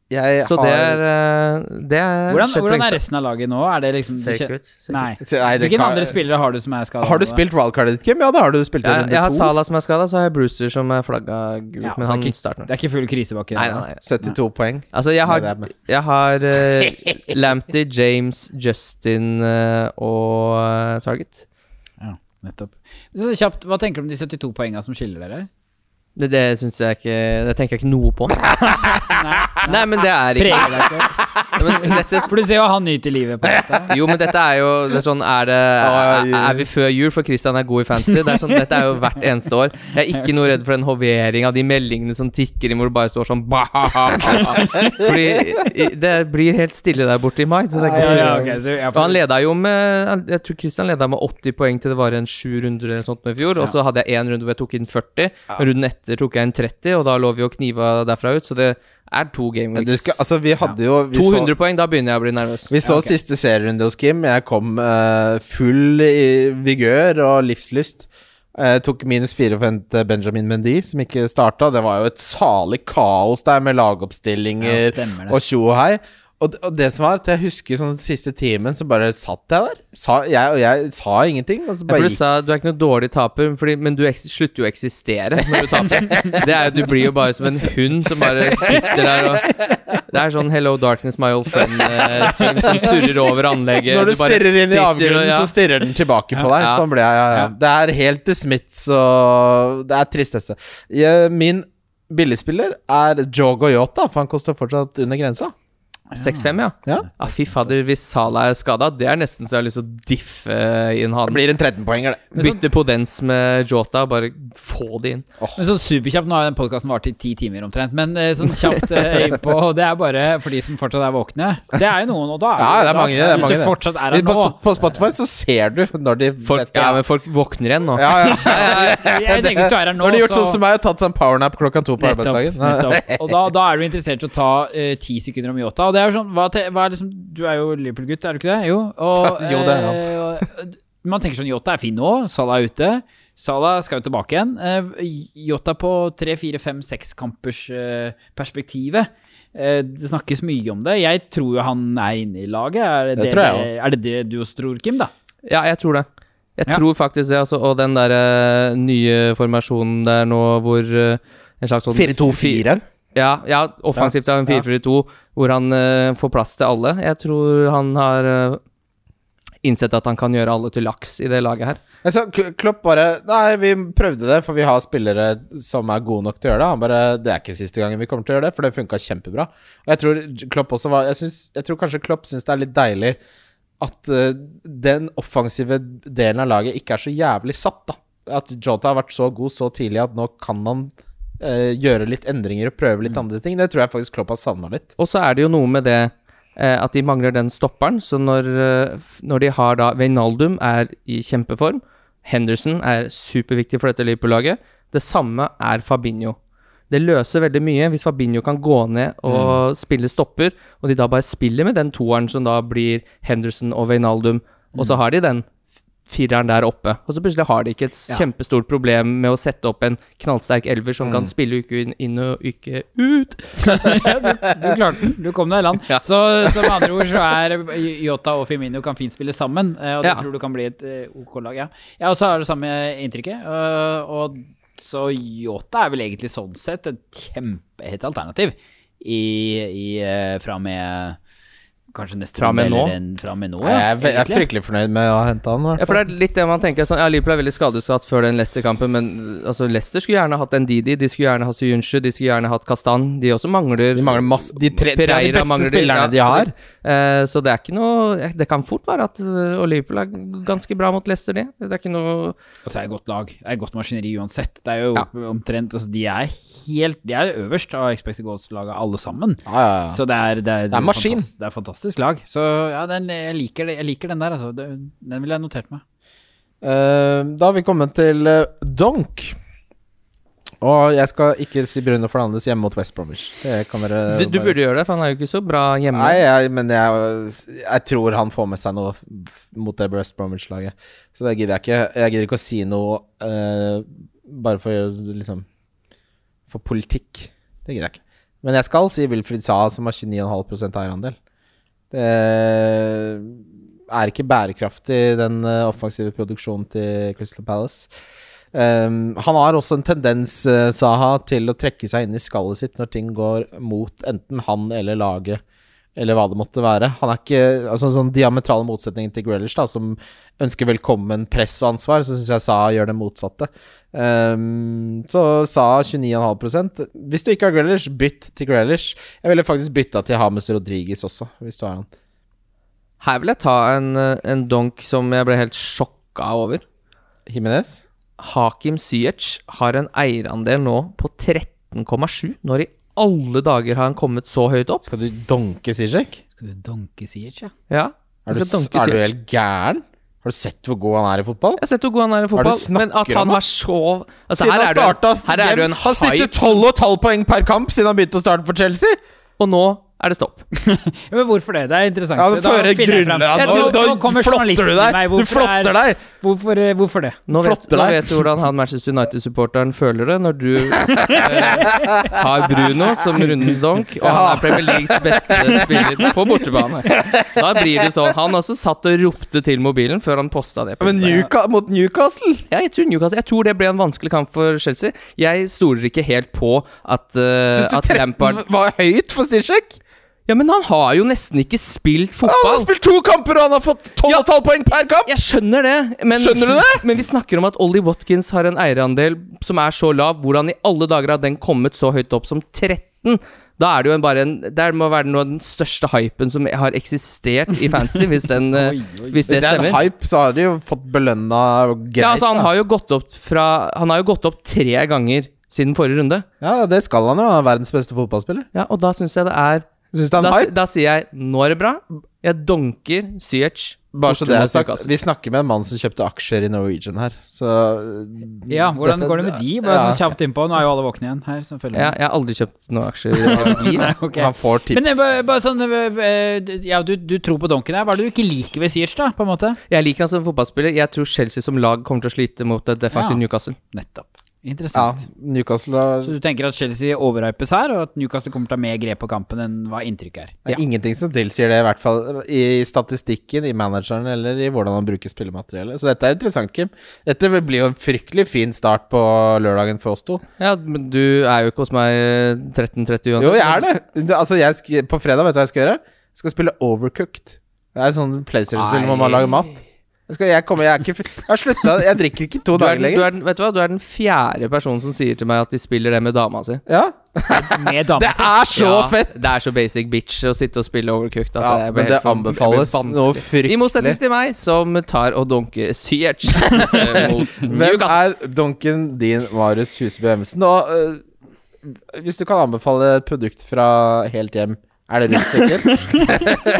Jeg Så har det er, eh, det er Hvordan, hvordan er resten av laget nå? Er det liksom Ser ikke ut. Nei. Hvilke kan- andre spillere har du som er skada? Har du spilt wildcardet ditt, Kim? Ja, det har du spilt i Jeg, har. Salah som er skada, så har jeg Brewster som er flagga gult, Ja, men han ikke- starter Det er ikke full krisebakke? Nei, nei, nei, 72 nei. 72 poeng. Altså, jeg har, jeg har uh, *laughs* Lamptey, James, Justin uh, og uh, Target. Ja, nettopp. Så kjapt, Hva tenker du om de 72 poengene som skiller dere? Det, det syns jeg ikke Det tenker jeg ikke noe på. Nei, men det er ikke Preger deg ikke? men dette, For du ser jo han nyter livet på dette. Jo, men dette er jo det er sånn Er, det, er, er vi før jul? For Christian er god i fantasy. Det er sånn, dette er jo hvert eneste år. Jeg er ikke noe redd for den hovering av de meldingene som tikker inn, hvor det bare står sånn bah, bah, bah. Fordi det blir helt stille der borte i mai. Så det er Ja, ikke ja, okay, så jeg Og han leda jo med Jeg tror Christian leda med 80 poeng til det var en sju runder eller sånt med i fjor. Og så hadde jeg én runde hvor jeg tok inn 40. Og runden etter tok jeg en 30, og da lå vi og kniva derfra ut. Så det er to game Men Du weeks. skal, altså, vi hadde jo vi 200 så, poeng, da begynner jeg å bli nervøs. vi så siste serierunde hos Kim. Jeg kom uh, full i vigør og livslyst. Jeg tok minus fire for å hente Benjamin Mendy, som ikke starta. Det var jo et salig kaos der med lagoppstillinger Ja, og tjo og hei. Og, og det som var at jeg husker sånn den siste timen, så bare satt jeg der. Sa, jeg, og jeg sa ingenting. Og så Ja, bare for du gikk sa du er ikke noe dårlig taper, fordi, men du eks slutter jo å eksistere når du taper. Det er jo, Du blir jo bare som en hund som bare sitter der og Det er sånn 'Hello Darkness, my old friend-ting som surrer over anlegget. Når du du stirrer inn i avgrunnen, og- ja. så stirrer den tilbake på deg. Ja. Sånn ble jeg. Ja, ja. Ja. Det er helt til Smiths, og det er tristesse. Min billigspiller er Jogo Yota, for han koster fortsatt under grensa. 6-5, ja. Ja. ja. Fy fader, hvis Salah er skada, det er nesten så jeg har lyst til å diffe inn Det blir en 13-poenger, det. Bytte Podens med Jota, bare få det inn. Men sånn superkjapt, Nå har den podkasten vart i ti timer omtrent, men eh, sånn kjapt eh, innpå Det er bare for de som fortsatt er våkne. Det er jo noen, og da er Ja, det er da- mange, det er Hvis mange, du det. fortsatt er her På, nå på Spotify så ser du når de Folk, ja, men folk våkner igjen nå. ja, ja. Jeg tenker hvis du er her nå, Når de har gjort så- sånn som meg og tatt seg en powernap klokka to på arbeidsdagen. *laughs* Og da, da er du interessert i å ta eh, ti sekunder om Yota. Og det er jo sånn hva, te, hva er liksom Du er jo Liverpool-gutt, er du ikke det? Jo. Og, *laughs* Jo, det er han. og, man tenker sånn Yota er fin nå. Salah er ute. Salah skal jo tilbake igjen. Eh, Yota på tre, fire, fem, seks kampers eh, perspektivet. Eh, det snakkes mye om det. Jeg tror jo han er inne i laget. Er det Det det, er det, det du også tror, Kim? da? Ja, jeg tror det. Jeg Ja. tror faktisk det, altså. Og den der eh, nye formasjonen der nå hvor eh, en slags sånn 4-2-4. Ja, ja offensivt av en 4-4-2, hvor han uh, får plass til alle. Jeg tror han har uh, innsett at han kan gjøre alle til laks i det laget her. Altså, Klopp bare Nei, vi prøvde det, for vi har spillere som er gode nok til å gjøre det. Han bare Det er ikke siste gangen vi kommer til å gjøre det, for det funka kjempebra. Og jeg tror Klopp også var Jeg, synes, jeg tror kanskje Klopp syns det er litt deilig at uh, den offensive delen av laget ikke er så jævlig satt, da. At Jota har vært så god så tidlig at nå kan han eh, gjøre litt endringer og prøve litt andre ting. Det tror jeg faktisk Klopp har savna litt. Og så er det jo noe med det eh, at de mangler den stopperen. Så når, eh, når de har da Veinaldum er i kjempeform, Henderson er superviktig for dette Liverpool-laget, det samme er Fabinho. Det løser veldig mye hvis Fabinho kan gå ned og spille stopper, og de da bare spiller med den toeren som da blir Henderson og Veinaldum, og så har de den fireren der oppe. Og så plutselig har de ikke et kjempestort problem med å sette opp en knallsterk elver som kan spille uke inn, og uke ut. ja, du, du klarte den. Du kom deg i land. Ja. Så, så med andre ord så er Yota og Firmino kan fint spille sammen. eh, Og det Ja. tror du kan bli et eh, OK lag. Ja. Jeg også har det samme inntrykket. øh, Og så Yota er vel egentlig sånn sett et kjempehett alternativ i, i, eh, fra med kanskje nesten Fra og med nå? fra med nå, Jeg er, jeg er fryktelig fornøyd med å ha henta han. Ja, for det er litt det man tenker sånn, Ja, Liverpool er veldig skadeutsatt før den Leicester-kampen, men altså, Leicester skulle gjerne hatt Ndidi, de skulle gjerne hatt Syunshu, de skulle gjerne hatt Kastan. De også mangler De mangler masse De tre, tre av de beste mangler de, spillerne ja, de så har. eh, så det er ikke noe Det kan fort være at eh, Og Liverpool er ganske bra mot Leicester, det. Det er ikke noe Og så er det et godt lag. Det er et godt maskineri uansett. Det er jo Ja. omtrent altså, De er helt De er øverst av Expected Goals-laget, alle sammen. Ja, ja, ja. Så det er, det er, Det er maskin. fantastisk- Det er fantastisk lag. Så ja, den, jeg, liker det, jeg liker den der, altså. Det, den ville jeg notert meg. Uh, da har vi kommet til uh, Donk. Og jeg skal ikke si Bruno Fernandes hjemme mot West Bromwich. Det kan dere du, du bare- burde gjøre det, for han er jo ikke så bra hjemme. Nei, jeg, men jeg, jeg tror han får med seg noe mot det West Bromwich-laget. Så det gidder jeg ikke. Jeg gidder ikke å si noe uh, bare for liksom For politikk. Det gidder jeg ikke. Men jeg skal si Wilfried Saha, som har 29,5% eierandel. Det er ikke bærekraftig, den eh, offensive produksjonen til Crystal Palace. Um, han har også en tendens, eh, Saha, til å trekke seg inn i skallet sitt når ting går mot enten han eller laget, eller hva det måtte være. Han er ikke altså sånn diametrale motsetning til Grealish, da, som ønsker velkommen press og ansvar, så syns jeg Sa gjør det motsatte. Um, så Sa 29,5% Hvis du ikke har Grealish, bytt til Grealish. Jeg ville faktisk bytta til Hames Rodriguez også, hvis du har han. Her vil jeg ta en, en donk som jeg ble helt sjokka over. Jimenez? Hakim Ziyech har en eierandel nå på 13,7. Når i alle dager har han kommet så høyt opp? Skal du donke Sijek? Skal du donke Sijek, ja? Ja. Er du, donke er du helt gæren? Har du sett hvor god han er i fotball? Jeg har sett hvor god han er i fotball, men at han har var så altså, Siden her, han starta Han snittet 12,5 poeng per kamp siden han begynte å starte for Chelsea! og nå er det stopp. *laughs* Ja, men hvorfor det? Det er interessant. Ja, Da grunnen. Jeg nå, da flotter du deg! meg. Du flotter er- deg! Hvorfor, eh, hvorfor det? Nå vet, nå vet du hvordan han Manchester United-supporteren føler det når du eh, har Bruno som rundens donk, og han er Premier Leagues beste spiller på bortebane. Da blir det sånn. Han også satt og ropte til mobilen før han posta det. på Men Newca mot Newcastle Ja, jeg tror Newcastle Jeg tror det ble en vanskelig kamp for Chelsea. Jeg stoler ikke helt på at, uh, Syns du at 13 Lampard var høyt for Zizek? Ja, men han har jo nesten ikke spilt fotball. Han har spilt to kamper, og han har fått 12,5 poeng per kamp! Jeg skjønner det, men, Skjønner du det? men vi snakker om at Ollie Watkins har en eierandel som er så lav. Hvordan i alle dager har den kommet så høyt opp som 13? Da er det jo en bare en Det må være noe av den største hypen som har eksistert i fantasy, hvis, den, eh, *laughs* Oi, oi. hvis det Hvis det er en hype, så har de jo fått belønna greit. Ja, altså Han da. har jo gått opp fra Han har jo gått opp tre ganger siden forrige runde. ja, det skal han jo. Han er verdens beste fotballspiller. Ja, Og da syns jeg det er Syns du det da, er en hype? da sier jeg nå er det bra. Jeg donker Ziyech. Bare så det er sagt, vi snakker med en mann som kjøpte aksjer i Norwegian her, så Ja, hvordan dette- går det med de? Bare Ja. sånn kjapt innpå. Nå er jo alle våkne igjen her, som Ja, jeg har aldri kjøpt noen aksjer i. *laughs* Nei, okay. Han får tips. Men eh, bare, bare sånn eh, eh, Ja, du, du tror på donken her. Hva er det du ikke liker ved Siech, da? På en måte? Jeg liker han som fotballspiller. Jeg tror Chelsea som lag kommer til å slite mot et defensivt Ja. Newcastle. Nettopp. Ja, Newcastle har Så du tenker at Chelsea overhypes her, og at Newcastle kommer til å ta mer grep på kampen enn hva inntrykket er? Det er ingenting som tilsier det, i hvert fall i statistikken, i manageren eller i hvordan han bruker spillemateriellet. Så dette er interessant, Kim. Dette vil bli jo en fryktelig fin start på lørdagen for oss to. Ja, men du er jo ikke hos meg eh, 13.30 uansett. Jo, jeg er det. det altså, jeg sk på fredag, vet du hva jeg skal gjøre? Jeg skal spille Overcooked. Det er sånn PlayStation-spill hvor man lager mat. Jeg, skal, jeg, kommer, jeg, er ikke, jeg har slutta Jeg drikker ikke to er, dager lenger. du, er den, vet du hva? du er den fjerde personen som sier til meg at de spiller det med dama si. Ja, Med dama Det er så Ja, fett! Det er så basic bitch å sitte og spille Overcooked. At Ja, det men det anbefales noe fryktelig. I motsetning til meg, som tar og dunker Ziyech eh, *laughs* mot Hvem er donken din, Marius Huseby Evensen? Og øh, hvis du kan anbefale et produkt fra helt hjem, er det rundstykken?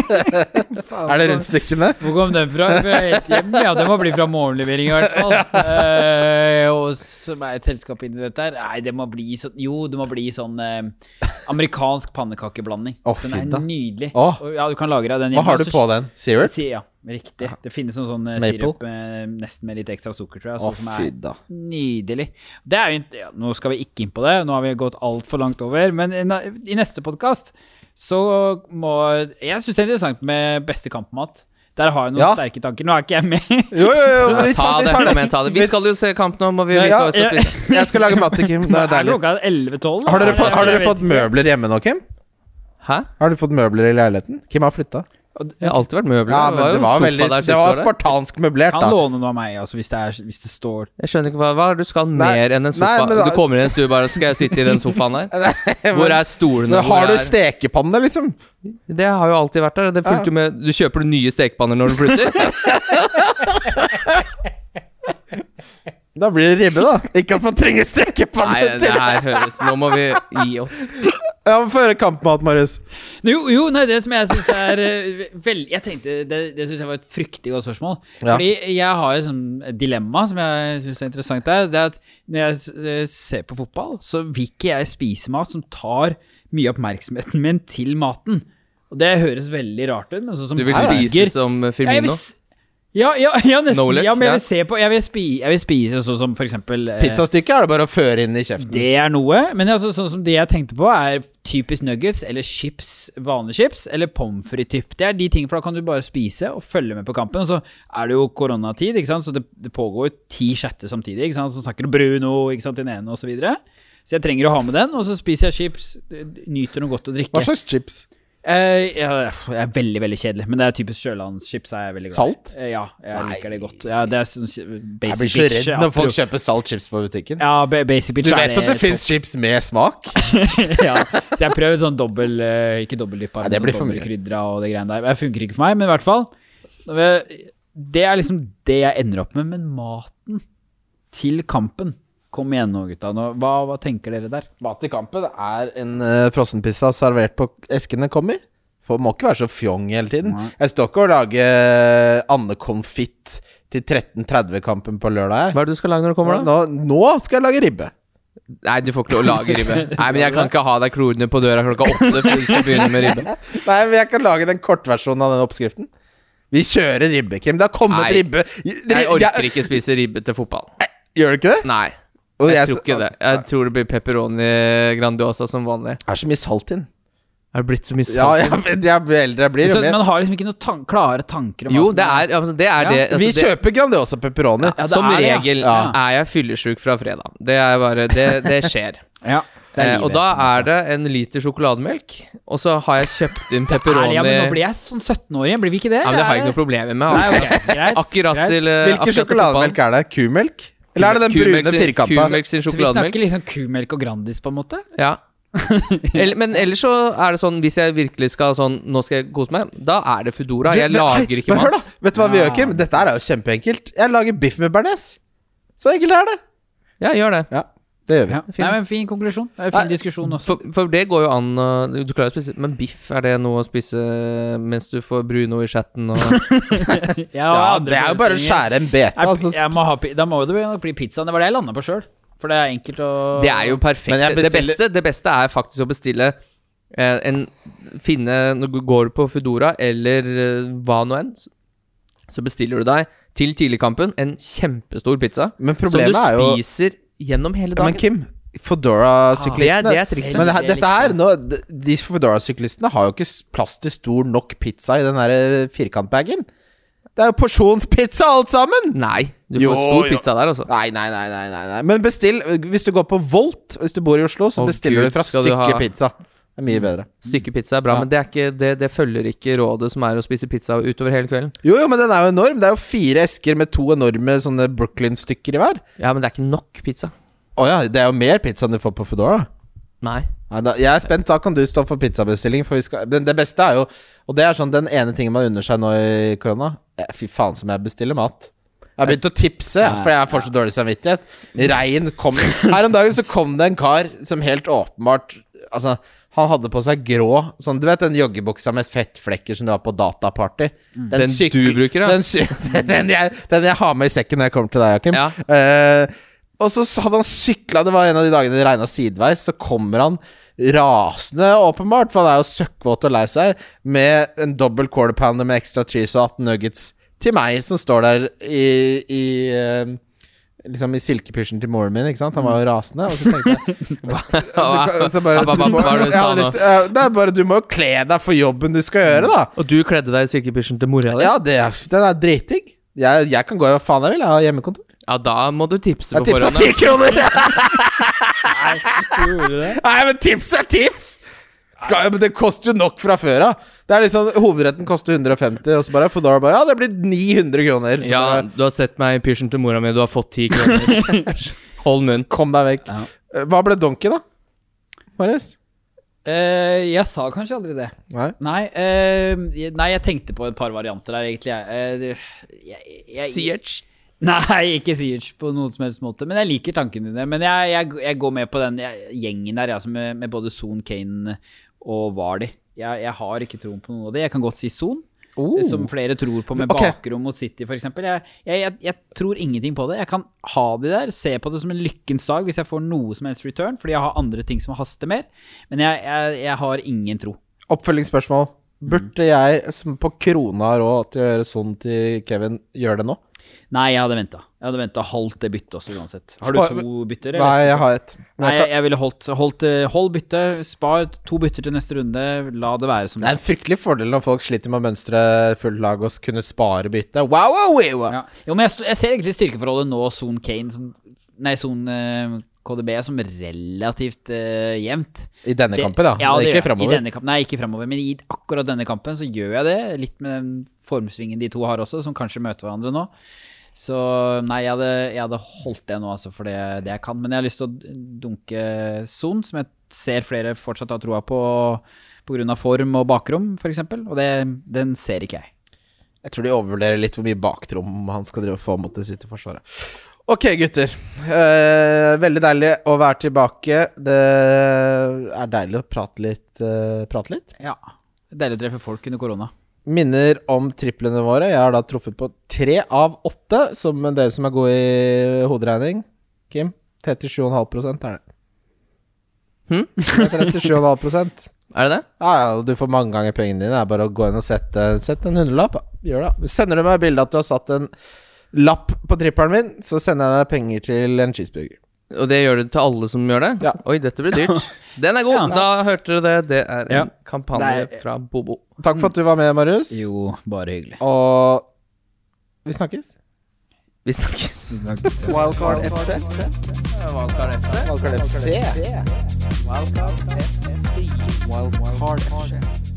*laughs* er det rundstykkene? Hvor kom den fra? Ja, det må bli fra morgenlevering i hvert fall. Eh, og som er et selskap inni dette her. Nei, det må bli sånn Jo, det må bli sånn eh, amerikansk pannekakeblanding. Oh, den er da. nydelig. Oh. Ja, du kan lagre den Hva har du på den? Syrup? Ja, riktig. Det finnes en sånn uh, sirup med, nesten med litt ekstra sukker, tror jeg. Å, oh, som er da. nydelig. Det er jo ja, Nå skal vi ikke inn på det, nå har vi gått altfor langt over. Men i, i neste podkast så må Jeg syns det er interessant med beste kampmat. Der har jeg noen Ja. sterke tanker. Nå er ikke jeg med. Jo, jo, jo. *laughs* Vi ta tar, vi tar det. Med, ta det. Vi skal jo se kamp nå, må vi Ja, vite hva vi skal ja. spise. Jeg skal lage mat til Kim. Det er *laughs* Er deilig. klokka 11-12? Har dere, fått, har dere fått møbler hjemme nå, Kim? Hæ? Har du fått møbler i leiligheten? Kim har flytta. Jeg har alltid vært møbler. Ja, men det jo var veldig Det var spartansk møblert, Kan låne noe av meg, altså, hvis det, er, hvis det står Jeg skjønner ikke hva, hva det du skal Nei, mer enn en sofa. nei, men da- Du kommer inn i en stue bare Skal jeg sitte i den sofaen her? *laughs* Hvor er stolene? Men Hvor har du er- stekepanne, liksom? Det har jo alltid vært der. Det fulgte jo med Du kjøper du nye stekepanner når du flytter? *laughs* Da blir det ribbe, da. Ikke at man trenger stekepanne Nei, det. her høres Nå må vi gi oss. Ja, Få høre kampmat, Marius. Jo, jo, nei, det som jeg syns er eh, vel, Jeg tenkte Det, det syns jeg var et fryktelig godt spørsmål. Ja. Fordi jeg har et sånn dilemma som jeg syns er interessant der. Det er at når jeg eh, ser på fotball, så vil ikke jeg spise mat som tar mye av oppmerksomheten min til maten. Og det høres veldig rart ut, men sånn som Du vil burger- spise som Firmino? jeg vil Ja, ja, ja, nesten. Knowledge, ja, men jeg vil se på Jeg vil, spi, jeg vil spise sånn som for eksempel eh, Pizzastykket er det bare å føre inn i kjeften. Det er noe, men altså, sånn som det jeg tenkte på, er typisk nuggets eller chips, vanlige chips, eller pommes frites-typ. Det er de tingene, for da kan du bare spise og følge med på kampen. Og så er det jo koronatid, ikke sant, så det, det pågår jo ti chatter samtidig, ikke sant, så snakker du Bruno, ikke sant, den ene, og så videre. Så jeg trenger å ha med den, og så spiser jeg chips, nyter noe godt å drikke. Hva slags chips? Eh, ja, jeg er veldig, veldig kjedelig, men det er typisk sjølandschips. er jeg veldig glad. Salt? Uh, ja, jeg Nei. liker det godt. Ja, det er sånn Jeg blir så redd når folk kjøper kjøper saltchips på butikken. Ja, basic bitch Du vet at det fins chips med smak? *laughs* ja, så jeg prøver sånn dobbel uh, Ikke dobbeldyppa, det men sånn dobbelkrydra og det greiene der. Det funker ikke for meg, men i hvert fall Det er liksom det jeg ender opp med. Men maten til kampen Kom igjen nå, gutta. Nå, hva, hva tenker dere der? Mat i kampen er en uh, frossenpizza servert på esken den kom i. For det må ikke være så fjong hele tiden. Nei. Jeg står ikke og lager andekonfitt til 13.30-kampen på lørdag. Hva er det du skal lage når du kommer, da? Nå, nå skal jeg lage ribbe. Nei, du får ikke lov å lage ribbe. *laughs* Nei, men jeg kan ikke ha deg klorene på døra klokka åtte før du skal begynne med ribbe. *laughs* Nei, men jeg kan lage den kortversjonen av den oppskriften. Vi kjører ribbe, Kim. Det har kommet Nei. ribbe. Jeg orker ikke spise ribbe til fotball. Gjør du ikke det? Nei. Og Jeg tror ikke det. Jeg tror det blir pepperoni grandiosa som vanlig. Det er så mye salt inn. Er det blitt så mye salt? Ja, jeg, jeg, eldre jeg blir, Så, man har liksom ikke noen tan klare tanker om jo, det er, altså, det, er Ja. det. Altså, Vi det kjøper Grandiosa pepperoni. Ja, som er regel Ja. er jeg fyllesyk fra fredag. Det er bare Det, det skjer. *laughs* Ja, Eh, livet, og da er det en liter sjokolademelk, og så har jeg kjøpt inn *laughs* Er det- pepperoni ja, men nå blir jeg sånn 17-åring, blir vi ikke det? men Det har jeg ikke noe problemer med. Nei, okay. greit, Akkurat greit. til eh, Hvilken akkurat sjokolademelk er det? Kumelk? Eller er det den brune firkanta? Kumelk sin sjokolademelk. Så vi snakker liksom kumelk og Grandis, på en måte? Ja. *laughs* Men ellers så er det sånn Hvis jeg virkelig skal sånn Nå skal jeg kose meg, da er det Foodora. Jeg Du, lager hei, ikke *laughs* mat. Hør, da! Vet du hva vi gjør, Kim? Dette er jo kjempeenkelt. Jeg lager biff med bearnés. Så enkelt er det. Ja, gjør det. Ja, det gjør vi. Ja. Fin. Nei, men Fin konklusjon. Det er en fin Nei, diskusjon også. For, for det går jo an å Du klarer å spise Men biff, er det noe å spise mens du får Bruno i chatten og *laughs* Ja, det er jo bare å skjære en bete. Altså. jeg må ha, da må det nok bli pizza. Det var det jeg landa på sjøl. For det er enkelt å Det er jo perfekt. Det, beste, det beste er faktisk å bestille eh, en Finne Når du går på Foodora eller eh, hva nå enn, så- bestiller du deg til tidligkampen en kjempestor pizza Men som du spiser er jo spiser gjennom hele ja, Men. Kim, det, Foodora-syklistene det er trikset. Men det, dette her nå, De Foodora-syklistene har jo ikke plass til stor nok pizza i den der eh, firkantbagen. Det er jo porsjonspizza alt sammen! Nei, du får stor jo. pizza der, altså. Nei, nei, nei, nei, nei. Men bestill Hvis du går på Volt, hvis du bor i Oslo, så bestiller Gud, du fra du stykke ha- pizza. Det er mye bedre. Stykke pizza er bra, Ja. men det, er ikke, det, det følger ikke rådet som er å spise pizza utover hele kvelden. Jo, jo, men den er jo enorm. Det er jo fire esker med to enorme sånne Brooklyn-stykker i hver. Ja, men det er ikke nok pizza. Å ja, det er jo mer pizza enn du får på Foodora. Nei. Nei, da, jeg er spent. Da kan du stå for pizzabestilling. For vi skal, det, det beste er jo Og det er sånn den ene tingen man unner seg nå i korona. Eh, Fy faen som jeg bestiller mat. Jeg har begynt å tipse, for jeg får så dårlig samvittighet. Rein kom Her om dagen så kom det en kar som helt åpenbart Altså, han hadde på seg grå sånn, Du vet den joggebuksa med fettflekker som du har på dataparty? Den, Den du bruker, ja. Den, *laughs* den, jeg, den jeg har med i sekken når jeg kommer til deg, Joakim. Ja. Uh, og så hadde han sykla, det var en av de dagene det regna sideveis, så kommer han rasende, åpenbart, for han er jo søkkvåt og lei seg, med en dobbel quarter pounder med ekstra cheese og 18 nuggets til meg, som står der i, i eh, Liksom i silkepysjen til moren min, ikke sant? Han var jo rasende. Og så tenkte jeg *laughs* Hva, *laughs* så bare, du Jeg sa nå? ja, Det er bare Du må jo kle deg for jobben du skal gjøre, da. Og du kledde deg i silkepysjen til mora di? Ja, det er, den er dritdigg. Jeg, jeg kan gå i hva faen jeg vil. Jeg har hjemmekontor. Ja, da må du tipse Jeg på tipsa forhånd. ti kroner! Gjorde du? Nei, men tips er tips! Skal, men det koster jo nok fra før av. Det er liksom Hovedretten koster 150, og så bare Foodora bare Ja, det blir 900 kroner. Så Ja, bare, du har sett meg i pysjen til mora mi, du har fått 10 kroner. *laughs* Hold munn. Kom deg vekk. Ja. Eh, Hva ble Donkey, da? Marius? Uh, jeg sa kanskje aldri det. Nei? Nei, uh, nei, jeg tenkte på et par varianter der, egentlig. Uh, Siege. Nei, ikke Siege på noen som helst måte. Men jeg liker tankene dine. Men jeg, jeg, jeg går med på den jeg, gjengen der, altså med, med både Son, Kane og Vardy. Jeg, jeg har ikke troen på noe av det. Jeg kan godt si Son, som flere tror på med okay. bakrom mot City, f.eks. Jeg, jeg, jeg tror ingenting på det. Jeg kan ha de der, se på det som en lykkens dag hvis jeg får noe som helst return, fordi jeg har andre ting som haster mer. Men jeg, jeg, jeg har ingen tro. Oppfølgingsspørsmål. Burde jeg, som på krona har råd til å gjøre sånn til Kevin, gjøre det nå? Nei, jeg hadde venta. Jeg hadde venta halvt det byttet også, uansett. Har du Spar- to bytter? Nei, jeg har et. Nei, jeg jeg, ville holdt, holdt eh, Hold bytte, spar to bytter til neste runde. La det være som det er en fryktelig fordel når folk sliter med å mønstre fullt lag og kunne spare bytte. Wow, wow, wow. Ja. Jo, men jeg, jeg ser egentlig styrkeforholdet nå Son Kane som Nei, Son eh, KDB som relativt uh, jevnt. I denne Det- kampen, da? ja det ikke framover. nei, ikke framover. Men i akkurat denne kampen så gjør jeg det. Litt med den formsvingen de to har også, som kanskje møter hverandre nå. Så nei, jeg hadde, jeg hadde holdt det nå, altså, for det, det jeg kan. Men jeg har lyst til å dunke Son, som jeg ser flere fortsatt har troa på pga. form og bakrom, f.eks. Og det, den ser ikke jeg. Jeg tror de overvurderer litt hvor mye baktrom han skal drive og få mot det City-forsvaret. Ok, gutter. Eh, veldig deilig å være tilbake. Det er deilig å prate litt. eh, prate litt. Ja. Deilig å treffe folk under korona. Minner om triplene våre. Jeg har da truffet på tre av åtte, som dere som er gode i hoderegning. Kim? 37,5 er det. Hm? Det er 37,5 Er det det? Ja, ja, du får mange ganger pengene dine. Det er bare å gå inn og sette, sette en hundrelapp. Gjør det. Sender du meg bilde at du har satt en lapp på trippelen min, så sender jeg deg penger til en cheeseburger. Og det gjør du til alle som gjør det? Ja. Oi, dette blir dyrt. *laughs* Den er god. Ja. Da hørte dere det. Det er en Ja. kampanje er- fra Bobo. Takk for at du var med, Marius. Jo, bare hyggelig. Og vi snakkes. Vi snakkes. Wildcard FC. Wildcard FC Wildcard FC. Wildcard FC.